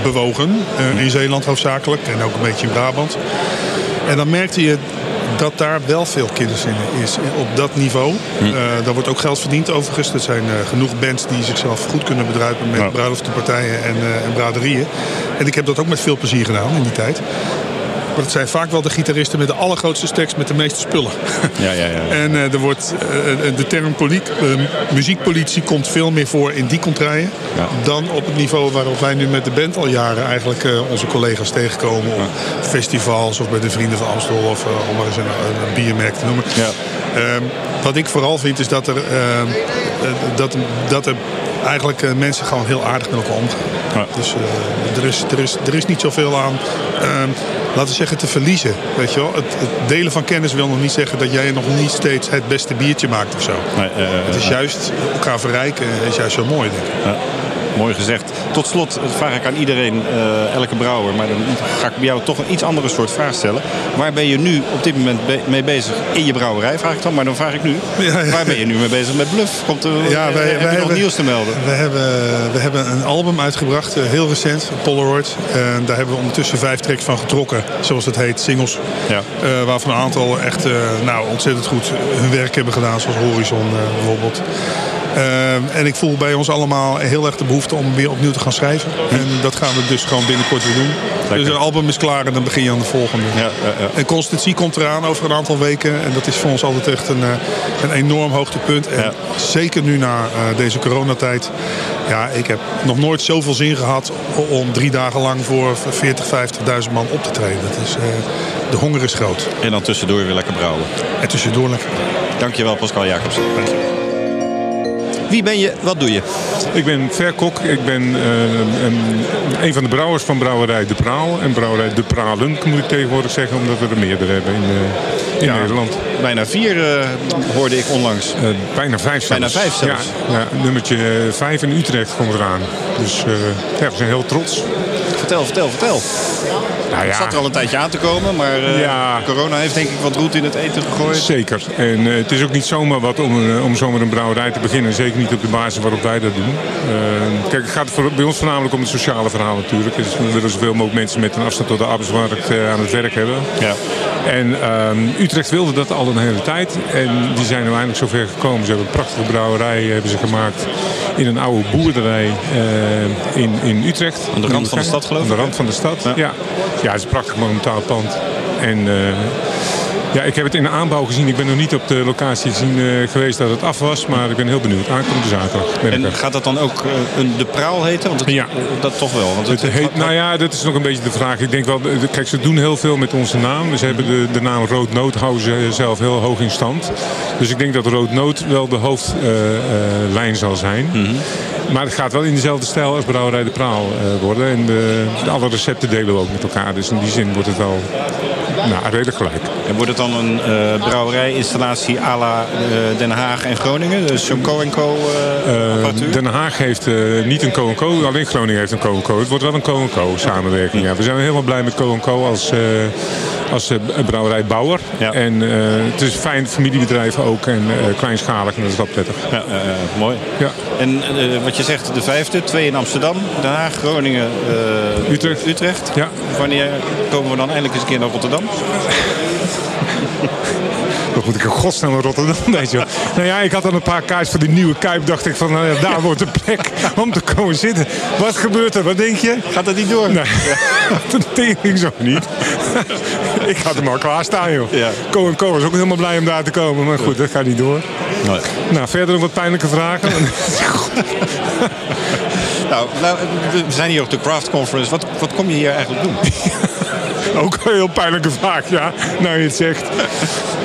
bewogen. Uh, in Zeeland hoofdzakelijk. En ook een beetje in Brabant. En dan merkte je dat daar wel veel kennis in is op dat niveau. Hm. Uh, daar wordt ook geld verdiend overigens. Er zijn uh, genoeg bands die zichzelf goed kunnen bedruipen met ja. bruiloftenpartijen en, uh, en braderieën. En ik heb dat ook met veel plezier gedaan in die tijd. Maar het zijn vaak wel de gitaristen met de allergrootste stacks met de meeste spullen. Ja, ja, ja. en uh, er wordt, uh, de term poliek, muziekpolitie komt veel meer voor in die contraien. Ja. Dan op het niveau waarop wij nu met de band al jaren eigenlijk onze collega's tegenkomen. Op festivals of bij de Vrienden van Amstel of om maar eens een, een biermerk te noemen. Ja. Ehm, wat ik vooral vind is dat er, ehm, dat, dat er eigenlijk mensen gewoon heel aardig met elkaar omgaan. Ja. Dus er, is, er, is, er is niet zoveel aan ehm, laten we zeggen, te verliezen. Weet je wel? Het, het, delen van kennis wil nog niet zeggen dat jij nog niet steeds het beste biertje maakt of zo. Nee, uh, het is juist elkaar verrijken is juist zo mooi, denk ik. Mooi gezegd. Tot slot vraag ik aan iedereen, uh, elke brouwer, maar dan ga ik bij jou toch een iets andere soort vraag stellen. Waar ben je nu op dit moment be mee bezig in je brouwerij, vraag ik dan, maar dan vraag ik nu. Ja, ja. Waar ben je nu mee bezig met Bluff? Komt er ja, wij, heb wij je nog nieuws te melden? We hebben, we hebben een album uitgebracht, uh, heel recent, Polaroid. En daar hebben we ondertussen vijf tracks van getrokken, zoals het heet, singles. Ja. Uh, waarvan een aantal echt nou, ontzettend goed hun werk hebben gedaan, zoals Horizon bijvoorbeeld. Uh, en ik voel bij ons allemaal heel erg de behoefte om weer opnieuw te gaan schrijven. En dat gaan we dus gewoon binnenkort weer doen. Lekker. Dus een album is klaar en dan begin je aan de volgende. Ja, ja, ja. En Constantie komt eraan over een aantal weken. En dat is voor ons altijd echt een, uh, een enorm hoogtepunt. En zeker nu na uh, deze coronatijd. Ja, ik heb nog nooit zoveel zin gehad om drie dagen lang voor 40, 50.000 man op te treden. Dat is, uh, de honger is groot. En dan tussendoor weer lekker brouwen. En tussendoor lekker. Dankjewel Pascal Jacobsen. Je. Wie ben je? Wat doe je? Ik ben Verkok. Ik ben uh, een, een, van de brouwers van Brouwerij De Praal. En Brouwerij De Pralen moet ik tegenwoordig zeggen, omdat we er meerdere hebben in, uh, in ja, Nederland. Bijna vier uh, hoorde ik onlangs. bijna vijf zelfs. Bijna vijf zelfs. Ja, ja nummertje vijf in Utrecht komt eraan. Dus ja, we zijn heel trots. Vertel, vertel, vertel. Nou ja. Het zat er al een tijdje aan te komen, maar uh, ja. corona heeft denk ik wat roet in het eten gegooid. Zeker. En uh, het is ook niet zomaar wat om, uh, om zomaar een brouwerij te beginnen. Zeker niet op de basis waarop wij dat doen. kijk, het gaat voor, bij ons voornamelijk om het sociale verhaal natuurlijk. Dus we willen zoveel mogelijk mensen met een afstand tot de arbeidsmarkt aan het werk hebben. Ja. En ehm, Utrecht wilde dat al een hele tijd. En die zijn nu eindelijk zover gekomen. Ze hebben een prachtige brouwerij hebben ze gemaakt in een oude boerderij uh, in, in Utrecht. Aan de rand van de stad geloof ik? Aan de rand van de stad, ja. Ja, ja het is een prachtig monumentaal pand. En uh, ja, ik heb het in de aanbouw gezien. Ik ben nog niet op de locatie gezien, uh, geweest dat het af was. Maar ik ben heel benieuwd. Aankomende zaterdag. En gaat dat dan ook uh, een, de praal heten? Want het, ja. dat toch wel. Want het, het heet, nou ja, dat is nog een beetje de vraag. Ik denk wel, kijk, ze doen heel veel met onze naam. Ze hebben de, de naam Rood zelf heel hoog in stand. Dus ik denk dat Rood Noot wel de hoofdlijn zal zijn. Mm -hmm. Maar het gaat wel in dezelfde stijl als Brouwerij de Praal worden. En de, de, alle recepten delen we ook met elkaar. Dus in die zin wordt het wel nou, redelijk gelijk. En wordt het dan een uh, brouwerijinstallatie à la uh, Den Haag en Groningen? Dus zo'n Co&Co apparatuur? Den Haag heeft niet een Co&Co, alleen Groningen heeft een Co&Co. Het wordt wel een Co&Co samenwerking. Ja. We zijn helemaal blij met Co&Co als, als brouwerij Bouwer. Ja. En het is een fijn familiebedrijf ook en kleinschalig en dat is wel prettig. Ja, mooi. Ja. En wat je zegt, de vijfde, twee in Amsterdam, Den Haag, Groningen, Utrecht. Utrecht. Ja. Wanneer komen we dan eindelijk eens een keer naar Rotterdam? Moet ik in godsnaam naar Rotterdam, weet je wel. Nou ja, ik had dan een paar kaartjes voor die nieuwe Kuip. Dacht ik van, nou ja, daar wordt de plek om te komen zitten. Wat gebeurt er? Wat denk je? Gaat dat niet door? Nee, dat tering zo niet. ik had hem al klaarstaan, joh. Ja. Co en Co was ook helemaal blij om daar te komen. Maar goed, dat gaat niet door. Nee. Nou, verder nog wat pijnlijke vragen. nou, nou, we zijn hier op de Craft Conference. Wat, wat kom je hier eigenlijk doen? Ook een heel pijnlijke vraag, ja. Nou, je het zegt.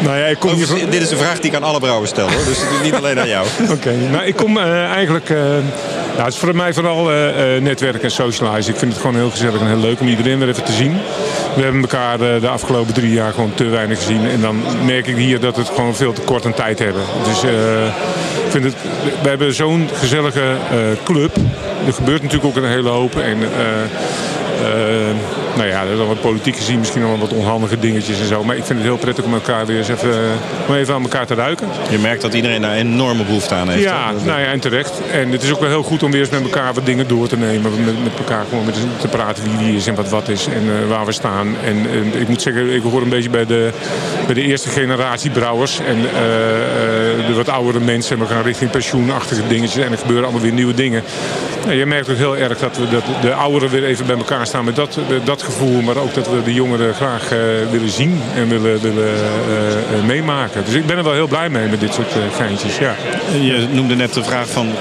Nou ja, ik kom hier van... Dit is een vraag die ik aan alle brouwers stel, hoor. Dus niet alleen aan jou. Oké, okay. nou, ik kom uh, eigenlijk... Uh, nou, het is voor mij vooral uh, netwerken en socializen. Ik vind het gewoon heel gezellig en heel leuk om iedereen weer even te zien. We hebben elkaar de afgelopen drie jaar gewoon te weinig gezien. En dan merk ik hier dat we het gewoon veel te kort aan tijd hebben. Dus ik vind het... We hebben zo'n gezellige club. Er gebeurt natuurlijk ook een hele hoop. En nou ja, er is dan wat politiek gezien, misschien nog wat onhandige dingetjes en zo. Maar ik vind het heel prettig om elkaar weer eens even, om even aan elkaar te ruiken. Je merkt dat iedereen daar enorme behoefte aan heeft. Ja, hè? nou ja, en terecht. En het is ook wel heel goed om weer eens met elkaar wat dingen door te nemen. Met, met elkaar gewoon met, te praten wie wie is en wat wat is en uh, waar we staan. En, en, ik moet zeggen, ik hoor een beetje bij de, bij de eerste generatie brouwers. En uh, de wat oudere mensen. We gaan richting pensioenachtige dingetjes. En er gebeuren allemaal weer nieuwe dingen. Nou, je merkt ook heel erg dat, we, dat de ouderen weer even bij elkaar staan met dat, dat gevoel. Maar ook dat we de jongeren graag uh, willen zien en willen, willen uh, uh, meemaken. Dus ik ben er wel heel blij mee met dit soort geintjes. Ja. Je noemde net de vraag van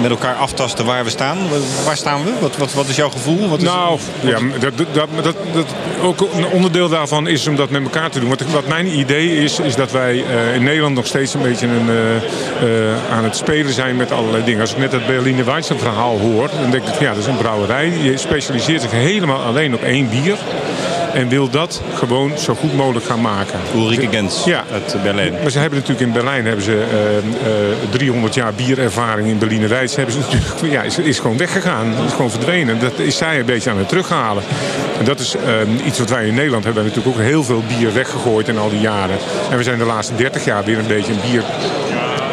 met elkaar aftasten waar we staan. Waar staan we? Wat, wat, wat is jouw gevoel? Wat is nou, wat... ja, dat, dat, dat, dat, ook een onderdeel daarvan is om dat met elkaar te doen. Wat, wat mijn idee is, is dat wij in Nederland nog steeds een beetje een, aan het spelen zijn met allerlei dingen. Als ik net het Berliner Weizen verhaal hoor, dan denk ik, ja, dat is een brouwerij. Je specialiseert zich helemaal alleen op één bier. En wil dat gewoon zo goed mogelijk gaan maken. Ulrike Gens ja. uit Berlijn. Maar ze hebben natuurlijk in Berlijn hebben ze, uh, uh, 300 jaar bierervaring in Berliner Weiss. Hebben ze natuurlijk, ja, is, is gewoon weggegaan. Is gewoon verdwenen. Dat is zij een beetje aan het terughalen. En dat is uh, iets wat wij in Nederland hebben. natuurlijk ook heel veel bier weggegooid in al die jaren. En we zijn de laatste 30 jaar weer een beetje een bier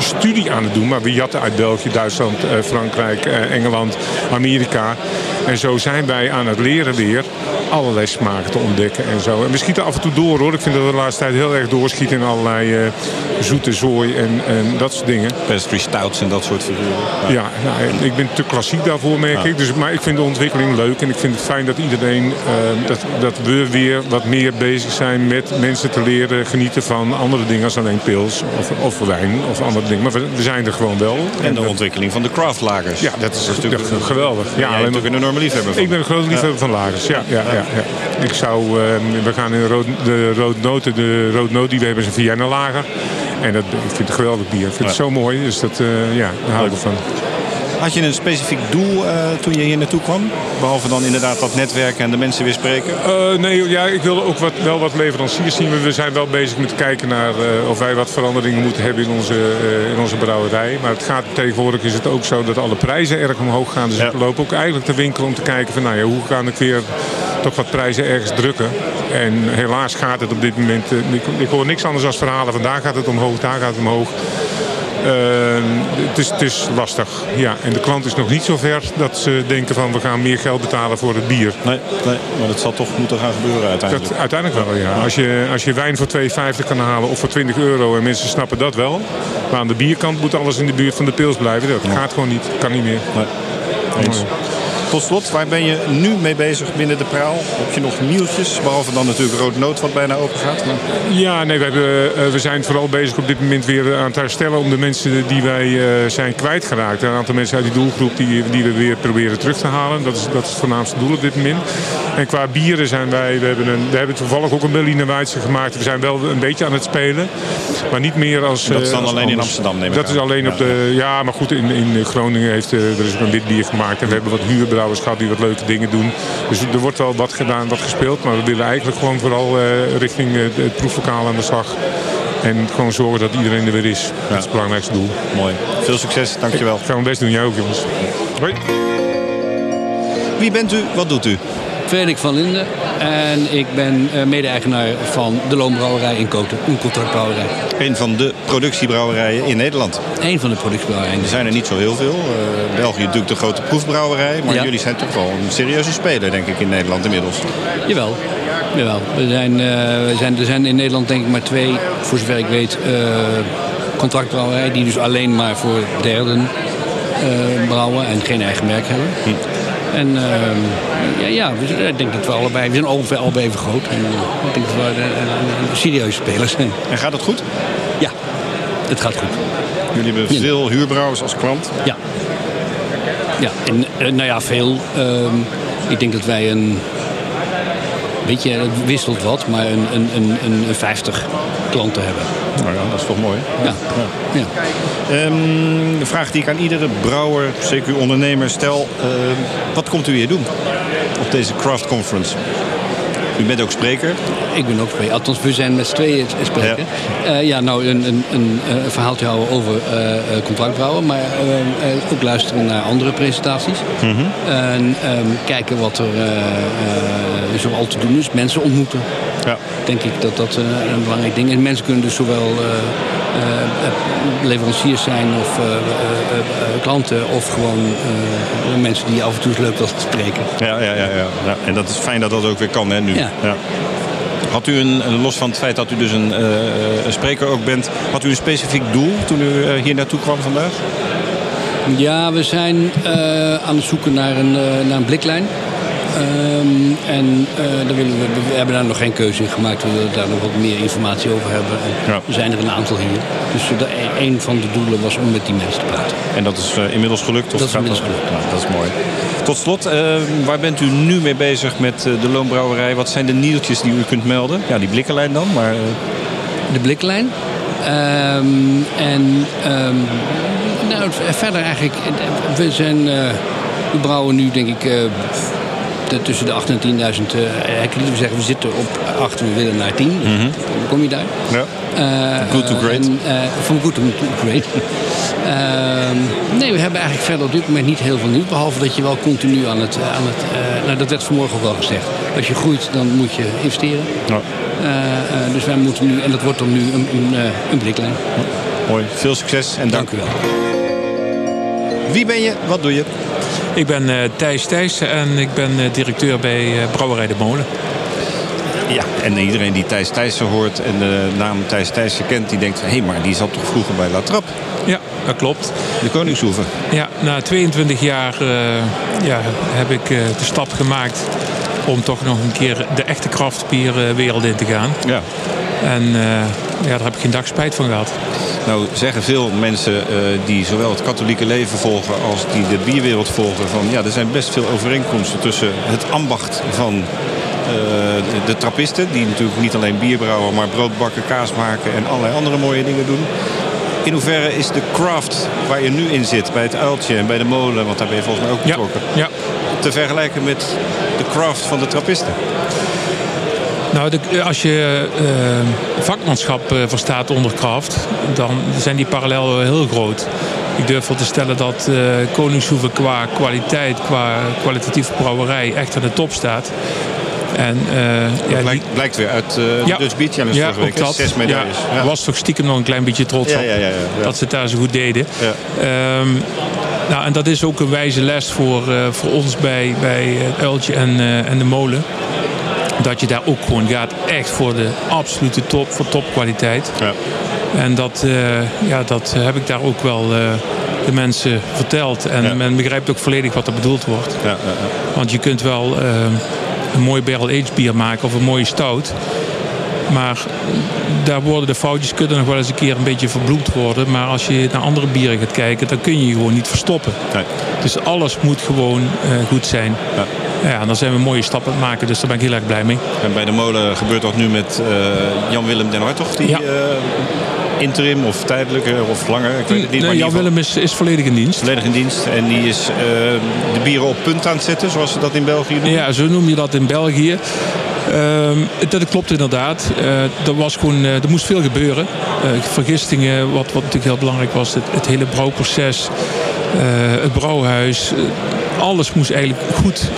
studie aan het doen. Maar we jatten uit België, Duitsland, uh, Frankrijk, uh, Engeland, Amerika. En zo zijn wij aan het leren weer allerlei smaken te ontdekken en zo. En we schieten af en toe door hoor. Ik vind dat we de laatste tijd heel erg doorschieten in allerlei uh, zoete zooi en, en dat soort dingen. Pastry stouts en dat soort figuren. Ja, ja nou, ik ben te klassiek daarvoor merk ja. ik. Dus, maar ik vind de ontwikkeling leuk en ik vind het fijn dat iedereen, uh, dat, dat we weer wat meer bezig zijn met mensen te leren genieten van andere dingen als alleen pils of, of wijn of andere dingen. Maar we, we zijn er gewoon wel. En, en de ontwikkeling van de craft-lagers. Ja, dat is, dat is natuurlijk dat, geweldig. Ja, alleen maar een enorme liefhebber van. Ik ben een grote liefhebber van lagers, ja. ja, ja, ja. Ik zou, uh, we gaan in de, rood, de roodnoten, de roodnoot die we hebben is een Vienna lager. En dat, ik vind het een geweldig bier. Ik vind het zo mooi, dus dat, uh, ja, daar hou ik van. Had je een specifiek doel uh, toen je hier naartoe kwam? Behalve dan inderdaad dat netwerken en de mensen weer spreken? Uh, nee, ja, ik wilde ook wat, wel wat leveranciers zien. We zijn wel bezig met kijken naar uh, of wij wat veranderingen moeten hebben in onze, in onze brouwerij. Maar het gaat, tegenwoordig is het ook zo dat alle prijzen erg omhoog gaan. Dus ja. ik loop ook eigenlijk te winkelen om te kijken van nou ja, hoe kan ik weer toch wat prijzen ergens drukken. En helaas gaat het op dit moment, ik, ik hoor niks anders dan verhalen. Vandaag gaat het omhoog, daar gaat het omhoog. Het, is, het is lastig. Ja. En de klant is nog niet zo ver dat ze denken van we gaan meer geld betalen voor het bier. Nee, nee maar dat zal toch moeten gaan gebeuren uiteindelijk. Dat, uiteindelijk wel, ja. Als je, als je wijn voor 2,50 kan halen of voor 20 euro en mensen snappen dat wel. Maar aan de bierkant moet alles in de buurt van de pils blijven. Dat gaat gewoon niet. Kan niet meer. Nee. Eens. Tot slot, waar ben je nu mee bezig binnen de praal? Heb je nog nieuwtjes? Behalve dan natuurlijk rood nood wat bijna open gaat. Ja, nee, we, hebben, eh, we zijn vooral bezig op dit moment weer aan het herstellen... om de mensen die wij uh, zijn kwijtgeraakt. Een aantal mensen uit die doelgroep die, die we weer proberen terug te halen. Dat is, dat is het voornaamste doel op dit moment. En qua bieren zijn wij... We hebben, een, we hebben toevallig ook een Berliner Weidse gemaakt. We zijn wel een beetje aan het spelen. Maar niet meer als... dat is dan alleen in Amsterdam, neem ik Dat is alleen op de... Ja, maar goed, in, in Groningen heeft er is ook een wit bier gemaakt. En we hebben wat gehad die wat leuke dingen doen. Dus er wordt wel wat gedaan, wat gespeeld. Maar we willen eigenlijk gewoon vooral uh, richting uh, het proeflokaal aan de slag. En gewoon zorgen dat iedereen er weer is. Ja. Dat is het belangrijkste doel. Mooi. Veel succes, dankjewel. Ik ga mijn best doen, jij ook jongens. Hoi. Wie bent u? Wat doet u? Frederik van Linden. En ik ben mede-eigenaar van de Loonbrouwerij in Koten. Een contractbrouwerij. Een van de productiebrouwerijen in Nederland. Een van de productiebrouwerijen. Er zijn er niet zo heel veel. Uh, België natuurlijk de grote proefbrouwerij. Maar ja. jullie zijn toch wel een serieuze speler, denk ik, in Nederland inmiddels. Jawel. Jawel. We zijn, uh, we zijn, er zijn in Nederland denk ik maar twee, voor zover ik weet, uh, contractbrouwerijen. Die dus alleen maar voor derden brouwen en geen eigen merk hebben. Hm. En uh, ja, ja, ik denk dat we allebei, we zijn ongeveer allebei even groot. En ik denk dat we een, een serieuze spelers zijn. En gaat het goed? Ja, het gaat goed. Jullie hebben veel huurbrouwers als klant? Ja. Ja, en nou ja, veel. Uh, ik denk dat wij een weet je, het wisselt wat, maar een, een, een, een 50 klanten hebben. Nou ja, dat is toch mooi. Ja. ja. ja. Um, de vraag die ik aan iedere brouwer, zeker ondernemer stel. Uh, wat komt u hier doen op deze Craft Conference? U bent ook spreker? Ik ben ook spreker. Althans, we zijn met z'n tweeën spreken. Ja, uh, ja nou, een, een, een, een verhaaltje houden over uh, contractbrouwen. Maar uh, ook luisteren naar andere presentaties. Mm -hmm. En um, kijken wat er zoal te doen is. Mensen ontmoeten. Ja. Denk ik dat dat een belangrijk ding is. Mensen kunnen dus zowel leveranciers zijn of klanten... of gewoon mensen die af en toe is leuk dat te spreken. Ja, ja, ja, ja, ja. En dat is fijn dat dat ook weer kan hè, nu. Ja. ja. Had u een, los van het feit dat u dus een, uh, een, spreker ook bent, had u een specifiek doel toen u uh, hier naartoe kwam vandaag? Ja, we zijn uh, aan het zoeken naar een, naar een bliklijn. Um, en daar willen we, we hebben daar nog geen keuze in gemaakt. We willen daar nog wat meer informatie over hebben. Ja. Er zijn er een aantal hier. Dus de, een van de doelen was om met die mensen te praten. En dat is inmiddels gelukt? Of dat is inmiddels gelukt. Nou, dat is mooi. Tot slot, uh, waar bent u nu mee bezig met uh, de loonbrouwerij? Wat zijn de nieuwtjes die u kunt melden? Ja, die blikkenlijn dan, maar... De blikkenlijn. Um, en um, nou, verder eigenlijk, we zijn... we brouwen nu denk ik tussen de 8 en 10.000 uh, hectoliter. We zeggen, we zitten op 8, we willen naar 10. Mm -hmm. Dan kom je daar. Ja. Uh, good to great. Uh, from good to great. nee, we hebben eigenlijk verder op dit moment niet heel veel nieuws. Behalve dat je wel continu aan het... Aan het nou, dat werd vanmorgen ook wel gezegd. Als je groeit, dan moet je investeren. Ja. dus wij moeten nu... En dat wordt dan nu een, een, een bliklijn. Mooi. Veel succes en dank. dank u wel. Wie ben je? Wat doe je? Ik ben uh, Thijs Thijs en ik ben uh, directeur bij uh, Brouwerij de Molen. Ja, en iedereen die Thijs Thijssen hoort en de naam Thijs Thijssen kent... die denkt, hé, hey, maar die zat toch vroeger bij La Trappe? Ja, dat klopt. De Koningshoeve. Ja, na 22 jaar ja, heb ik de stap gemaakt... om toch nog een keer de echte kraftbierwereld in te gaan. Ja. En ja, daar heb ik geen dag spijt van gehad. Nou zeggen veel mensen uh, die zowel het katholieke leven volgen als die de bierwereld volgen... van ja, er zijn best veel overeenkomsten tussen het ambacht van uh, de, trappisten... die natuurlijk niet alleen bier brouwen, maar brood bakken, kaas maken en allerlei andere mooie dingen doen. In hoeverre is de craft waar je nu in zit, bij het uiltje en bij de molen... want daar ben je volgens mij ook betrokken... Ja, ja. te vergelijken met de craft van de trappisten? Nou, de, als je uh, vakmanschap uh, verstaat onder kraft, dan zijn die parallellen heel groot. Ik durf wel te stellen dat uh, Koningshoeven qua kwaliteit, qua kwalitatieve brouwerij echt aan de top staat. En, ja, blijkt, blijkt, weer uit uh, ja, Dutch Beach Challenge ja, week. Dat, Zes medailles. Ja, was toch stiekem nog een klein beetje trots op dat ze het daar zo goed deden. Um, nou, en dat is ook een wijze les voor, uh, voor ons bij, bij het Uiltje en, en de molen. Dat je daar ook gewoon gaat echt voor de absolute top, voor topkwaliteit. Ja. En dat, uh, ja, dat heb ik daar ook wel de mensen verteld. En ja. men begrijpt ook volledig wat er bedoeld wordt. Ja, Want je kunt wel een mooi barrel aged bier maken of een mooie stout. Maar daar worden de foutjes kunnen nog wel eens een keer een beetje verbloemd worden. Maar als je naar andere bieren gaat kijken, dan kun je je gewoon niet verstoppen. Nee. Dus alles moet gewoon goed zijn. Ja. Dan zijn we mooie stappen aan het maken, dus daar ben ik heel erg blij mee. En bij de molen gebeurt dat nu met uh, Jan-Willem den Hartog, die ja. uh, interim of tijdelijk of langer, ik weet het niet. Nee, Jan-Willem is, is volledig in dienst. Volledig in dienst en die is uh, de bieren op punt aan het zetten, zoals ze dat in België doen? Ja, zo noem je dat in België. Uh, dat klopt inderdaad. Uh, er, was gewoon, uh, er moest veel gebeuren. vergistingen, wat, wat natuurlijk heel belangrijk was. Het, het hele brouwproces. het brouwhuis. Alles moest eigenlijk goed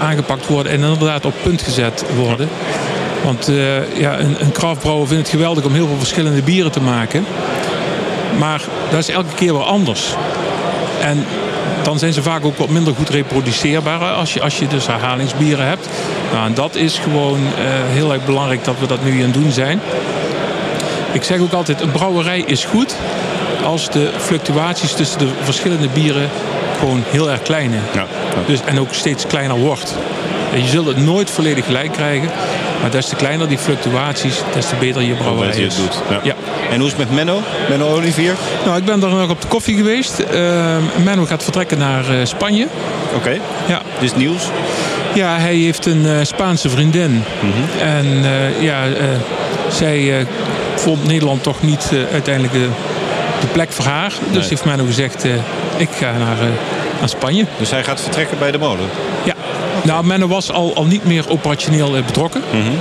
aangepakt worden. En inderdaad op punt gezet worden. Want ja, een, een craftbrouwer vindt het geweldig om heel veel verschillende bieren te maken. Maar dat is elke keer wel anders. En dan zijn ze vaak ook wat minder goed reproduceerbaar als je, als je dus herhalingsbieren hebt. Nou, en dat is gewoon uh, heel erg belangrijk dat we dat nu aan het doen zijn. Ik zeg ook altijd, een brouwerij is goed als de fluctuaties tussen de verschillende bieren gewoon heel erg klein. Ja, ja. Dus, en ook steeds kleiner wordt. Je zult het nooit volledig gelijk krijgen. Maar des te kleiner die fluctuaties, des te beter je brouwerij is. doet. Ja. ja. En hoe is het met Menno? Menno Olivier? Nou, ik ben er nog op de koffie geweest. Uh, Menno gaat vertrekken naar uh, Spanje. Oké. Okay. Ja. Dit is nieuws? Ja, hij heeft een uh, Spaanse vriendin. Mm -hmm. En ja, zij vond Nederland toch niet uiteindelijk de, de, plek voor haar. Dus nee. heeft Menno gezegd, ik ga naar, naar Spanje. Dus hij gaat vertrekken bij de molen? Ja. Nou, Menno was al, al niet meer operationeel betrokken. Mm -hmm.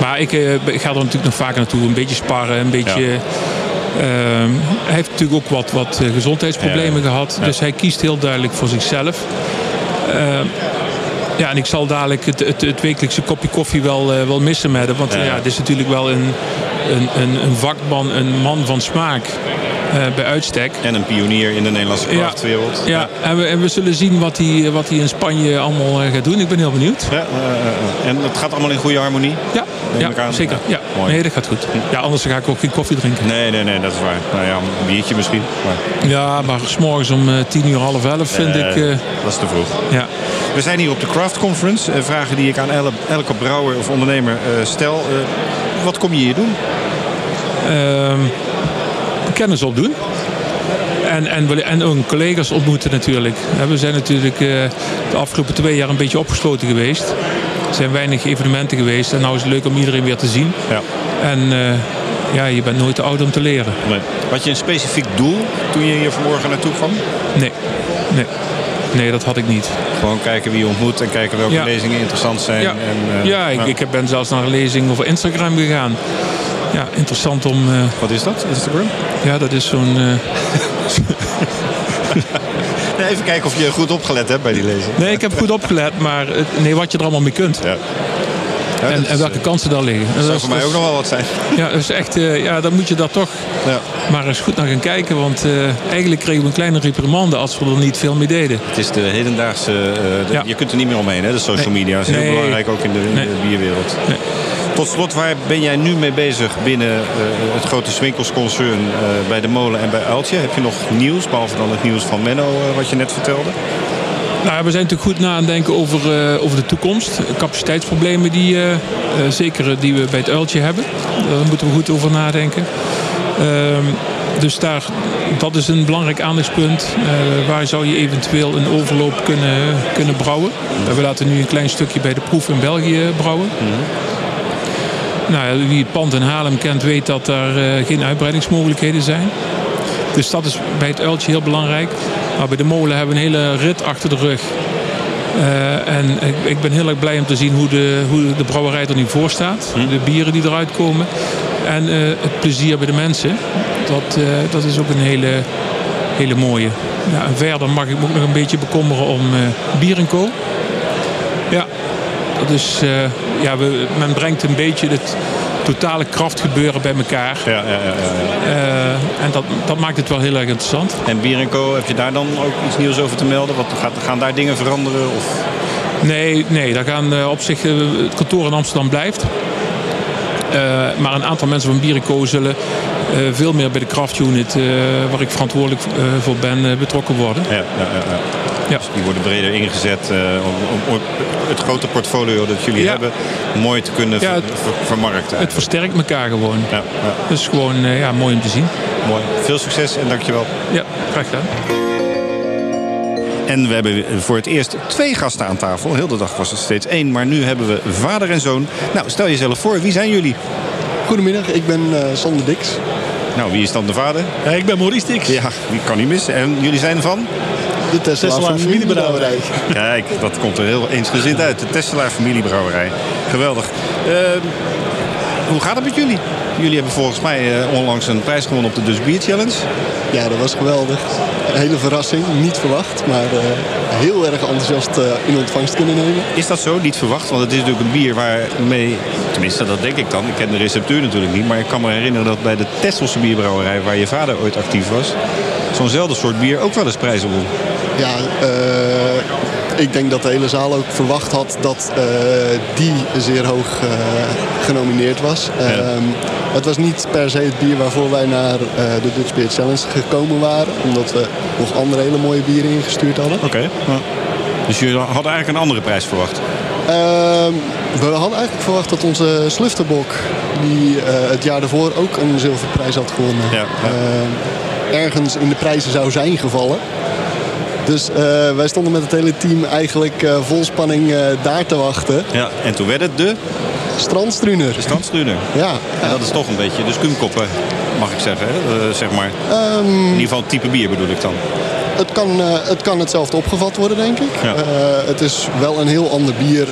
Maar ik, uh, ik, ga er natuurlijk nog vaker naartoe. Een beetje sparren, een beetje... Ja. Uh, hij heeft natuurlijk ook wat, wat gezondheidsproblemen ja. gehad. Dus hij kiest heel duidelijk voor zichzelf. Uh, ja, en ik zal dadelijk het, het, het wekelijkse kopje koffie wel, uh, wel missen met hem. Want ja. het is natuurlijk wel een, een, een, een vakman, een man van smaak. Uh, bij uitstek. En een pionier in de Nederlandse krachtwereld. Ja, ja. En, we, en, we, zullen zien wat hij, wat in Spanje allemaal uh, gaat doen. Ik ben heel benieuwd. Ja, uh, en het gaat allemaal in goede harmonie? Ja, ja zeker. Ja. Mooi. Nee, dat gaat goed. Ja, anders ga ik ook geen koffie drinken. Nee, nee, nee, dat is waar. Nou ja, een biertje misschien. Maar... Ja, maar s'morgens om tien uur, half elf vind ik... dat is te vroeg. Ja. We zijn hier op de Craft Conference. vragen die ik aan elke, elke brouwer of ondernemer stel. wat kom je hier doen? Ehm, kennis opdoen. En, en, en ook collega's ontmoeten natuurlijk. We zijn natuurlijk de afgelopen twee jaar een beetje opgesloten geweest. Er zijn weinig evenementen geweest. En nou is het leuk om iedereen weer te zien. Ja. En uh, ja, je bent nooit te oud om te leren. Nee. Had je een specifiek doel toen je hier vanmorgen naartoe kwam? Nee. Nee. Nee, dat had ik niet. Gewoon kijken wie je ontmoet en kijken welke ja. lezingen interessant zijn. Ja, en, uh, ja ik, nou. ik ben zelfs naar een lezing over Instagram gegaan. Ja, interessant om... Uh... Wat is dat, Instagram? Ja, dat is zo'n... Nee, even kijken of je goed opgelet hebt bij die lezing. Nee, ik heb goed opgelet, maar nee, wat je er allemaal mee kunt. Ja. Ja, en, en, welke kansen daar liggen. Dat zou voor mij ook nog wel wat zijn. Ja, dus echt, uh, ja, dan moet je daar toch ja. maar eens goed naar gaan kijken. Want uh, eigenlijk kregen we een kleine reprimande als we er niet veel mee deden. Het is de hedendaagse... Uh, de, ja. Je kunt er niet meer omheen, hè, de social media. Dat is heel nee. belangrijk ook in de, in nee. de bierwereld. Nee. Tot slot, waar ben jij nu mee bezig binnen uh, het grote Swinkelsconcern uh, bij de molen en bij Uiltje? Heb je nog nieuws, behalve dan het nieuws van Menno uh, wat je net vertelde? Nou, we zijn natuurlijk goed na aan het denken over, over de toekomst. Capaciteitsproblemen die, zeker die we bij het uiltje hebben. Daar moeten we goed over nadenken. dus daar, dat is een belangrijk aandachtspunt. waar zou je eventueel een overloop kunnen, kunnen brouwen? We laten nu een klein stukje bij de proef in België brouwen. Mm -hmm. Nou, wie het pand in Haarlem kent weet dat er geen uitbreidingsmogelijkheden zijn. Dus dat is bij het uiltje heel belangrijk. Maar bij de molen hebben we een hele rit achter de rug. Uh, en ik, ik, ben heel erg blij om te zien hoe de, hoe de brouwerij er nu voor staat. Hm. De bieren die eruit komen. En uh, het plezier bij de mensen. Dat, uh, dat is ook een hele, hele mooie. Ja, en verder mag ik me ook nog een beetje bekommeren om bier en co. Ja. dat is, ja, we, men brengt een beetje het totale krachtgebeuren bij elkaar. Ja, ja, ja. ja, Uh, en dat, dat maakt het wel heel erg interessant. En Bier Co, heb je daar dan ook iets nieuws over te melden? Wat, gaat, gaan daar dingen veranderen? Of? Nee, nee, daar gaan uh, op zich het kantoor in Amsterdam blijft. maar een aantal mensen van Bierenco zullen veel meer bij de Craft Unit, waar ik verantwoordelijk voor ben, betrokken worden. Ja, ja, ja. Ja. Dus die worden breder ingezet uh, om, om, het grote portfolio dat jullie hebben mooi te kunnen ver, vermarkten. Het versterkt elkaar gewoon. Ja, is gewoon uh, ja, mooi om te zien. Mooi. Veel succes en dankjewel. Ja, graag gedaan. En we hebben voor het eerst twee gasten aan tafel. Heel de dag was er steeds één, maar nu hebben we vader en zoon. Nou, stel jezelf voor, wie zijn jullie? Goedemiddag, ik ben uh, Sander Dix. Nou, wie is dan de vader? Ja, ik ben Maurice Dix. Ja, wie kan niet missen. En jullie zijn van? De Tesselaar familiebrouwerij. Kijk, dat komt er heel eensgezind uit. De Tesselaar familiebrouwerij. Geweldig. Uh, hoe gaat het met jullie? Jullie hebben volgens mij uh, onlangs een prijs gewonnen op de Dus Beer Challenge. Ja, dat was geweldig. Een hele verrassing. Niet verwacht, maar uh, heel erg enthousiast uh, in ontvangst kunnen nemen. Is dat zo? Niet verwacht? Want het is natuurlijk een bier waarmee... Tenminste, dat denk ik dan. Ik ken de receptuur natuurlijk niet. Maar ik kan me herinneren dat bij de Tesselse bierbrouwerij... waar je vader ooit actief was... zo'nzelfde soort bier ook wel eens prijzen won. Ja, ik denk dat de hele zaal ook verwacht had dat uh, die zeer hoog uh, genomineerd was. Ja. Um, het was niet per se het bier waarvoor wij naar de Dutch Beer Challenge gekomen waren. Omdat we nog andere hele mooie bieren ingestuurd hadden. Oké. Okay. Ja. Dus jullie hadden eigenlijk een andere prijs verwacht? Ehm, we hadden eigenlijk verwacht dat onze Slufterbok, die het jaar daarvoor ook een zilverprijs had gewonnen, ja, ehm, ergens in de prijzen zou zijn gevallen. Dus uh, wij stonden met het hele team eigenlijk uh, vol spanning uh, daar te wachten. Ja, en toen werd het de? Strandstruner. De Strandstruner. Ja. En dat is toch een beetje de skumkoppen, mag ik zeggen. Hè? zeg maar. Um, in ieder geval type bier bedoel ik dan. Het kan, het kan hetzelfde opgevat worden, denk ik. Ja. het is wel een heel ander bier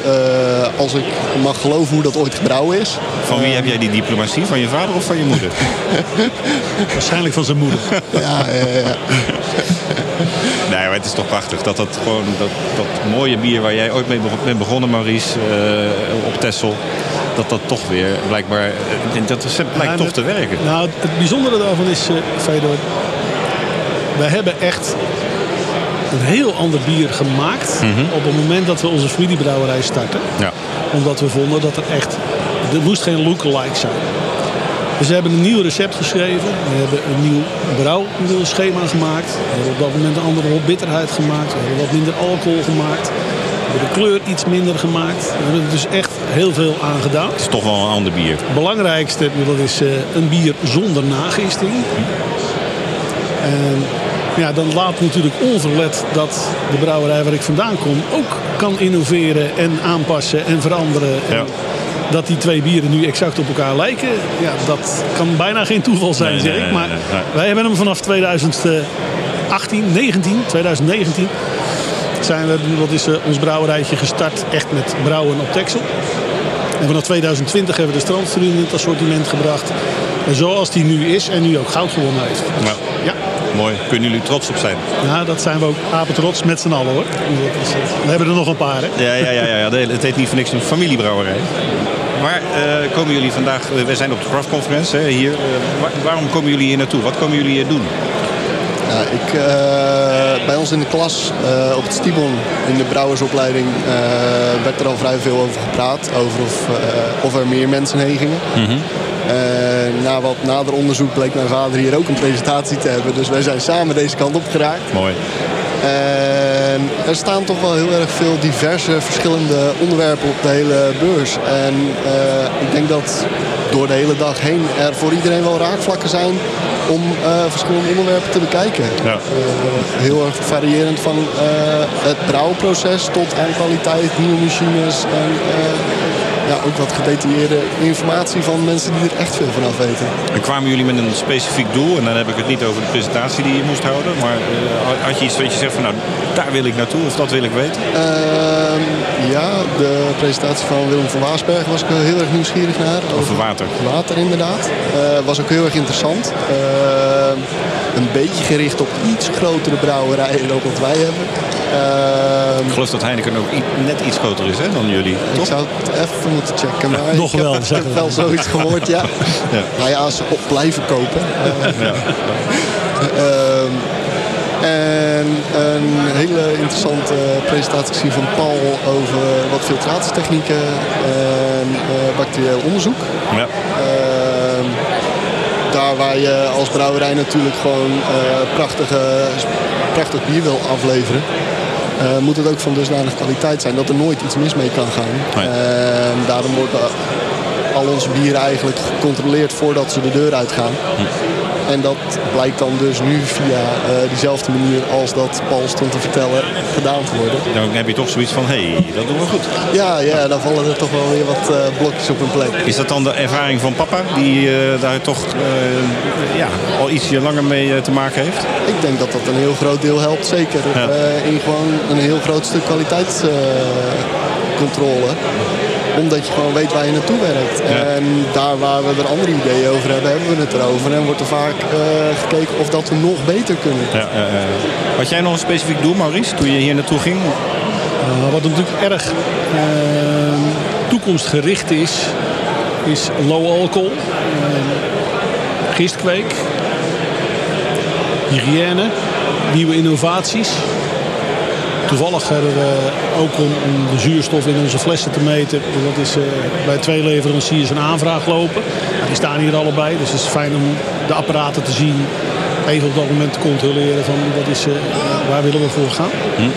als ik mag geloven hoe dat ooit gebrouwen is. Van wie heb jij die diplomatie? Van je vader of van je moeder? Waarschijnlijk van zijn moeder. ja, ja, ja. Maar het is toch prachtig. Dat dat gewoon dat, dat mooie bier waar jij ooit mee bent begonnen, Maurice, uh, op Tessel. Dat dat toch weer blijkbaar. Dat blijkt ja, toch te werken. Nou, het bijzondere daarvan is, uh, Fedor. Wij hebben echt een heel ander bier gemaakt. Mm -hmm. op het moment dat we onze familiebrouwerij starten. Ja. Omdat we vonden dat er echt. Er moest geen lookalike zijn. Dus we hebben een nieuw recept geschreven. We hebben een nieuw brouwschema gemaakt. We hebben op dat moment een andere bitterheid gemaakt. We hebben wat minder alcohol gemaakt. We hebben de kleur iets minder gemaakt. We hebben er dus echt heel veel aan gedaan. Het is toch wel een ander bier. Het belangrijkste dat is uh, een bier zonder nagisting. En ja, dan laat natuurlijk onverlet dat de brouwerij waar ik vandaan kom ook kan innoveren en aanpassen en veranderen. En ja dat die twee bieren nu exact op elkaar lijken, ja, dat kan bijna geen toeval zijn, nee, zeg ik. Maar wij hebben hem vanaf 2018, 19, 2019 zijn we, dat is uh, ons brouwerijtje gestart echt met brouwen op Texel. En vanaf 2020 hebben we de strandstruur in het assortiment gebracht. En zoals die nu is en nu ook goud gewonnen heeft. Dus, ja. Mooi. Kunnen jullie trots op zijn? Ja, dat zijn we ook apen trots met z'n allen hoor. We hebben er nog een paar hè. Ja, ja, ja, ja. het heet niet voor niks een familiebrouwerij. Waar uh, komen jullie vandaag? We zijn op de Craft Conference hè, hier. Waar, waarom komen jullie hier naartoe? Wat komen jullie hier doen? Ik, uh, bij ons in de klas op het Stibon in de brouwersopleiding werd er al vrij veel over gepraat. Over of, of er meer mensen heen gingen. Mm -hmm. na wat nader onderzoek bleek mijn vader hier ook een presentatie te hebben. Dus wij zijn samen deze kant op geraakt. Mooi. En er staan toch wel heel erg veel diverse verschillende onderwerpen op de hele beurs. En uh, ik denk dat door de hele dag heen er voor iedereen wel raakvlakken zijn om uh, verschillende onderwerpen te bekijken. Ja. Uh, heel erg variërend van het brouwproces tot aan kwaliteit, nieuwe machines en ja, ook wat gedetailleerde informatie van mensen die er echt veel van af weten. En kwamen jullie met een specifiek doel? En dan heb ik het niet over de presentatie die je moest houden. Maar had je iets wat je zegt van nou, daar wil ik naartoe of dat wil ik weten? Uh, ja, de presentatie van Willem van Waasberg was ik heel erg nieuwsgierig naar. Over, water. Water inderdaad. Uh, was ook heel erg interessant. Ehm, een beetje gericht op iets grotere brouwerijen dan wat wij hebben. Ik geloof dat Heineken ook net iets groter is hè, dan jullie, toch? Ik zou het even moeten checken. Maar Nog ik wel, heb wel zoiets gehoord, ja. Ja. Nou ja, als ze op blijven kopen. Eh, Ja. Ehm, en een hele interessante presentatie gezien van Paul over wat filtratietechnieken en eh, bacterieel onderzoek. Ja. Ehm, daar waar je als brouwerij natuurlijk gewoon eh, prachtige, prachtig bier wil afleveren. eh, moet het ook van dusdanig kwaliteit zijn dat er nooit iets mis mee kan gaan. En daarom worden al onze bieren eigenlijk gecontroleerd voordat ze de deur uitgaan. En dat blijkt dan dus nu via eh, diezelfde manier als dat Paul stond te vertellen gedaan te worden. Dan heb je toch zoiets van, hé, hey, dat doen we goed. Ja, ja, dan vallen er toch wel weer wat eh, blokjes op hun plek. Is dat dan de ervaring van papa, die eh, daar toch ja, al ietsje langer mee te maken heeft? Ik denk dat dat een heel groot deel helpt, zeker. in gewoon een heel groot stuk kwaliteitscontrole. Omdat je gewoon weet waar je naartoe werkt. En daar waar we er andere ideeën over hebben, hebben we het erover. En wordt er vaak eh, gekeken of dat we nog beter kunnen. Ja, ja, ja. Had jij nog een specifiek doel, Maurice, toen je hier naartoe ging? Uh, wat natuurlijk erg uh, toekomstgericht is, is low alcohol, uh, gistkweek, hygiëne, nieuwe innovaties. Toevallig hebben we ook om, om, de zuurstof in onze flessen te meten. Dat is uh, bij twee leveranciers een aanvraag lopen. Die staan hier allebei, dus het is fijn om de apparaten te zien. Even op dat moment te controleren van wat is, uh, waar willen we voor gaan. Hm. Uh,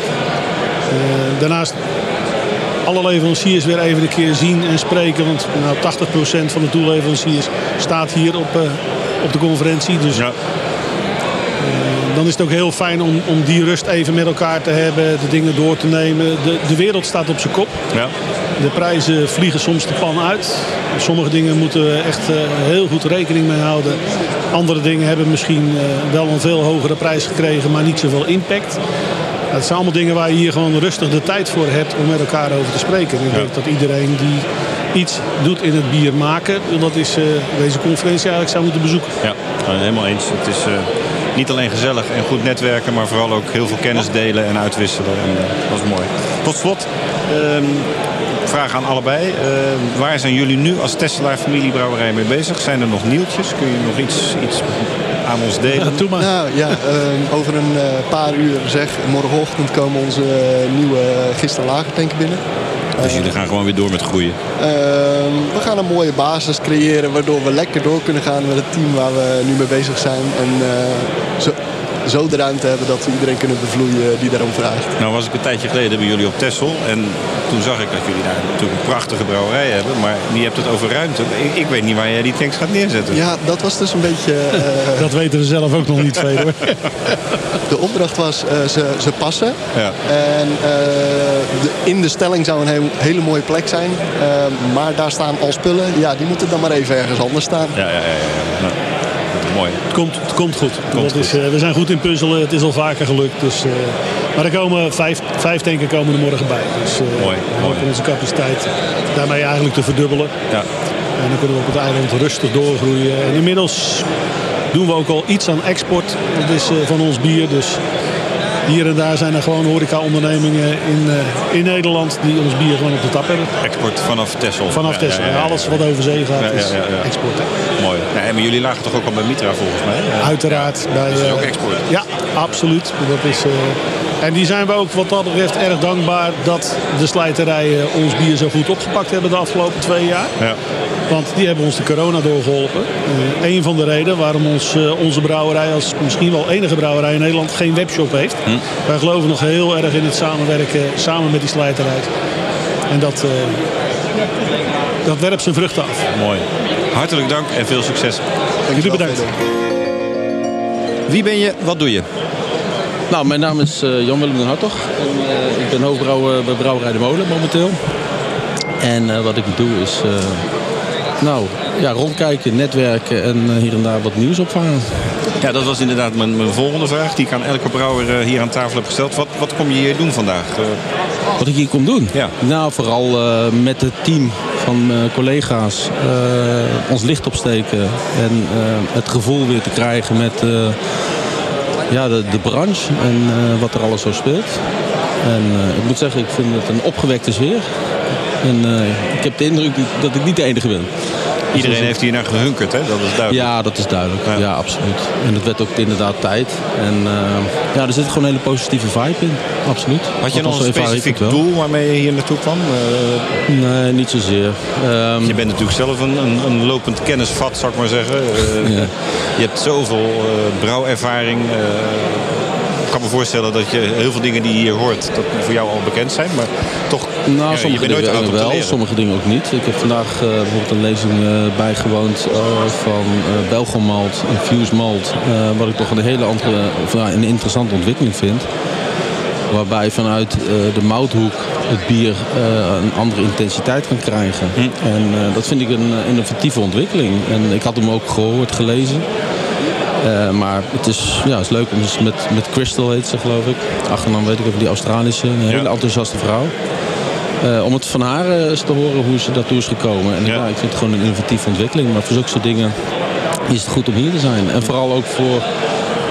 daarnaast alle leveranciers weer even een keer zien en spreken. Want nou, 80% van de toeleveranciers staat hier op, op de conferentie. Dus ja dan is het ook heel fijn om, om die rust even met elkaar te hebben, de dingen door te nemen. De, de wereld staat op zijn kop. Ja. De prijzen vliegen soms de pan uit. Sommige dingen moeten we echt uh, heel goed rekening mee houden. Andere dingen hebben misschien uh, wel een veel hogere prijs gekregen, maar niet zoveel impact. Het zijn allemaal dingen waar je hier gewoon rustig de tijd voor hebt om met elkaar over te spreken. En ik ja. denk dat iedereen die iets doet in het bier maken, dat is uh, deze conferentie eigenlijk zou moeten bezoeken. Ja, helemaal eens. Het is niet alleen gezellig en goed netwerken, maar vooral ook heel veel kennis delen en uitwisselen. En, uh, dat is mooi. Tot slot, uh, vraag aan allebei. Uh, waar zijn jullie nu als Tesselaar familiebrouwerij mee bezig? Zijn er nog nieuwtjes? Kun je nog iets, iets aan ons delen? Ja, maar. Nou, ja, uh, over een paar uur zeg, morgenochtend komen onze nieuwe gisteren lagertanken binnen. Dus jullie gaan gewoon weer door met groeien? Uh, we gaan een mooie basis creëren waardoor we lekker door kunnen gaan met het team waar we nu mee bezig zijn. En zo, zo, de ruimte hebben dat we iedereen kunnen bevloeien die daarom vraagt. Nou was ik een tijdje geleden bij jullie op Texel. En toen zag ik dat jullie daar natuurlijk een prachtige brouwerij hebben. Maar je hebt het over ruimte. Ik, ik weet niet waar jij die tanks gaat neerzetten. Ja, dat was dus een beetje... Uh, dat weten we zelf ook nog niet veel hoor. de opdracht was, ze, ze passen. Ja. En de, in de stelling zou een heel, hele mooie plek zijn. maar daar staan al spullen. Ja, die moeten dan maar even ergens anders staan. Ja, ja, ja. ja. Nou. Mooi. Het komt, het komt goed. Komt is, uh, we zijn goed in puzzelen. Het is al vaker gelukt. Dus, uh, maar er komen vijf, vijf tanken komen er morgen bij. Dus uh, mooi, we hopen onze capaciteit daarmee eigenlijk te verdubbelen. Ja. En dan kunnen we op het eiland rustig doorgroeien. En inmiddels doen we ook al iets aan export. Dat is van ons bier. Dus hier en daar zijn er gewoon horeca-ondernemingen in, uh, in Nederland die ons bier gewoon op de tap hebben. Export vanaf Texel? Vanaf ja, Texel. Ja, ja, Alles wat over zee gaat is export. Mooi. Nee, maar jullie lagen toch ook al bij Mitra volgens mij? Uiteraard. Bij, dus ook export? Ja, absoluut. Dat is, uh, en die zijn we ook wat dat betreft erg dankbaar dat de slijterijen ons bier zo goed opgepakt hebben de afgelopen twee jaar. Ja. Want die hebben ons de corona doorgeholpen. Uh, een van de redenen waarom ons, uh, onze brouwerij als misschien wel enige brouwerij in Nederland geen webshop heeft. Hm. Wij geloven nog heel erg in het samenwerken samen met die slijterij. En dat, uh, dat werpt zijn vruchten af. Mooi. Hartelijk dank en veel succes. Jullie bedankt. Wie ben je? Wat doe je? Nou, mijn naam is uh, Jan-Willem den Hartog. En, uh, ik ben hoofdbrouwer bij Brouwerij de Molen momenteel. En uh, wat ik doe is nou, ja, rondkijken, netwerken en hier en daar wat nieuws opvangen. Ja, dat was inderdaad mijn, mijn, volgende vraag die ik aan elke brouwer hier aan tafel heb gesteld. Wat, wat kom je hier doen vandaag? Wat ik hier kom doen? Ja. Nou, vooral met het team van collega's ons licht opsteken en het gevoel weer te krijgen met ja, de, de branche en wat er alles zo speelt. En ik moet zeggen, ik vind het een opgewekte sfeer. En ik heb de indruk dat ik niet de enige ben. Iedereen heeft hier naar gehunkerd, hè? dat is duidelijk. Ja, dat is duidelijk. Ja. absoluut. En het werd ook inderdaad tijd. En uh, ja, er zit gewoon een hele positieve vibe in. Absoluut. Had je nog een specifiek doel waarmee je hier naartoe kwam? Uh, nee, niet zozeer. Um, je bent natuurlijk zelf een, een, een, lopend kennisvat, zou ik maar zeggen. Uh, ja. Je hebt zoveel brouwervaring me voorstellen dat je heel veel dingen die je hier hoort, dat voor jou al bekend zijn. Maar toch, nou, ja, sommige dingen nooit wel, sommige dingen ook niet. Ik heb vandaag uh, bijvoorbeeld een lezing uh, bijgewoond uh, van uh, Belgomalt, Infused Malt. wat ik toch een hele andere, of, een interessante ontwikkeling vind. Waarbij vanuit de mouthoek het bier een andere intensiteit kan krijgen. Hm. En dat vind ik een innovatieve ontwikkeling. En ik had hem ook gehoord, gelezen. Uh, maar het is, ja, het is leuk om eens met, met Crystal heet ze geloof ik. Achternaam weet ik even, die Australische. Een hele enthousiaste vrouw. Uh, om het van haar eens te horen hoe ze daartoe is gekomen. En ja. ja. ik vind het gewoon een innovatieve ontwikkeling. Maar voor zulke soort dingen is het goed om hier te zijn. En vooral ook voor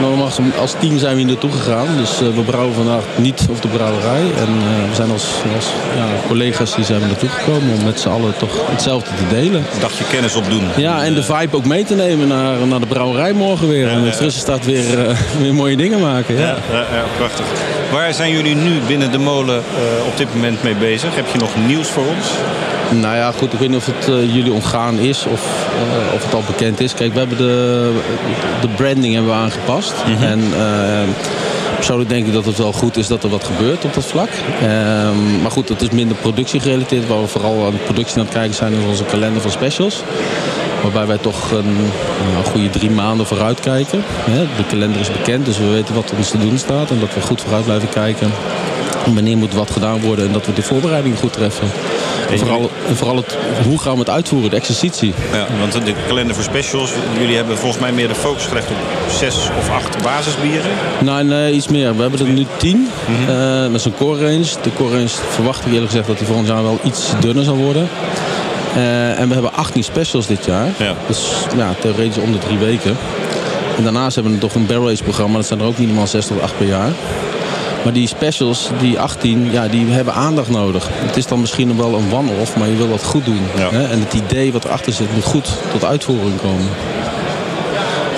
Normaal als team zijn we hier naartoe gegaan. Dus uh, we brouwen vandaag niet op de brouwerij. En uh, we zijn als, als ja, collega's die zijn we naartoe gekomen om met z'n allen toch hetzelfde te delen. Een dagje kennis opdoen. Ja, en de vibe ook mee te nemen naar, naar de brouwerij morgen weer. En met frisse staat weer, uh, weer mooie dingen maken. Ja. Ja, ja, prachtig. Waar zijn jullie nu binnen de molen op dit moment mee bezig? Heb je nog nieuws voor ons? Nou ja, goed, ik weet niet of het uh, jullie ontgaan is of, uh, of het al bekend is. Kijk, we hebben de, de branding hebben we aangepast. Mm -hmm. En uh, persoonlijk denk ik dat het wel goed is dat er wat gebeurt op dat vlak. Ehm, maar goed, het is minder productiegerelateerd. Waar we vooral aan de productie aan het kijken zijn is onze kalender van specials. Waarbij wij toch een, een goede drie maanden vooruit kijken. De kalender is bekend, dus we weten wat ons te doen staat. En dat we goed vooruit blijven kijken. Wanneer moet wat gedaan worden en dat we de voorbereiding goed treffen. En vooral, vooral het, hoe gaan we het uitvoeren, de exercitie. Ja, want de kalender voor specials, jullie hebben volgens mij meer de focus gelegd op zes of acht basisbieren. Nee, nee iets meer. We hebben er nu tien. Mm -hmm. uh, is een core range. De core range verwacht ik eerlijk gezegd dat die volgend jaar wel iets dunner zal worden. Uh, en we hebben 18 specials dit jaar. Ja. Dus ja, theoretisch om de drie weken. En daarnaast hebben we toch een barrel race programma. Dat zijn er ook minimaal 6 tot 8 per jaar. Maar die specials, die 18, ja, die hebben aandacht nodig. Het is dan misschien nog wel een one-off, maar je wil dat goed doen. Hè? En het idee wat erachter zit moet goed tot uitvoering komen.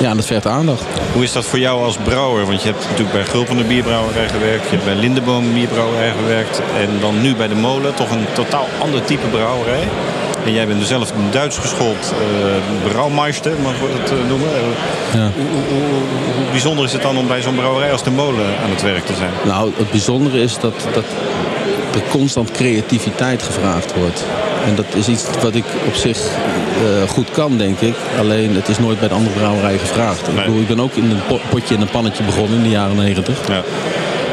Ja, en dat vergt aandacht. Hoe is dat voor jou als brouwer? Want je hebt natuurlijk bij Gulpen bierbrouwerij gewerkt. Je hebt bij Lindeboom bierbrouwerij gewerkt. En dan nu bij de molen. Toch een totaal ander type brouwerij. En jij bent dus zelf een Duits geschoold uh, brouwmeister, mag ik het uh, noemen. Ja. Hoe, hoe, hoe, bijzonder is het dan om bij zo'n brouwerij als de molen aan het werk te zijn? Nou, het bijzondere is dat, dat er constant creativiteit gevraagd wordt. En dat is iets wat ik op zich uh, goed kan, denk ik. Alleen het is nooit bij de andere brouwerij gevraagd. Nee. Ik, bedoel, ik ben ook in een potje en een pannetje begonnen in de jaren negentig. Ja.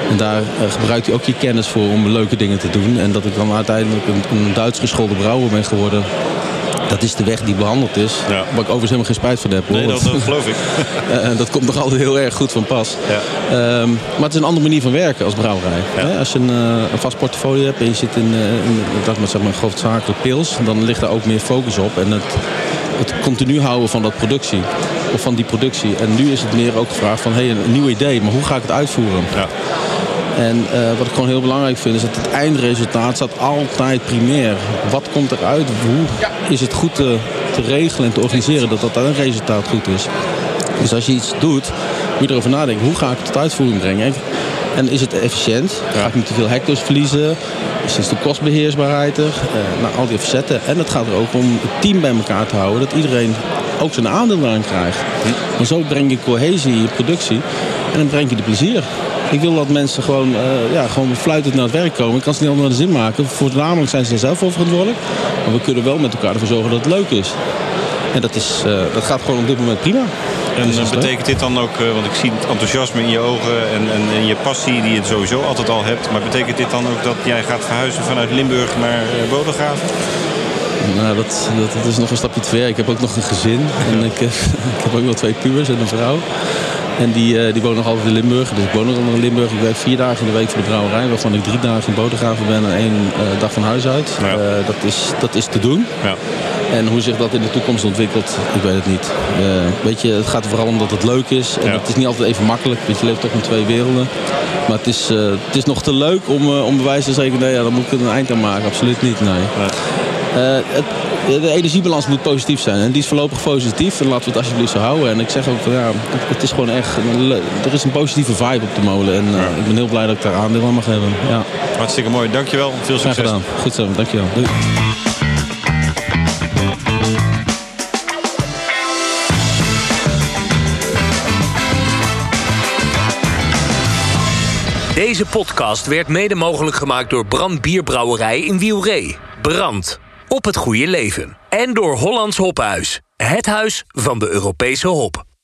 En daar uh, gebruikt hij ook je kennis voor om leuke dingen te doen. En dat ik dan uiteindelijk een, een Duits geschoolde brouwer ben geworden. Dat is de weg die behandeld is. Ja. Waar ik overigens helemaal geen spijt van heb. Hoor. Nee, dat, dat geloof ik. uh, dat komt nog altijd heel erg goed van pas. Ja. Um, maar het is een andere manier van werken als brouwerij. Ja. Als je een, uh, een, vast portfolio hebt en je zit in, in dat met zeg maar, hoofdzakelijk pils. Dan ligt daar ook meer focus op. En het, het continu houden van dat productie. Of van die productie. En nu is het meer ook gevraagd van hey, een nieuw idee. Maar hoe ga ik het uitvoeren? Ja. En uh, wat ik gewoon heel belangrijk vind is dat het eindresultaat staat altijd primair. Wat komt eruit? Hoe is het goed te, te regelen en te organiseren dat dat een resultaat goed is? Dus als je iets doet, moet je erover nadenken. Hoe ga ik het tot uitvoering brengen? En is het efficiënt? Ga ik niet te veel hectares verliezen? Is de kostbeheersbaarheid er? Uh, nou, al die facetten. En het gaat er ook om het team bij elkaar te houden. Dat iedereen ook zijn aandeel aan krijgt. Maar zo breng je cohesie in je productie. En dan breng je de plezier. Ik wil dat mensen gewoon, uh, ja, gewoon fluitend naar het werk komen. Ik kan ze niet allemaal de zin maken. Voornamelijk zijn ze er zelf voor verantwoordelijk. Maar we kunnen wel met elkaar ervoor zorgen dat het leuk is. En dat, is, uh, dat gaat gewoon op dit moment prima. En dus betekent dit dan ook, want ik zie het enthousiasme in je ogen en, en, en, je passie die je sowieso altijd al hebt. Maar betekent dit dan ook dat jij gaat verhuizen vanuit Limburg naar Bodegraven? Nou, dat, dat, dat, is nog een stapje te ver. Ik heb ook nog een gezin. En ik, ik heb ook nog twee pubers en een vrouw. En die, uh, die wonen nog altijd in Limburg. Dus ik woon nog in Limburg. Ik werk vier dagen in de week voor de brouwerij. Waarvan ik drie dagen in Bodegraven ben en één uh, dag van huis uit. Ja. Uh, dat, is, dat is te doen. Ja. En hoe zich dat in de toekomst ontwikkelt, ik weet het niet. weet je, het gaat er vooral om dat het leuk is. En ja. het is niet altijd even makkelijk. Want je leeft toch in twee werelden. Maar het is, het is nog te leuk om, om bewijs te zeggen, nee, ja, dan moet ik er een eind aan maken. Absoluut niet, nee. Het, de energiebalans moet positief zijn. En die is voorlopig positief. En laten we het alsjeblieft zo houden. En ik zeg ook, ja, het, is gewoon echt... Er is een positieve vibe op de molen. En ik ben heel blij dat ik daar aandeel aan mag hebben. Ja. Hartstikke mooi. Dankjewel. Veel succes. Graag gedaan. Goed zo. Dankjewel. Doei. Deze podcast werd mede mogelijk gemaakt door Brand Bierbrouwerij in Wielree. Brand. Op het goede leven. En door Hollands Hophuis. Het huis van de Europese hop.